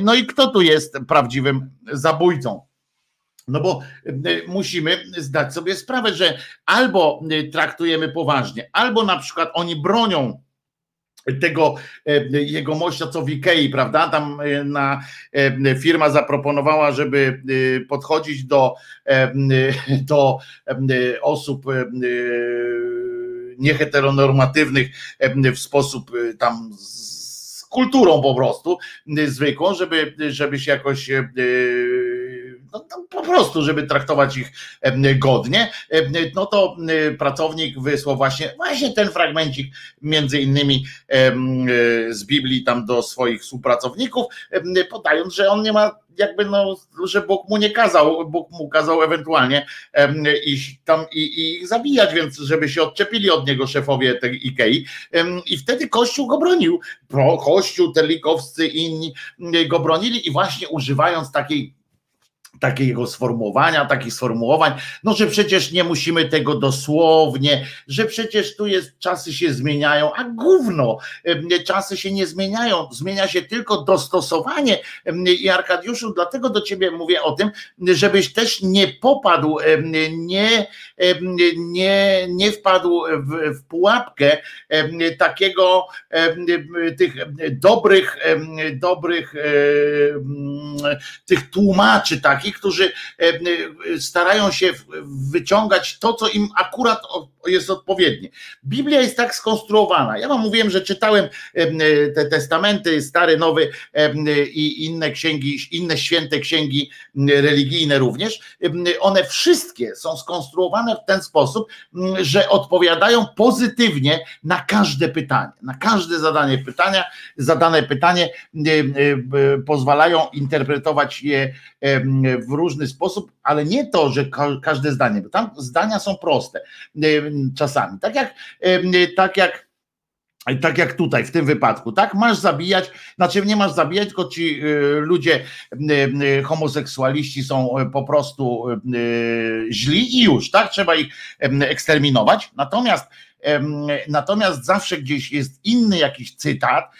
No i kto tu jest prawdziwym zabójcą? No bo musimy zdać sobie sprawę, że albo traktujemy poważnie, albo na przykład oni bronią tego e, jego mościa, co w Ikei, prawda? Tam e, na e, firma zaproponowała, żeby podchodzić do, do osób nieheteronormatywnych w sposób tam z kulturą po prostu zwykłą, żeby, żeby się jakoś no, no, po prostu, żeby traktować ich godnie, no to pracownik wysłał właśnie, właśnie ten fragmencik między innymi z Biblii tam do swoich współpracowników, podając, że on nie ma jakby no, że Bóg mu nie kazał, Bóg mu kazał ewentualnie em, iść tam i, i ich zabijać, więc żeby się odczepili od niego szefowie tej Ikei. I wtedy Kościół go bronił, Pro, Kościół, Telikowscy i inni go bronili i właśnie używając takiej takiego sformułowania, takich sformułowań, no że przecież nie musimy tego dosłownie, że przecież tu jest, czasy się zmieniają, a gówno, em, czasy się nie zmieniają, zmienia się tylko dostosowanie em, i Arkadiuszu, dlatego do ciebie mówię o tym, żebyś też nie popadł, em, nie, nie, nie wpadł w, w pułapkę takiego tych dobrych, dobrych tych tłumaczy takich, którzy starają się wyciągać to, co im akurat jest odpowiednie. Biblia jest tak skonstruowana. Ja wam mówiłem, że czytałem em, te testamenty, stary, nowy em, i inne księgi, inne święte księgi religijne również. One wszystkie są skonstruowane w ten sposób, że odpowiadają pozytywnie na każde pytanie, na każde zadanie pytania, zadane pytanie em, pozwalają interpretować je w różny sposób, ale nie to, że ka- każde zdanie, bo tam zdania są proste em, czasami. Tak jak, em, tak jak tak jak tutaj w tym wypadku, tak? Masz zabijać, znaczy nie masz zabijać, tylko ci y, ludzie y, y, homoseksualiści są y, po prostu y, źli i już, tak? Trzeba ich eksterminować. Natomiast Natomiast zawsze gdzieś jest inny jakiś cytat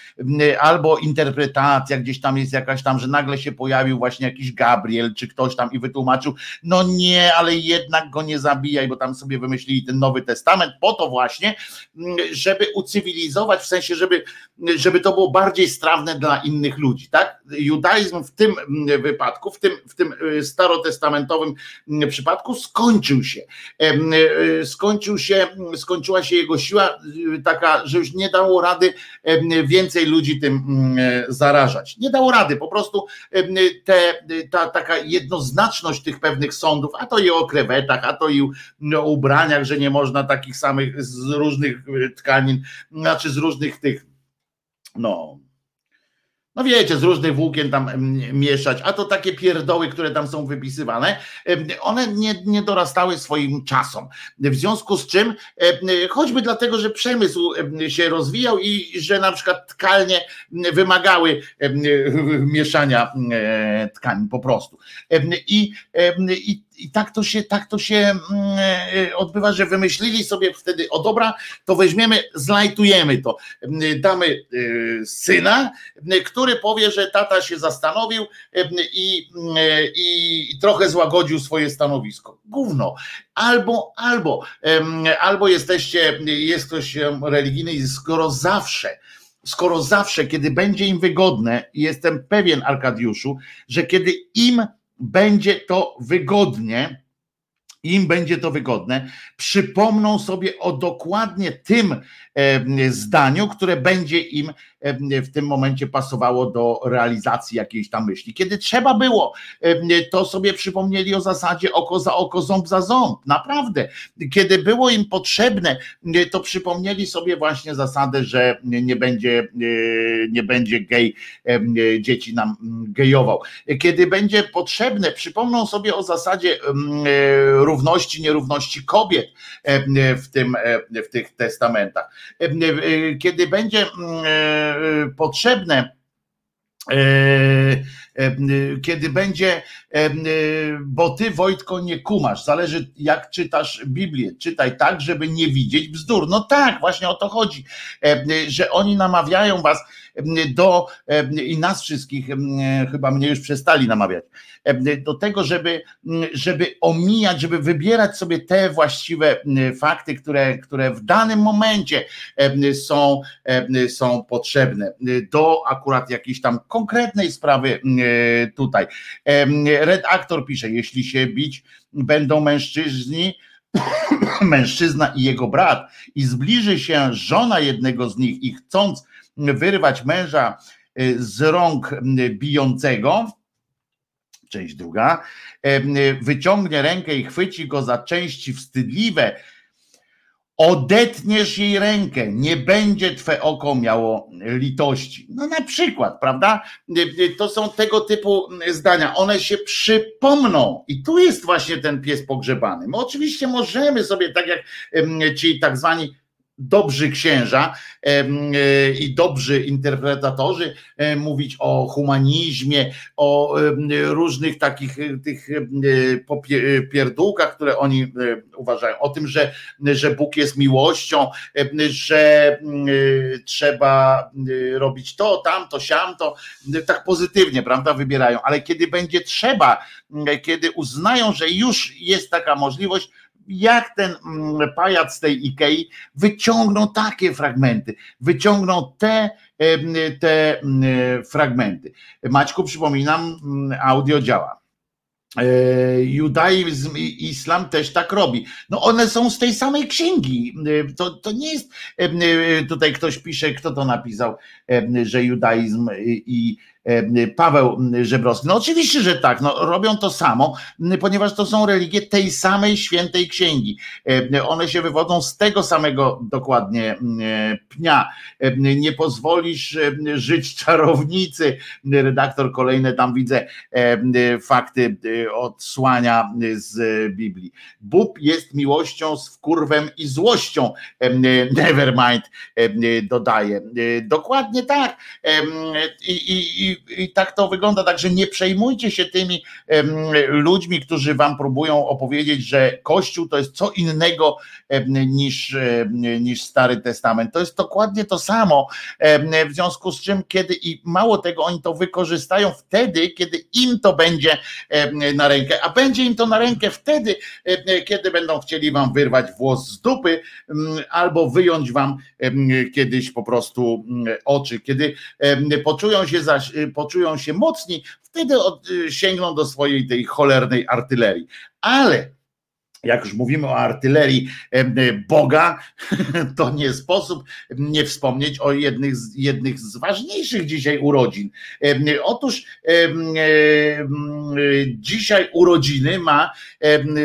albo interpretacja, gdzieś tam jest jakaś tam, że nagle się pojawił właśnie jakiś Gabriel czy ktoś tam i wytłumaczył, no nie, ale jednak go nie zabijaj, bo tam sobie wymyślili ten Nowy Testament po to właśnie, żeby ucywilizować, w sensie, żeby, żeby to było bardziej strawne dla innych ludzi, tak? Judaizm w tym wypadku, w tym, w tym y, starotestamentowym przypadku skończył się. Y, Skończył się, skończyła się jego siła y, taka, że już nie dało rady więcej ludzi tym mm, e, zarażać. Nie dało rady, po prostu te, ta taka jednoznaczność tych pewnych sądów, a to i o krewetach, a to i o ubraniach, że nie można takich samych z różnych y, tkanin, znaczy z różnych tych, no, no wiecie, z różnych włókien tam mieszać, a to takie pierdoły, które tam są wypisywane, one nie, nie dorastały swoim czasom. W związku z czym, choćby dlatego, że przemysł em, się rozwijał i że na przykład tkalnie wymagały mieszania e, tkanin po prostu. I, i, i tak to się, tak to się mm, e, odbywa, że wymyślili sobie wtedy, o dobra, to weźmiemy, zlajtujemy to, Em, damy e, syna, który powie, że tata się zastanowił i, e, i, trochę złagodził swoje stanowisko. Gówno. Albo, albo, albo jesteście, jest ktoś religijny i skoro zawsze, skoro zawsze, kiedy będzie im wygodne, jestem pewien, Arkadiuszu, że kiedy im będzie to wygodnie, im będzie to wygodne, przypomną sobie o dokładnie tym zdaniu, które będzie im e, w tym momencie pasowało do realizacji jakiejś tam myśli. Kiedy trzeba było, e, to sobie przypomnieli o zasadzie oko za oko, ząb za ząb. Naprawdę. Kiedy było im potrzebne, e, to przypomnieli sobie właśnie zasadę, że nie będzie, e, nie będzie gej, e, dzieci nam gejował. Kiedy będzie potrzebne, przypomną sobie o zasadzie e, równości, nierówności kobiet e, w, tym, e, w tych testamentach. E, e, Kiedy będzie mm, e, potrzebne, kiedy będzie, bo ty Wojtko nie kumasz, zależy jak czytasz Biblię, czytaj tak, żeby nie widzieć bzdur. No tak, właśnie o to chodzi, że oni namawiają was do i nas wszystkich, chyba mnie już przestali namawiać, do tego, żeby, żeby omijać, żeby wybierać sobie te właściwe fakty, które, które w danym momencie są, są potrzebne do akurat jakiejś tam konkretnej sprawy tutaj. Redaktor pisze, jeśli się bić będą mężczyźni, mężczyzna i jego brat i zbliży się żona jednego z nich i chcąc wyrwać męża y, z rąk y, bijącego, część druga, y, wyciągnie rękę i chwyci go za części wstydliwe, odetniesz jej rękę, nie będzie twe oko miało litości. No na przykład, prawda? To są tego typu zdania. One się przypomną i tu jest właśnie ten pies pogrzebany. My oczywiście możemy sobie, tak jak em, ci tak zwani dobrzy księża e, i dobrzy interpretatorzy e, mówić o humanizmie, o różnych takich e, tych pierdółkach, które oni uważają, o tym, że, że Bóg jest miłością, że mm, trzeba e, robić to, tamto, siamto, tak pozytywnie, prawda, wybierają, ale kiedy będzie trzeba, m, kiedy uznają, że już jest taka możliwość, jak ten mm, pajac z tej Ikei wyciągną takie fragmenty, wyciągną te, em, te fragmenty. Maćku, przypominam, mm, audio działa. E, Judaizm i islam też tak robi. No one są z tej samej księgi. E, To, to nie jest, e, tutaj ktoś pisze, kto to napisał, że judaizm i, Paweł Żebrowski. No oczywiście, że tak, no, robią to samo, ponieważ to są religie tej samej świętej księgi. E, One się wywodzą z tego samego dokładnie m, pnia. E, Nie pozwolisz e, żyć czarownicy. Redaktor kolejne tam widzę e, fakty e, odsłania z Biblii. Bóg jest miłością z wkurwem i złością. E, Nevermind e, dodaje. E, Dokładnie tak. Em, I, i, i, tak to wygląda. Także nie przejmujcie się tymi ludźmi, którzy wam próbują opowiedzieć, że Kościół to jest co innego niż, niż Stary Testament. To jest dokładnie to samo. W związku z czym, kiedy i mało tego, oni to wykorzystają wtedy, kiedy im to będzie na rękę, a będzie im to na rękę wtedy, kiedy będą chcieli wam wyrwać włos z dupy albo wyjąć wam kiedyś po prostu oczy. Kiedy poczują się, zaś, poczują się mocni, wtedy od, sięgną do swojej tej cholernej artylerii. Ale jak już mówimy o artylerii em, Boga, to nie sposób nie wspomnieć o jednych z, jednych z ważniejszych dzisiaj urodzin. Otóż dzisiaj urodziny ma,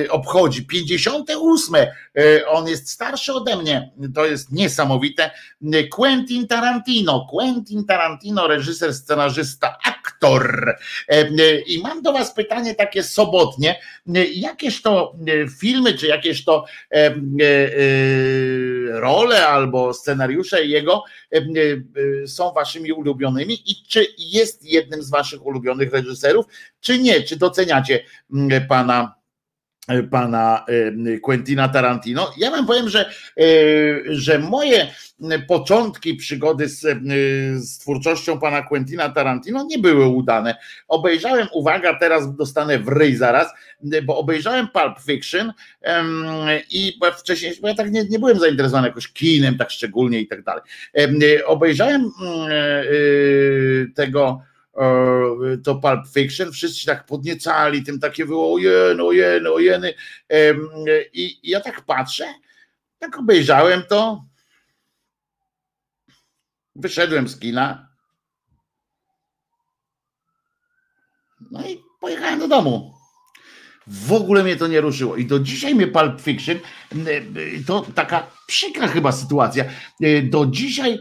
obchodzi 58. e, On jest starszy ode mnie. To jest niesamowite. Quentin Tarantino. Quentin Tarantino, reżyser, scenarzysta, aktor. Em, I mam do Was pytanie takie sobotnie. Jakież to e, filmy, czy jakieś to e, e, role albo scenariusze jego e, są Waszymi ulubionymi i czy jest jednym z Waszych ulubionych reżyserów, czy nie? Czy doceniacie pana pana e, Quentina Tarantino. Ja wam powiem, że, e, że moje początki przygody z, e, z twórczością pana Quentina Tarantino nie były udane. Obejrzałem, uwaga, teraz dostanę w ryj zaraz, bo obejrzałem Pulp Fiction i wcześniej, bo ja tak nie, nie byłem zainteresowany jakoś kinem tak szczególnie i tak dalej. Em, Obejrzałem mm, tego to Pulp Fiction, wszyscy tak podniecali, tym takie było ojeny, ojeny, ojeny Em, i ja tak patrzę, tak obejrzałem to, wyszedłem z kina, no i pojechałem do domu. W ogóle mnie to nie ruszyło. I do dzisiaj mnie Pulp Fiction, to taka przykra chyba sytuacja, y, do dzisiaj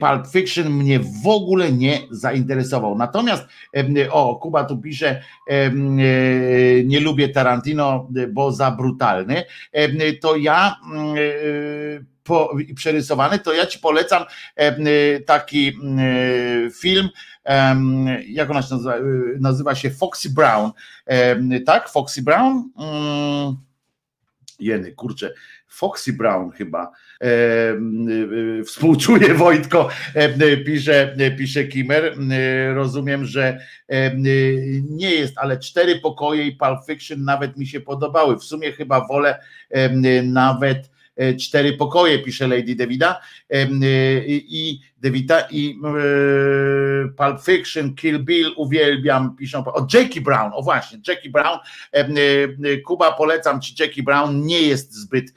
Pulp Fiction mnie w ogóle nie zainteresował. Natomiast, o, Kuba tu pisze, y, nie lubię Tarantino, y, bo za brutalny. To ja mm, po, przerysowany, to ja ci polecam taki y, film, jak ona się nazywa, nazywa się Foxy Brown, tak, Foxy Brown. Jeny, kurczę, Foxy Brown chyba. Em, y, y, Współczuję Wojtko, y, pisze, y, pisze Kimmer. Y, Rozumiem, że y, nie jest, ale cztery pokoje i Pulp Fiction nawet mi się podobały. W sumie chyba wolę nawet e, cztery pokoje, pisze Lady Davida. Em, y, i Davida i e, Pulp Fiction, Kill Bill uwielbiam, piszą o Jackie Brown, o właśnie, Jackie Brown, Kuba polecam ci Jackie Brown, nie jest zbyt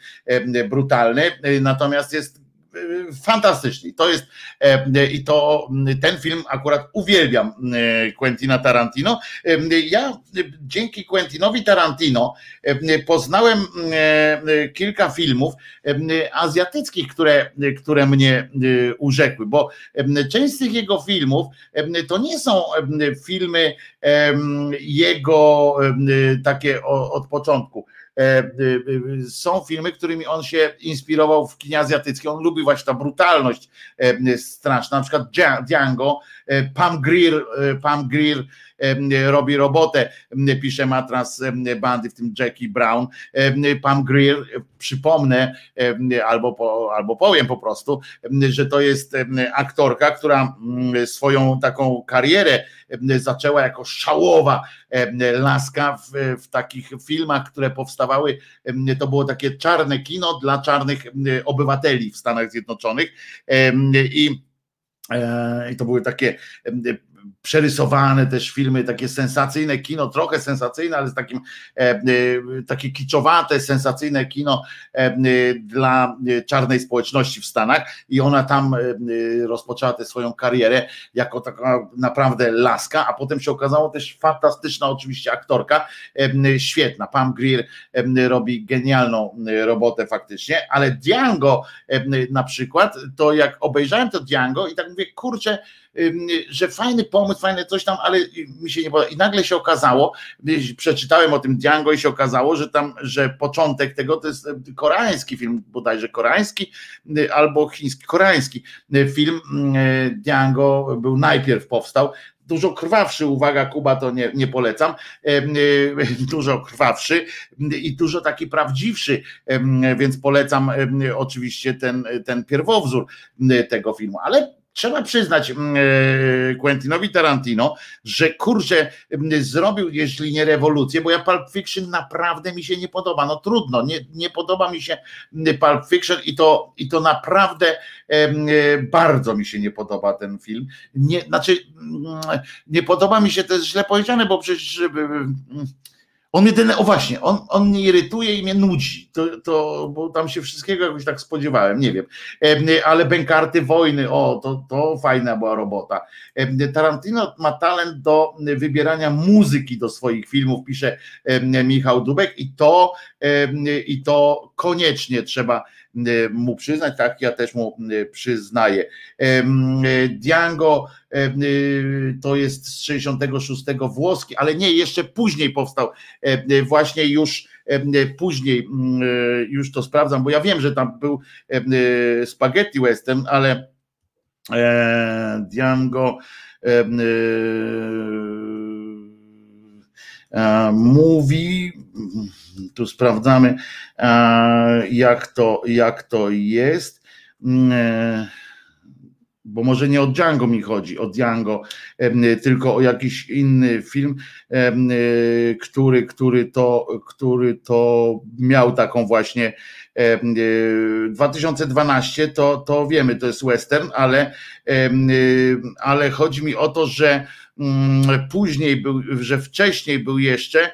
brutalny, natomiast jest y, fantastyczny. To jest e, i to ten film akurat uwielbiam e, Quentina Tarantino. Ja dzięki Quentinowi Tarantino poznałem kilka filmów azjatyckich, które, które mnie urzekły, bo część z tych jego filmów to nie są filmy jego takie od początku. Są filmy, którymi on się inspirował w kinie azjatyckim. On lubi właśnie ta brutalność straszna, na przykład Django, Pam Greer, Pam Greer robi robotę, pisze matras bandy, w tym Jackie Brown. Pam Greer, przypomnę, albo, po, albo powiem po prostu, że to jest aktorka, która swoją taką karierę zaczęła jako szałowa laska w, w takich filmach, które powstawały. To było takie czarne kino dla czarnych obywateli w Stanach Zjednoczonych. I i to były takie przerysowane też filmy, takie sensacyjne kino, trochę sensacyjne, ale z takim e, e, takie kiczowate, sensacyjne kino e, dla czarnej społeczności w Stanach. I ona tam rozpoczęła tę swoją karierę jako taka naprawdę laska, a potem się okazało też fantastyczna oczywiście aktorka, świetna, Pam Greer robi genialną robotę faktycznie, ale Django na przykład, to jak obejrzałem to Django i tak mówię, kurczę, że fajny pomysł, fajne coś tam, ale mi się nie podoba. I nagle się okazało, przeczytałem o tym Django i się okazało, że tam, że początek tego to jest koreański film, bodajże koreański albo chiński, koreański film Django był najpierw powstał, dużo krwawszy, uwaga Kuba, to nie, nie polecam, dużo krwawszy i dużo taki prawdziwszy, więc polecam oczywiście ten, ten pierwowzór tego filmu, ale Trzeba przyznać mm, e, Quentinowi Tarantino, że kurczę, mm, zrobił, jeśli nie rewolucję, bo ja Pulp Fiction naprawdę mi się nie podoba. No trudno, nie, nie podoba mi się mm, Pulp Fiction i to, i to naprawdę e, bardzo mi się nie podoba ten film. Nie, znaczy, nie podoba mi się, to jest źle powiedziane, bo przecież on mnie ten, o właśnie, on, on mnie irytuje i mnie nudzi, to, to, bo tam się wszystkiego jakoś tak spodziewałem, nie wiem, ale Bękarty Wojny, o, to, to fajna była robota. Tarantino ma talent do wybierania muzyki do swoich filmów, pisze Michał Dubek i to, i to koniecznie trzeba mu przyznać, tak ja też mu przyznaję. Django to jest z 66 włoski, ale nie, jeszcze później powstał, właśnie już później już to sprawdzam, bo ja wiem, że tam był spaghetti western, ale Django mówi, tu sprawdzamy, jak to, jak to jest. Bo może nie o Django mi chodzi, o Django, tylko o jakiś inny film, który, który, to, który to miał taką właśnie 2012 to, to wiemy, to jest western, ale, ale chodzi mi o to, że mm, później był, że wcześniej był jeszcze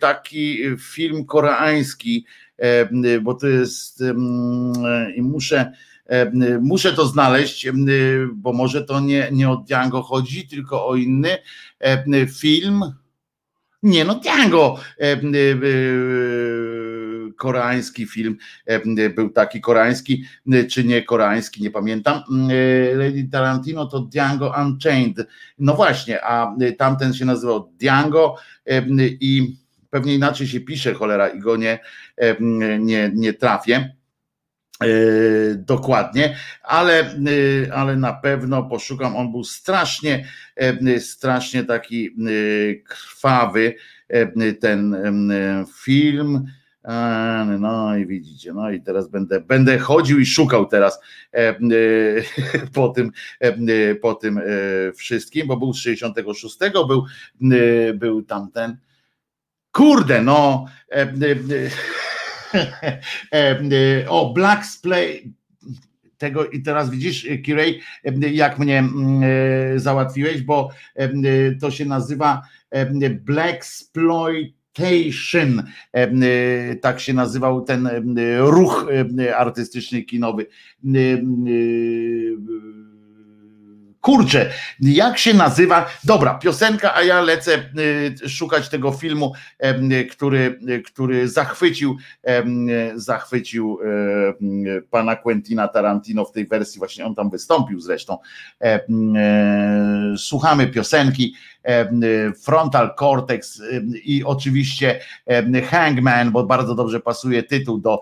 taki film koreański, bo to jest i muszę muszę to znaleźć, bo może to nie, nie o Django chodzi, tylko o inny film. Nie, no Django koreański film był taki koreański, czy nie koreański, nie pamiętam. Lady Tarantino to Django Unchained. No właśnie, a tamten się nazywał Django i pewnie inaczej się pisze cholera i go nie, nie, nie trafię. Dokładnie, ale, ale na pewno poszukam. On był strasznie, strasznie taki krwawy ten film. No i widzicie, no i teraz będę, będę chodził i szukał teraz po tym, po tym wszystkim, bo był z 66, był, był tamten. Kurde, no. O, Black Splay tego i teraz widzisz, Kirej, jak mnie załatwiłeś, bo to się nazywa Black Exploit Station, tak się nazywał ten ruch artystyczny kinowy Kurczę, jak się nazywa? Dobra, piosenka, a ja lecę y, szukać tego filmu, który, który zachwycił, zachwycił e, pana Quentina Tarantino w tej wersji, właśnie on tam wystąpił zresztą. E, e, słuchamy piosenki Frontal Cortex i oczywiście Hangman, bo bardzo dobrze pasuje tytuł do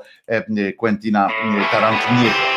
Quentina Tarantino.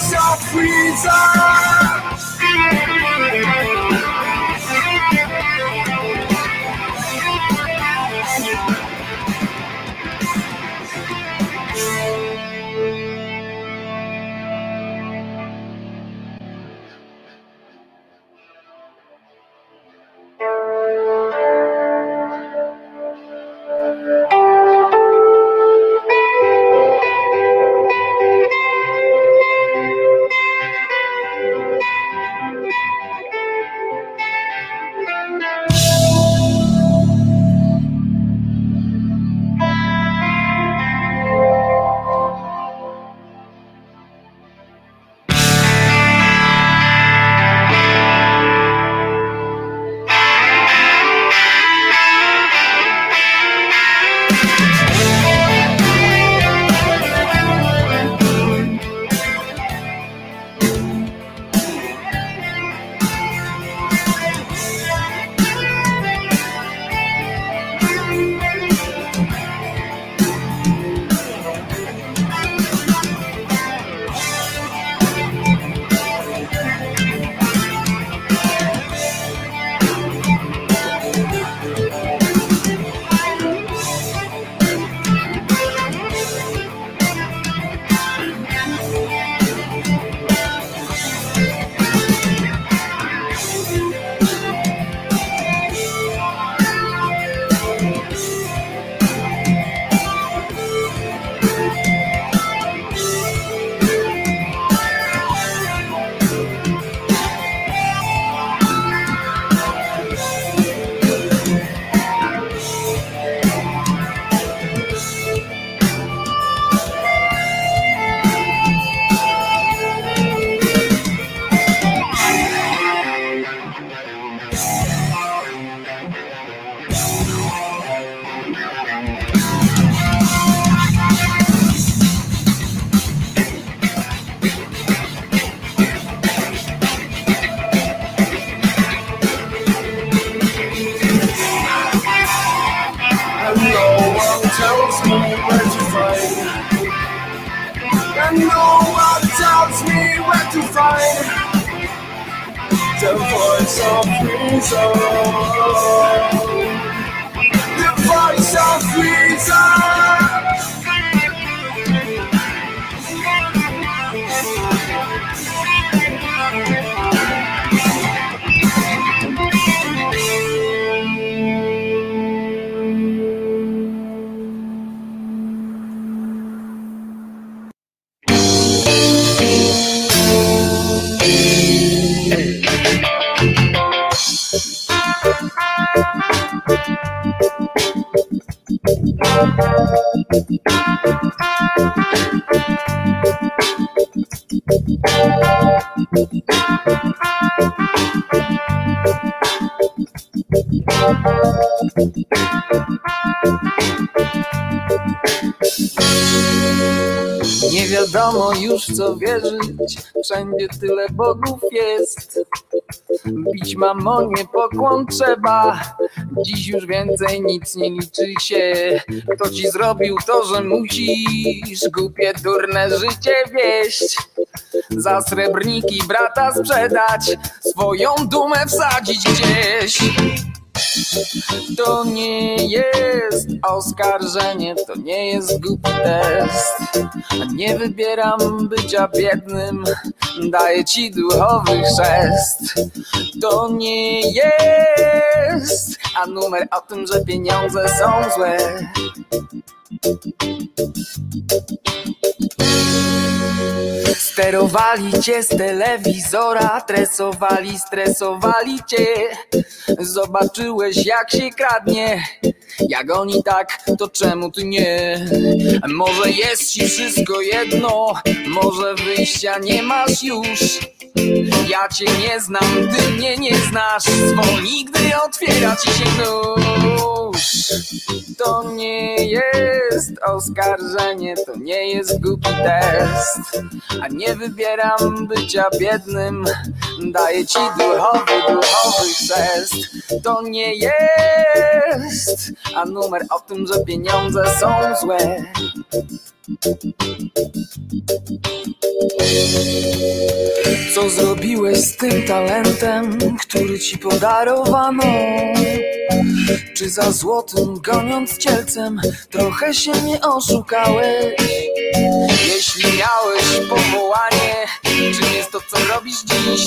It's a freezer! W co wierzyć, wszędzie tyle bogów jest. Bić mamonie pokłon trzeba, dziś już więcej nic nie liczy się. Kto ci zrobił to, że musisz głupie, durne życie wieść? Za srebrniki brata sprzedać, swoją dumę wsadzić gdzieś. To nie jest oskarżenie, to nie jest głupi test. Nie wybieram bycia biednym, daję ci duchowy chrzest. To nie jest, a numer o tym, że pieniądze są złe. Sterowali cię z telewizora, tresowali, stresowali cię. Zobaczyłeś jak się kradnie, jak oni tak, to czemu ty nie? Może jest ci wszystko jedno, może wyjścia nie masz już. Ja cię nie znam, ty mnie nie znasz, zwolnij, gdy otwiera ci się nóż. To nie jest oskarżenie, to nie jest głupi test. A nie wybieram bycia biednym, daję ci duchowy, duchowy chrzest. To nie jest, a numer o tym, że pieniądze są złe. Co zrobiłeś z tym talentem, który ci podarowano? Czy za złotym goniąc cielcem trochę się nie oszukałeś? Jeśli miałeś powołanie, czym jest to, co robisz dziś?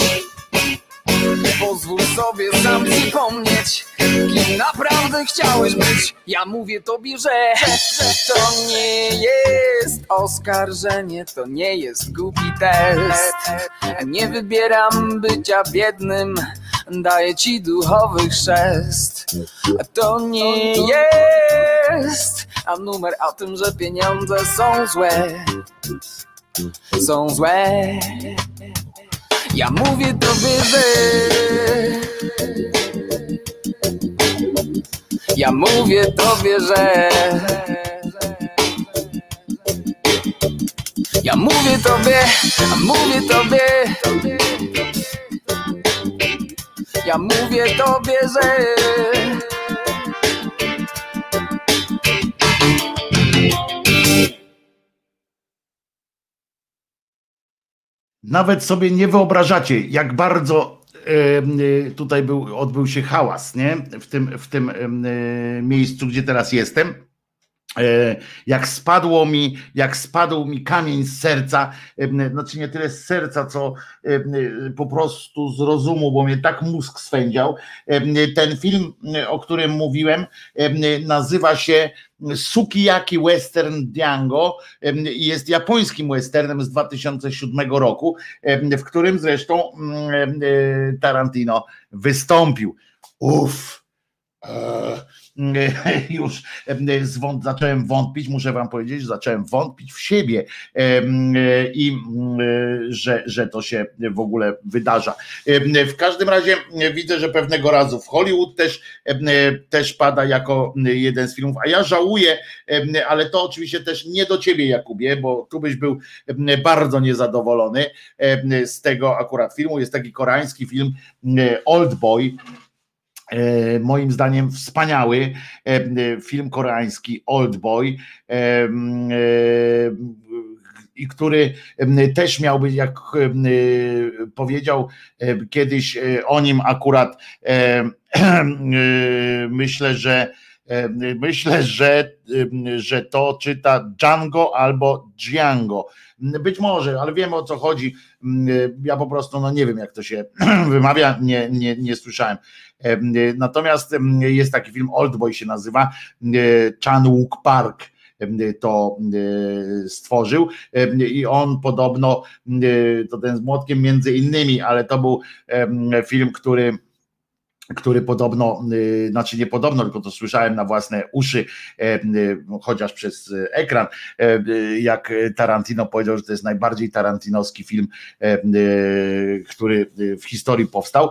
Pozwól sobie sam przypomnieć, kim naprawdę chciałeś być. Ja mówię tobie, że, że to nie jest oskarżenie, to nie jest głupi test. Nie wybieram bycia biednym, daję ci duchowy chrzest. To nie jest, a numer o tym, że pieniądze są złe. Są złe. Ja mówię tobie, że Ja mówię tobie, że. Ja mówię tobie, a mówię tobie Ja mówię tobie, że Nawet sobie nie wyobrażacie, jak bardzo e, tutaj był, odbył się hałas, nie? W tym, w tym e, miejscu, gdzie teraz jestem. E, Jak spadło mi, jak spadł mi kamień z serca, e, znaczy nie tyle z serca, co e, po prostu z rozumu, bo mnie tak mózg swędział. Ten film, o którym mówiłem, nazywa się Sukiyaki Western Django jest japońskim westernem z 2007 roku, w którym zresztą Tarantino wystąpił. Uff. e, Już zacząłem wątpić, muszę wam powiedzieć, że zacząłem wątpić w siebie i mm, że, że to się w ogóle wydarza. W każdym razie widzę, że pewnego razu w Hollywood też, też pada jako jeden z filmów, a ja żałuję, ale to oczywiście też nie do ciebie, Jakubie, bo tu byś był bardzo niezadowolony z tego akurat filmu. Jest taki koreański film Old Boy. E, Moim zdaniem wspaniały e, film koreański Old Boy. E, i który też miał być, jak powiedział kiedyś o nim akurat, myślę, że myślę, że, że to czyta Django albo Django. Być może, ale wiemy o co chodzi. Ja po prostu no nie wiem, jak to się wymawia, nie, nie, nie słyszałem. Natomiast jest taki film, Oldboy się nazywa, Chan-wook Park to stworzył i on podobno, to ten z młotkiem między innymi, ale to był film, który który podobno, y, znaczy nie podobno, tylko to słyszałem na własne uszy, e, y, chociaż przez ekran, e, y, jak Tarantino powiedział, że to jest najbardziej tarantinowski film, e, który w historii powstał.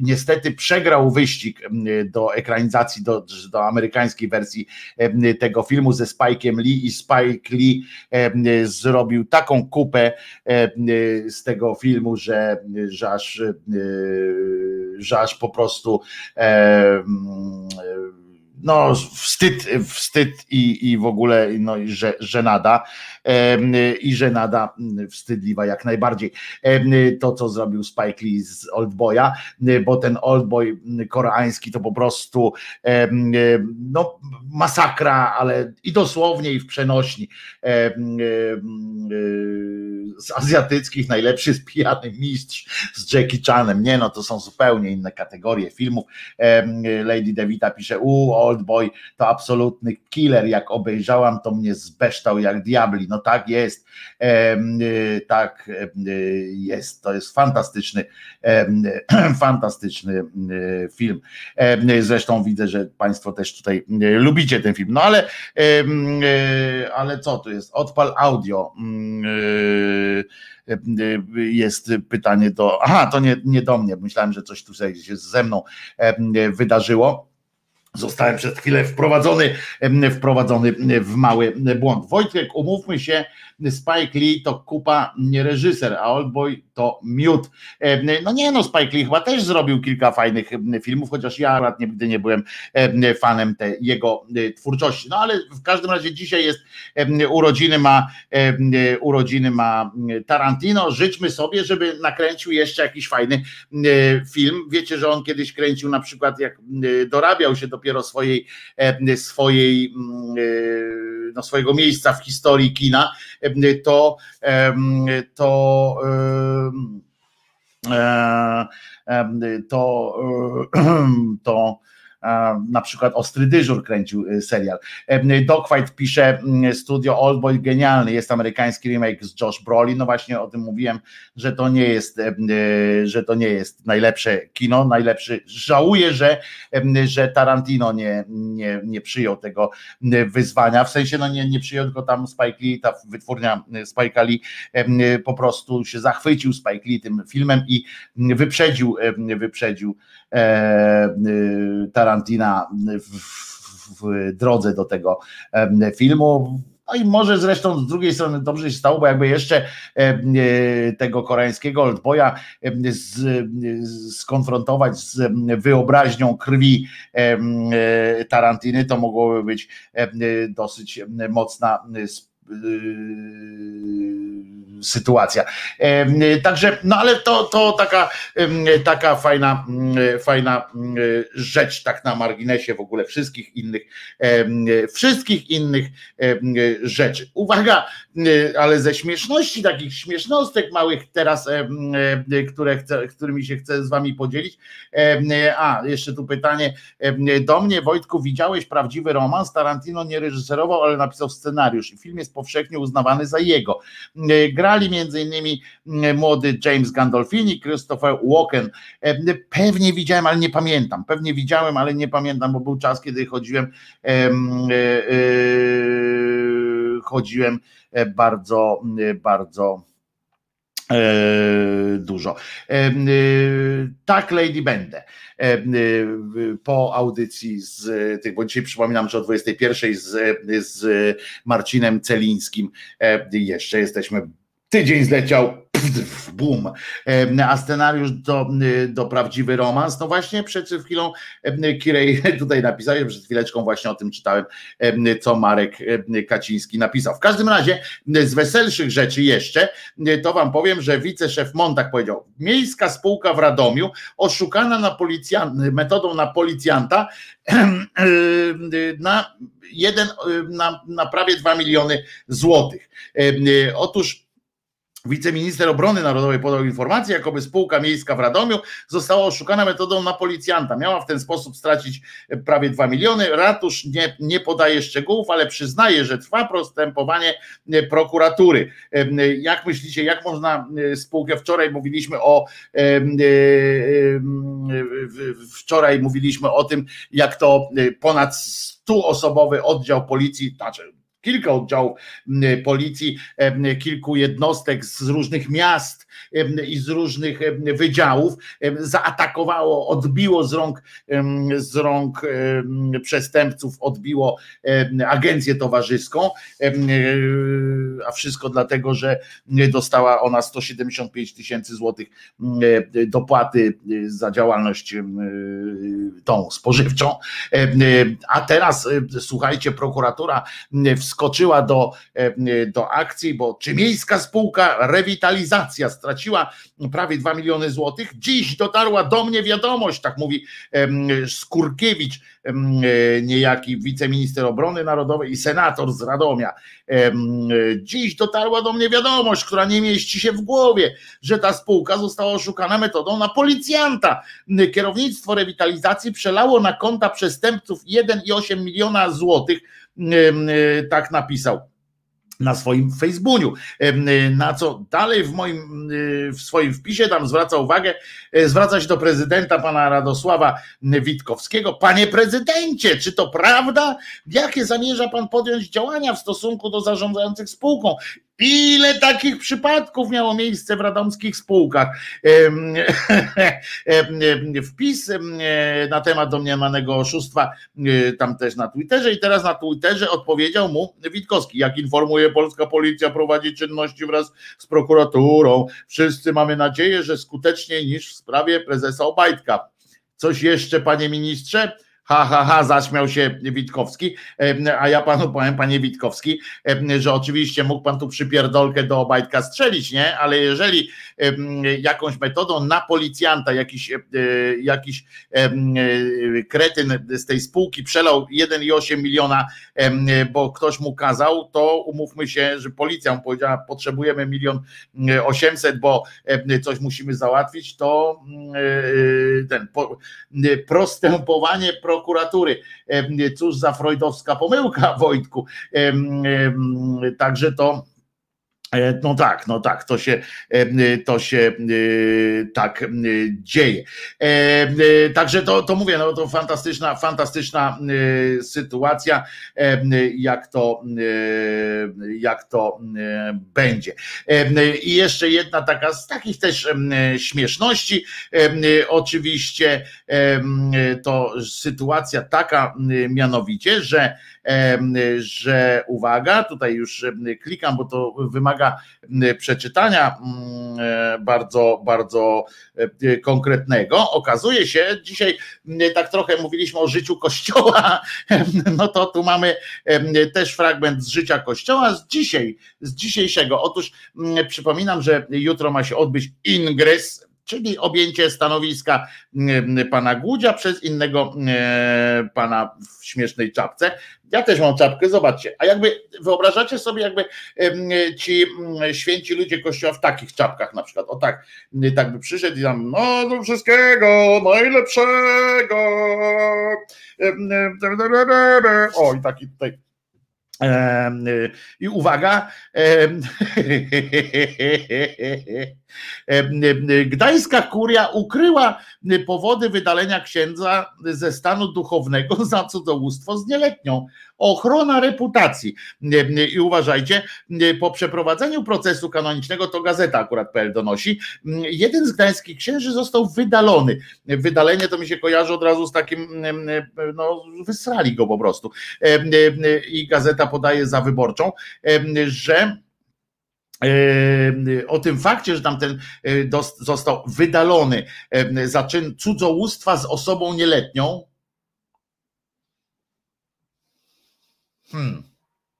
Niestety przegrał wyścig do ekranizacji, do, do amerykańskiej wersji tego filmu ze Spike'em Lee i Spike Lee zrobił taką kupę z tego filmu, że, że aż że aż po prostu no wstyd, wstyd i, i w ogóle no, że, żenada i żenada wstydliwa jak najbardziej. To, co zrobił Spike Lee z Oldboya, bo ten Oldboy koreański to po prostu no, masakra, ale i dosłownie i w przenośni z azjatyckich najlepszy jest pijany mistrz z Jackie Chanem. Nie no, to są zupełnie inne kategorie filmów. Lady Devita pisze, u Old Boy to absolutny killer, jak obejrzałam to mnie zbeształ jak diabli. No tak jest, tak jest, to jest fantastyczny, fantastyczny film. Zresztą widzę, że Państwo też tutaj lubicie ten film. No ale, ale co tu jest? Odpal audio jest pytanie do. Aha, to nie, nie do mnie. Myślałem, że coś tutaj się ze mną wydarzyło. Zostałem przez chwilę wprowadzony, wprowadzony w mały błąd. Wojtek, umówmy się, Spike Lee to kupa, nie reżyser, a Oldboy to miód. No nie no, Spike Lee chyba też zrobił kilka fajnych filmów, chociaż ja akurat nigdy nie byłem fanem tej jego twórczości. No ale w każdym razie dzisiaj jest urodziny ma urodziny ma Tarantino. Życzmy sobie, żeby nakręcił jeszcze jakiś fajny film. Wiecie, że on kiedyś kręcił na przykład jak dorabiał się dopiero swojej swojej no, swojego miejsca w historii kina, to to to, to na przykład Ostry Dyżur kręcił y, serial. Dogfight pisze mm, studio Oldboy genialny, jest amerykański remake z Josh Brolin, no właśnie o tym mówiłem, że to nie jest, y, że to nie jest najlepsze kino, najlepszy, żałuję, że, że Tarantino nie, nie, nie przyjął tego y, wyzwania, w sensie no nie, nie przyjął, tylko tam Spike Lee, ta wytwórnia Spike Lee po prostu się zachwycił Spike Lee tym filmem i wyprzedził, wyprzedził Tarantina w, w drodze do tego filmu. No i może zresztą z drugiej strony dobrze się stało, bo jakby jeszcze e, tego koreańskiego oldboya skonfrontować z wyobraźnią krwi e, Tarantiny, to mogłoby być dosyć mocna sytuacja. Także, no ale to, to taka, taka fajna, fajna rzecz, tak na marginesie w ogóle wszystkich innych, wszystkich innych rzeczy. Uwaga, ale ze śmieszności, takich śmiesznostek małych teraz, które chcę, którymi się chcę z wami podzielić. A, jeszcze tu pytanie do mnie, Wojtku, widziałeś prawdziwy romans? Tarantino nie reżyserował, ale napisał scenariusz i film jest powszechnie uznawany za jego. Grali między innymi młody James Gandolfini, Christopher Walken. Pewnie widziałem, ale nie pamiętam. Pewnie widziałem, ale nie pamiętam, bo był czas, kiedy chodziłem e, e, chodziłem bardzo, bardzo dużo. Tak, Lady będę. Po audycji z tych, bo dzisiaj przypominam, że o 21 z, z Marcinem Celińskim jeszcze jesteśmy. Tydzień zleciał Bum. A scenariusz do, do prawdziwy romans, no właśnie przed chwilą Kirej tutaj napisałem, przed chwileczką właśnie o tym czytałem, co Marek Kaciński napisał. W każdym razie z weselszych rzeczy jeszcze, to wam powiem, że wiceszef Montak powiedział, miejska spółka w Radomiu oszukana na policjant, metodą na policjanta na jeden, na, na prawie 2 miliony złotych. Otóż Wiceminister Obrony Narodowej podał informację, jakoby spółka miejska w Radomiu została oszukana metodą na policjanta. Miała w ten sposób stracić prawie 2 miliony. Ratusz nie, nie podaje szczegółów, ale przyznaje, że trwa postępowanie prokuratury. Jak myślicie, jak można spółkę, wczoraj mówiliśmy o wczoraj mówiliśmy o tym, jak to ponad 100-osobowy oddział policji, znaczy kilka oddziałów policji, kilku jednostek z różnych miast i z różnych wydziałów zaatakowało, odbiło z rąk, z rąk przestępców, odbiło agencję towarzyską, a wszystko dlatego, że dostała ona 175 tysięcy złotych dopłaty za działalność tą spożywczą. A teraz słuchajcie, prokuratura wskoczyła do, e, do akcji, bo czy miejska spółka rewitalizacja straciła prawie 2 miliony złotych? Dziś dotarła do mnie wiadomość, tak mówi Skurkiewicz, niejaki wiceminister obrony narodowej i senator z Radomia. Dziś dotarła do mnie wiadomość, która nie mieści się w głowie, że ta spółka została oszukana metodą na policjanta. Kierownictwo rewitalizacji przelało na konta przestępców 1,8 miliona złotych tak napisał na swoim Facebooku. Na co dalej w moim w swoim wpisie tam zwraca uwagę, e, zwraca się do prezydenta pana Radosława Witkowskiego. Panie prezydencie, czy to prawda? Jakie zamierza pan podjąć działania w stosunku do zarządzających spółką? Ile takich przypadków miało miejsce w radomskich spółkach? Wpis na temat domniemanego oszustwa tam też na Twitterze i teraz na Twitterze odpowiedział mu Witkowski. Jak informuje polska policja, prowadzi czynności wraz z prokuraturą. Wszyscy mamy nadzieję, że skuteczniej niż w sprawie prezesa Obajtka. Coś jeszcze, panie ministrze? Ha, ha, ha, zaśmiał się Witkowski, a ja panu powiem, panie Witkowski, że oczywiście mógł pan tu przypierdolkę do Obajtka strzelić, nie? Ale jeżeli jakąś metodą na policjanta jakiś, e, jakiś e, kretyn z tej spółki przelał 1,8 miliona, bo ktoś mu kazał, to umówmy się, że policja mu powiedziała, potrzebujemy milion 800, bo coś musimy załatwić, to ten prostępowanie pro prokuratury. Cóż za freudowska pomyłka, Wojtku. Także to. No tak, no tak, to się, to się tak dzieje. Także to, to mówię, no to fantastyczna, fantastyczna sytuacja, jak to, jak to będzie. I jeszcze jedna taka z takich też śmieszności, oczywiście to sytuacja taka mianowicie, że że uwaga, tutaj już klikam, bo to wymaga przeczytania bardzo, bardzo konkretnego. Okazuje się, dzisiaj tak trochę mówiliśmy o życiu Kościoła, no to tu mamy też fragment z życia Kościoła z dzisiaj, z dzisiejszego. Otóż przypominam, że jutro ma się odbyć ingres czyli objęcie stanowiska mm, pana Głudzia przez innego mm, pana w śmiesznej czapce. Ja też mam czapkę, zobaczcie. A jakby wyobrażacie sobie, jakby ci mm, święci ludzie kościoła w takich czapkach na przykład, o tak, tak by przyszedł i tam, no do wszystkiego najlepszego. O, i taki tutaj i uwaga, Gdańska kuria ukryła powody wydalenia księdza ze stanu duchownego za cudzołóstwo z nieletnią. Ochrona reputacji. I uważajcie, po przeprowadzeniu procesu kanonicznego, to gazeta akurat.pl donosi, jeden z gdańskich księży został wydalony. Wydalenie to mi się kojarzy od razu z takim, no wysrali go po prostu. I gazeta podaje za wyborczą, że e, o tym fakcie, że tamten e, został wydalony e, za czyn cudzołóstwa z osobą nieletnią. Hmm.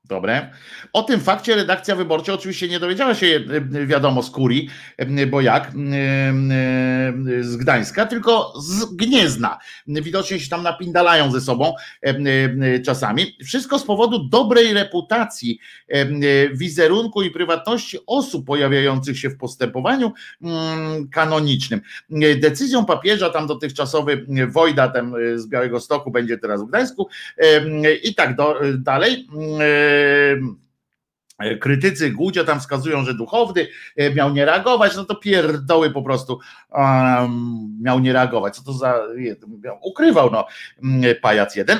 Dobre. O tym fakcie redakcja wyborcza oczywiście nie dowiedziała się, e, wiadomo, z Kurii, e, bo jak, e, e, z Gdańska, tylko z Gniezna. Widocznie się tam napindalają ze sobą e, e, czasami. Wszystko z powodu dobrej reputacji, e, e, wizerunku i prywatności osób pojawiających się w postępowaniu mm, kanonicznym. E, Decyzją papieża, tam dotychczasowy e, Wojda e, z Białego Stoku będzie teraz w Gdańsku e, i tak do, dalej. E, Krytycy Gudzia tam wskazują, że duchowny e, miał nie reagować, no to pierdoły po prostu um, miał nie reagować. Co to za. Ukrywał no pajac jeden.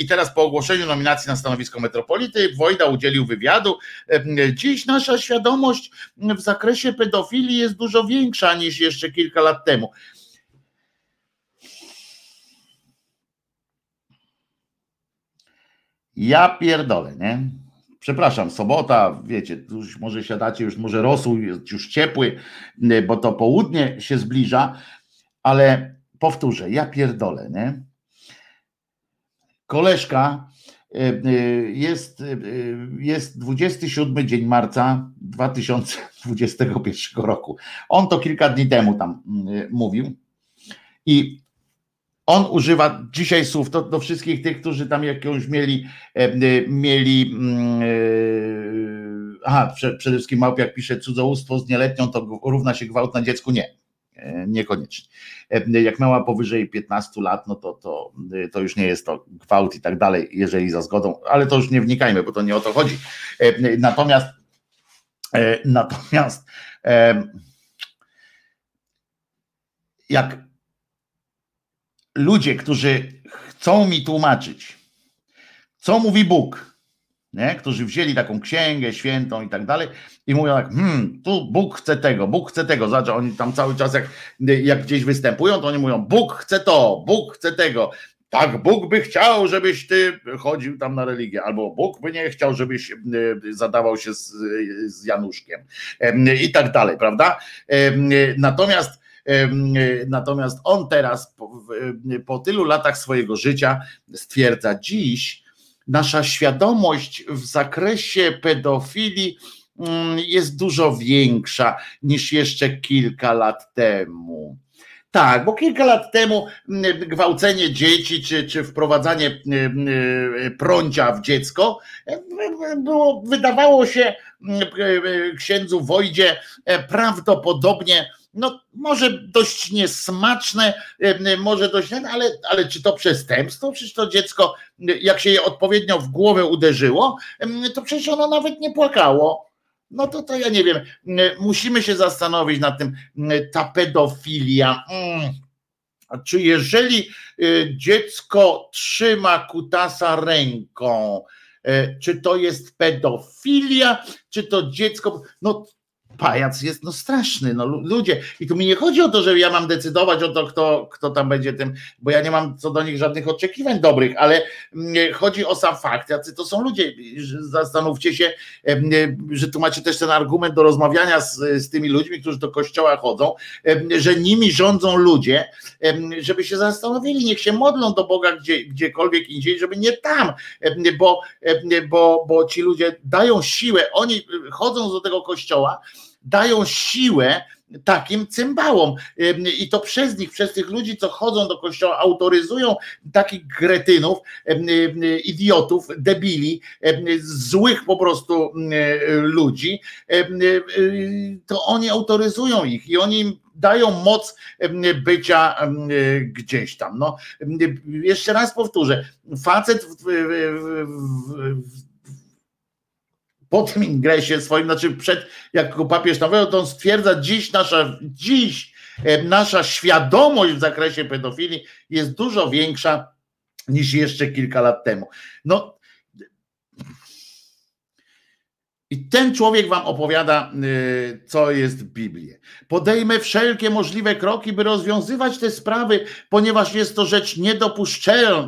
I teraz po ogłoszeniu nominacji na stanowisko metropolity Wojda udzielił wywiadu. E, Dziś nasza świadomość w zakresie pedofilii jest dużo większa niż jeszcze kilka lat temu. Ja pierdolę, nie? Przepraszam, sobota, wiecie, już może siadacie, już może rosół jest już ciepły, nie, bo to południe się zbliża, ale powtórzę, ja pierdolę, nie? Koleżka y, y, jest, y, jest 27 dzień marca 2021 roku. On to kilka dni temu tam y, mówił i on używa dzisiaj słów to do wszystkich tych, którzy tam jakąś mieli, e, mieli e, aha, prze, przede wszystkim Małpiak pisze cudzołóstwo z nieletnią to równa się gwałt na dziecku, nie, e, niekoniecznie. Jak miała powyżej 15 lat, no to, to, to już nie jest to gwałt i tak dalej, jeżeli za zgodą, ale to już nie wnikajmy, bo to nie o to chodzi. Natomiast natomiast jak ludzie, którzy chcą mi tłumaczyć, co mówi Bóg, nie? którzy wzięli taką księgę świętą i tak dalej i mówią tak, hmm, tu Bóg chce tego, Bóg chce tego, zobacz, oni tam cały czas jak, jak gdzieś występują, to oni mówią, Bóg chce to, Bóg chce tego, tak, Bóg by chciał, żebyś ty chodził tam na religię, albo Bóg by nie chciał, żebyś zadawał się z, z Januszkiem Em, i tak dalej, prawda? Natomiast Natomiast on teraz po, w- po tylu latach swojego życia stwierdza, dziś nasza świadomość w zakresie pedofilii mm, jest dużo większa niż jeszcze kilka lat temu. Tak, bo kilka lat temu mm, gwałcenie dzieci czy, czy wprowadzanie mm, y, prącia w dziecko e, było, wydawało się e, księdzu Wojdzie e, prawdopodobnie no może dość niesmaczne, może dość, ale, ale czy to przestępstwo? Przecież to dziecko, jak się je odpowiednio w głowę uderzyło, to przecież ono nawet nie płakało. No to, to ja nie wiem. Musimy się zastanowić nad tym, ta pedofilia. mm, Czy jeżeli y, dziecko trzyma kutasa ręką, e, czy to jest pedofilia, czy to dziecko. No pajac jest no straszny, no lu- ludzie. I tu mi nie chodzi o to, że ja mam decydować o to, kto, kto tam będzie tym, bo ja nie mam co do nich żadnych oczekiwań dobrych, ale mm, chodzi o sam fakt, jacy to są ludzie. Zastanówcie się, że tu macie też ten argument do rozmawiania z, z tymi ludźmi, którzy do kościoła chodzą, że nimi rządzą ludzie, żeby się zastanowili, niech się modlą do Boga gdzie, gdziekolwiek indziej, żeby nie tam, bo, bo, bo ci ludzie dają siłę, oni chodzą do tego kościoła, dają siłę takim cymbałom. Ym, i to przez nich, przez tych ludzi, co chodzą do kościoła, autoryzują takich gretynów, idiotów, debili, złych po prostu ludzi, to oni autoryzują ich i oni im dają moc bycia gdzieś tam. No, jeszcze raz powtórzę, facet w, w, w, w, po tym ingresie swoim, znaczy przed, jak papież nawołał, to on stwierdza, dziś nasza, dziś e, nasza świadomość w zakresie pedofilii jest dużo większa niż jeszcze kilka lat temu. No i ten człowiek wam opowiada, y, co jest w Biblii. Podejmę wszelkie możliwe kroki, by rozwiązywać te sprawy, ponieważ jest to rzecz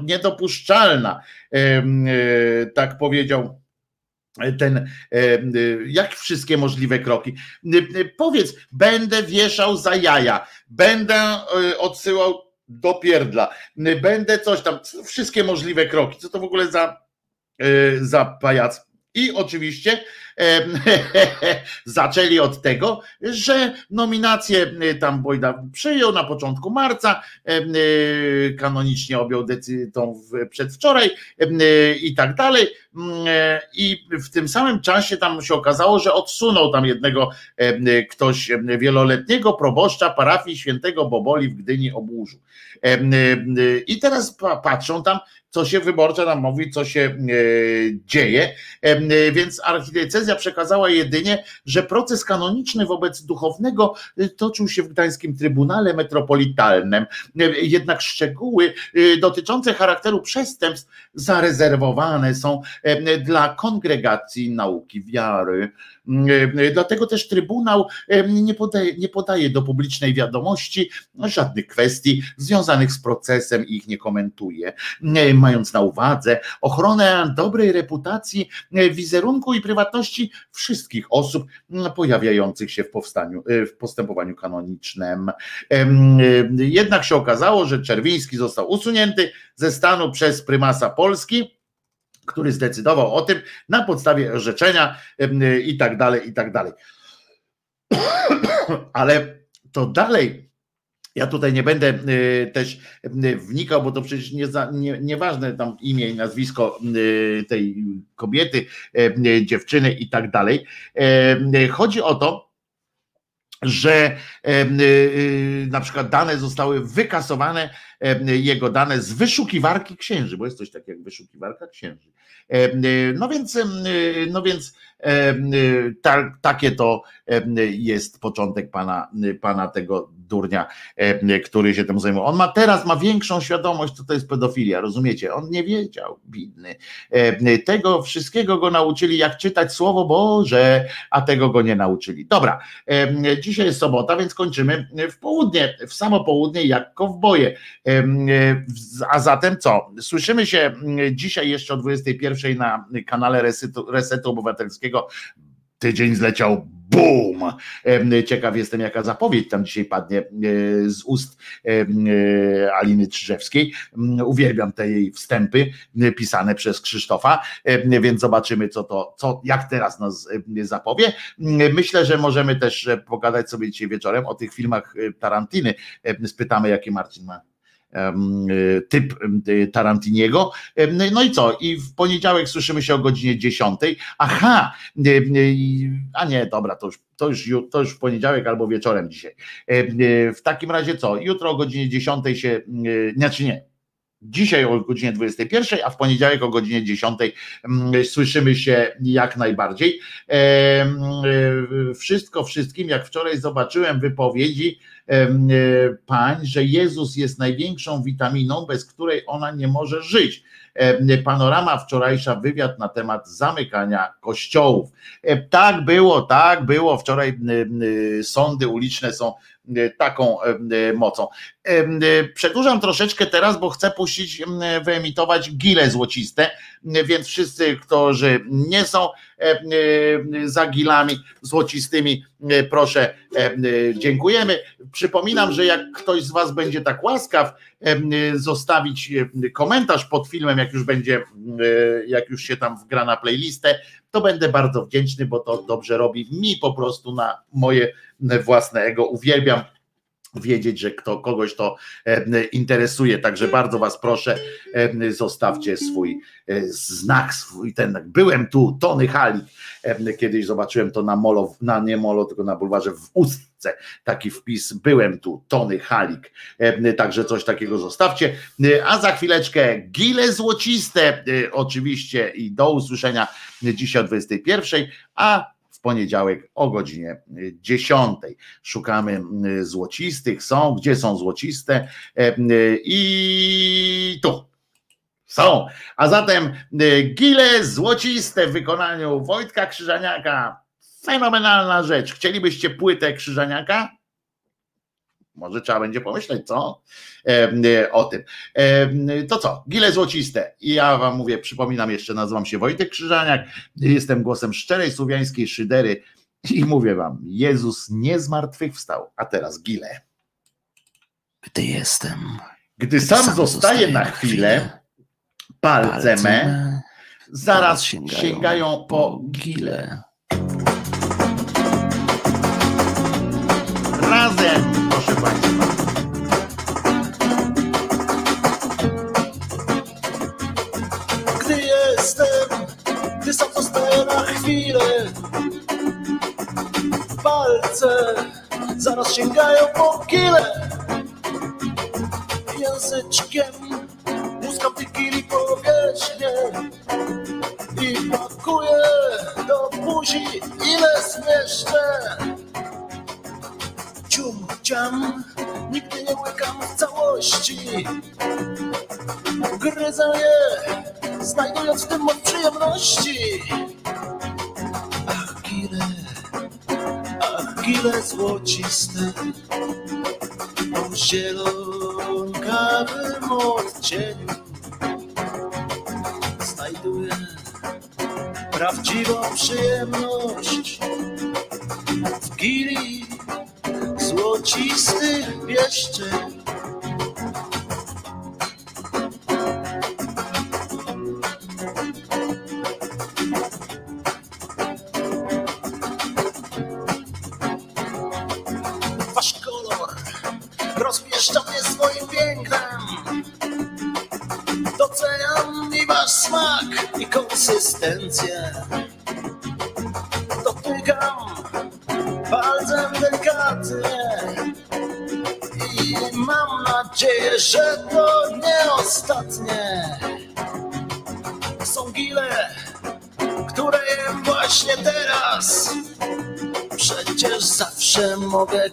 niedopuszczalna, y, Tak powiedział ten, e, e, jak wszystkie możliwe kroki. E, Powiedz, będę wieszał za jaja, będę odsyłał do pierdla, będę coś tam, wszystkie możliwe kroki. Co to w ogóle za, za pajac? I oczywiście e, zaczęli od tego, że nominację e, tam Bojda przyjął na początku marca, e, kanonicznie objął decyzję tą przedwczoraj e, i tak dalej. Mm, e, I w tym samym czasie tam się okazało, że odsunął tam jednego ktoś wieloletniego proboszcza parafii świętego Boboli w Gdyni Obłużu. I teraz pa- patrzą tam, co się wyborcza nam mówi, co się e, dzieje. Em, e, Więc archidiecezja przekazała jedynie, że proces kanoniczny wobec duchownego e, toczył się w Gdańskim Trybunale Metropolitalnym. E, Jednak szczegóły e, dotyczące charakteru przestępstw zarezerwowane są dla kongregacji nauki wiary. Mm, e, Dlatego też Trybunał em, nie podaje, nie podaje do publicznej wiadomości żadnych kwestii związanych z procesem i ich nie komentuje e, mając na uwadze ochronę dobrej reputacji, wizerunku i prywatności wszystkich osób pojawiających się w powstaniu, w postępowaniu kanonicznym. Jednak się okazało, że Czerwiński został usunięty ze stanu przez prymasa Polski który zdecydował o tym na podstawie orzeczenia i tak dalej, i tak dalej. Ale to dalej ja tutaj nie będę też wnikał, bo to przecież nie, za- nie, nieważne tam imię i nazwisko tej kobiety, dziewczyny i tak dalej. Chodzi o to, że y, y, na przykład dane zostały wykasowane, jego dane z wyszukiwarki księży, bo jest coś takiego jak wyszukiwarka księży. Y, y, No więc, no więc ta, takie to jest początek pana, pana tego durnia e, który się tym zajmuje. On ma teraz ma większą świadomość, co to jest pedofilia, rozumiecie? On nie wiedział, bidny. E, Tego wszystkiego go nauczyli, jak czytać Słowo Boże, a tego go nie nauczyli. Dobra, e, dzisiaj jest sobota, więc kończymy w południe, w samo południe, jak kowboje. E, A zatem co? Słyszymy się mm, dzisiaj jeszcze o 21 na kanale Resetu, Resetu Obywatelskiego. Tydzień zleciał BUM! Ciekaw jestem, jaka zapowiedź tam dzisiaj padnie e, z ust e, Aliny Czyżewskiej. Mm, Uwielbiam te jej wstępy pisane przez Krzysztofa, więc zobaczymy, co to, co, jak teraz nas zapowie. Mm, Myślę, że możemy też pogadać sobie dzisiaj wieczorem o tych filmach Tarantiny. Spytamy, jaki Marcin ma typ em, e, Tarantiniego. No i co? I w poniedziałek słyszymy się o godzinie 10. Aha, a nie, dobra, to już, to już, ju- to już w poniedziałek albo wieczorem dzisiaj. W takim razie co? Jutro o godzinie 10 się, znaczy nie, Dzisiaj o godzinie 21, a w poniedziałek o godzinie 10 mm, słyszymy się jak najbardziej. E, mm, e, Wszystko wszystkim, jak wczoraj zobaczyłem wypowiedzi e, pań, że Jezus jest największą witaminą, bez której ona nie może żyć. Panorama wczorajsza wywiad na temat zamykania kościołów. Tak było, tak było. Wczoraj sądy uliczne są taką em, mocą. Em, Przedłużam troszeczkę teraz, bo chcę puścić, em, wyemitować gile złociste, więc wszyscy, którzy nie są za gilami złocistymi, e, proszę, em, dziękujemy. Przypominam, że jak ktoś z Was będzie tak łaskaw zostawić komentarz pod filmem, jak już będzie, jak już się tam wgra na playlistę, to będę bardzo wdzięczny, bo to dobrze robi mi po prostu na moje własne ego. Uwielbiam wiedzieć, że kto, kogoś to e, interesuje. Także bardzo Was proszę, e, zostawcie swój e, znak, swój ten. Byłem tu, Tony Halik. Kiedyś zobaczyłem to na molo, na nie molo, tylko na bulwarze w Taki wpis, byłem tu, Tony Halik. E, Także coś takiego zostawcie. E, A za chwileczkę gile złociste, e, oczywiście, i do usłyszenia dzisiaj o 21, a w poniedziałek o godzinie 10. Szukamy złocistych, są, gdzie są złociste i tu. Są. A zatem gile złociste w wykonaniu Wojtka Krzyżaniaka. Fenomenalna rzecz. Chcielibyście płytę Krzyżaniaka? Może trzeba będzie pomyśleć, co? E, o tym. E, to co? Gile złociste. I ja wam mówię, przypominam jeszcze, nazywam się Wojtek Krzyżaniak, jestem głosem szczerej słowiańskiej szydery i mówię wam, Jezus nie zmartwychwstał, a teraz gile. Gdy jestem. Gdy sam, zostaje na chwilę, palce me zaraz sięgają po gile. Państwa. Gdy jestem, gdy sam zostaję na chwilę Palce zaraz sięgają po kile Języczkiem muskam powierzchnię I pakuję do buzi ile zmieszczę Cium, ciam, nigdy nie łykam w całości Gryzę je, znajdując w tym moc przyjemności. Ach, gile, ach, gile złociste, o zielonkawym odcieniu. Znajduję prawdziwą przyjemność złocistych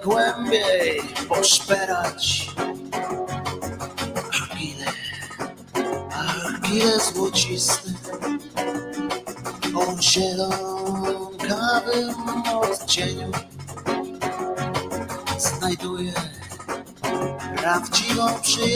głębiej poszperać. Ach, gile, ach, gile złociste, o zielonkawym odcieniu. Znajduję prawdziwą przyjemność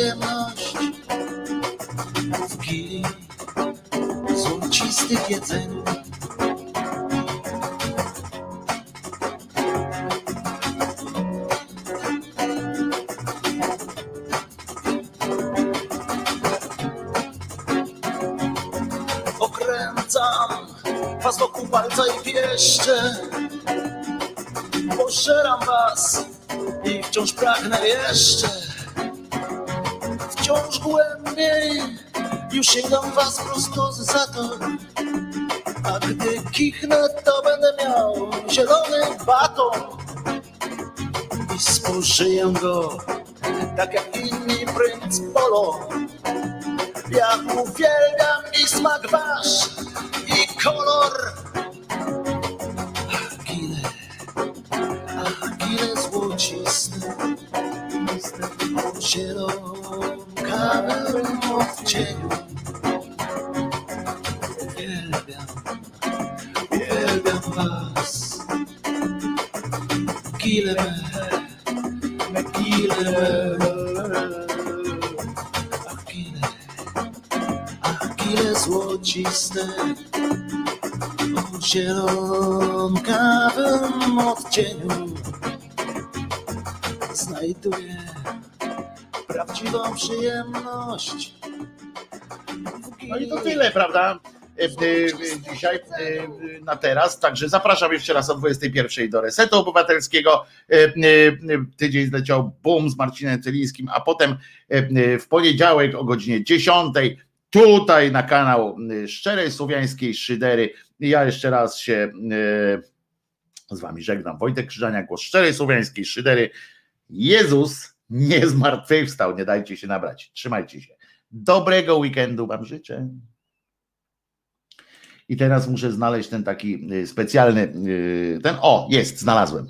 tak jak inni odcieniu znajduję prawdziwą przyjemność. No i to tyle, prawda? E, e, e, Dzisiaj na teraz. Także zapraszam jeszcze raz o 21 do Resetu Obywatelskiego. Tydzień zleciał boom z Marcinem Celińskim, a potem w poniedziałek o godzinie 10 tutaj na kanał Szczerej Słowiańskiej Szydery. Ja jeszcze raz się z wami żegnam. Wojtek Krzyżania, głos Szczerej Słowiańskiej Szydery. Jezus nie zmartwychwstał, nie dajcie się nabrać. Trzymajcie się. Dobrego weekendu wam życzę. I teraz muszę znaleźć ten taki y, specjalny, y, ten, o, jest, znalazłem.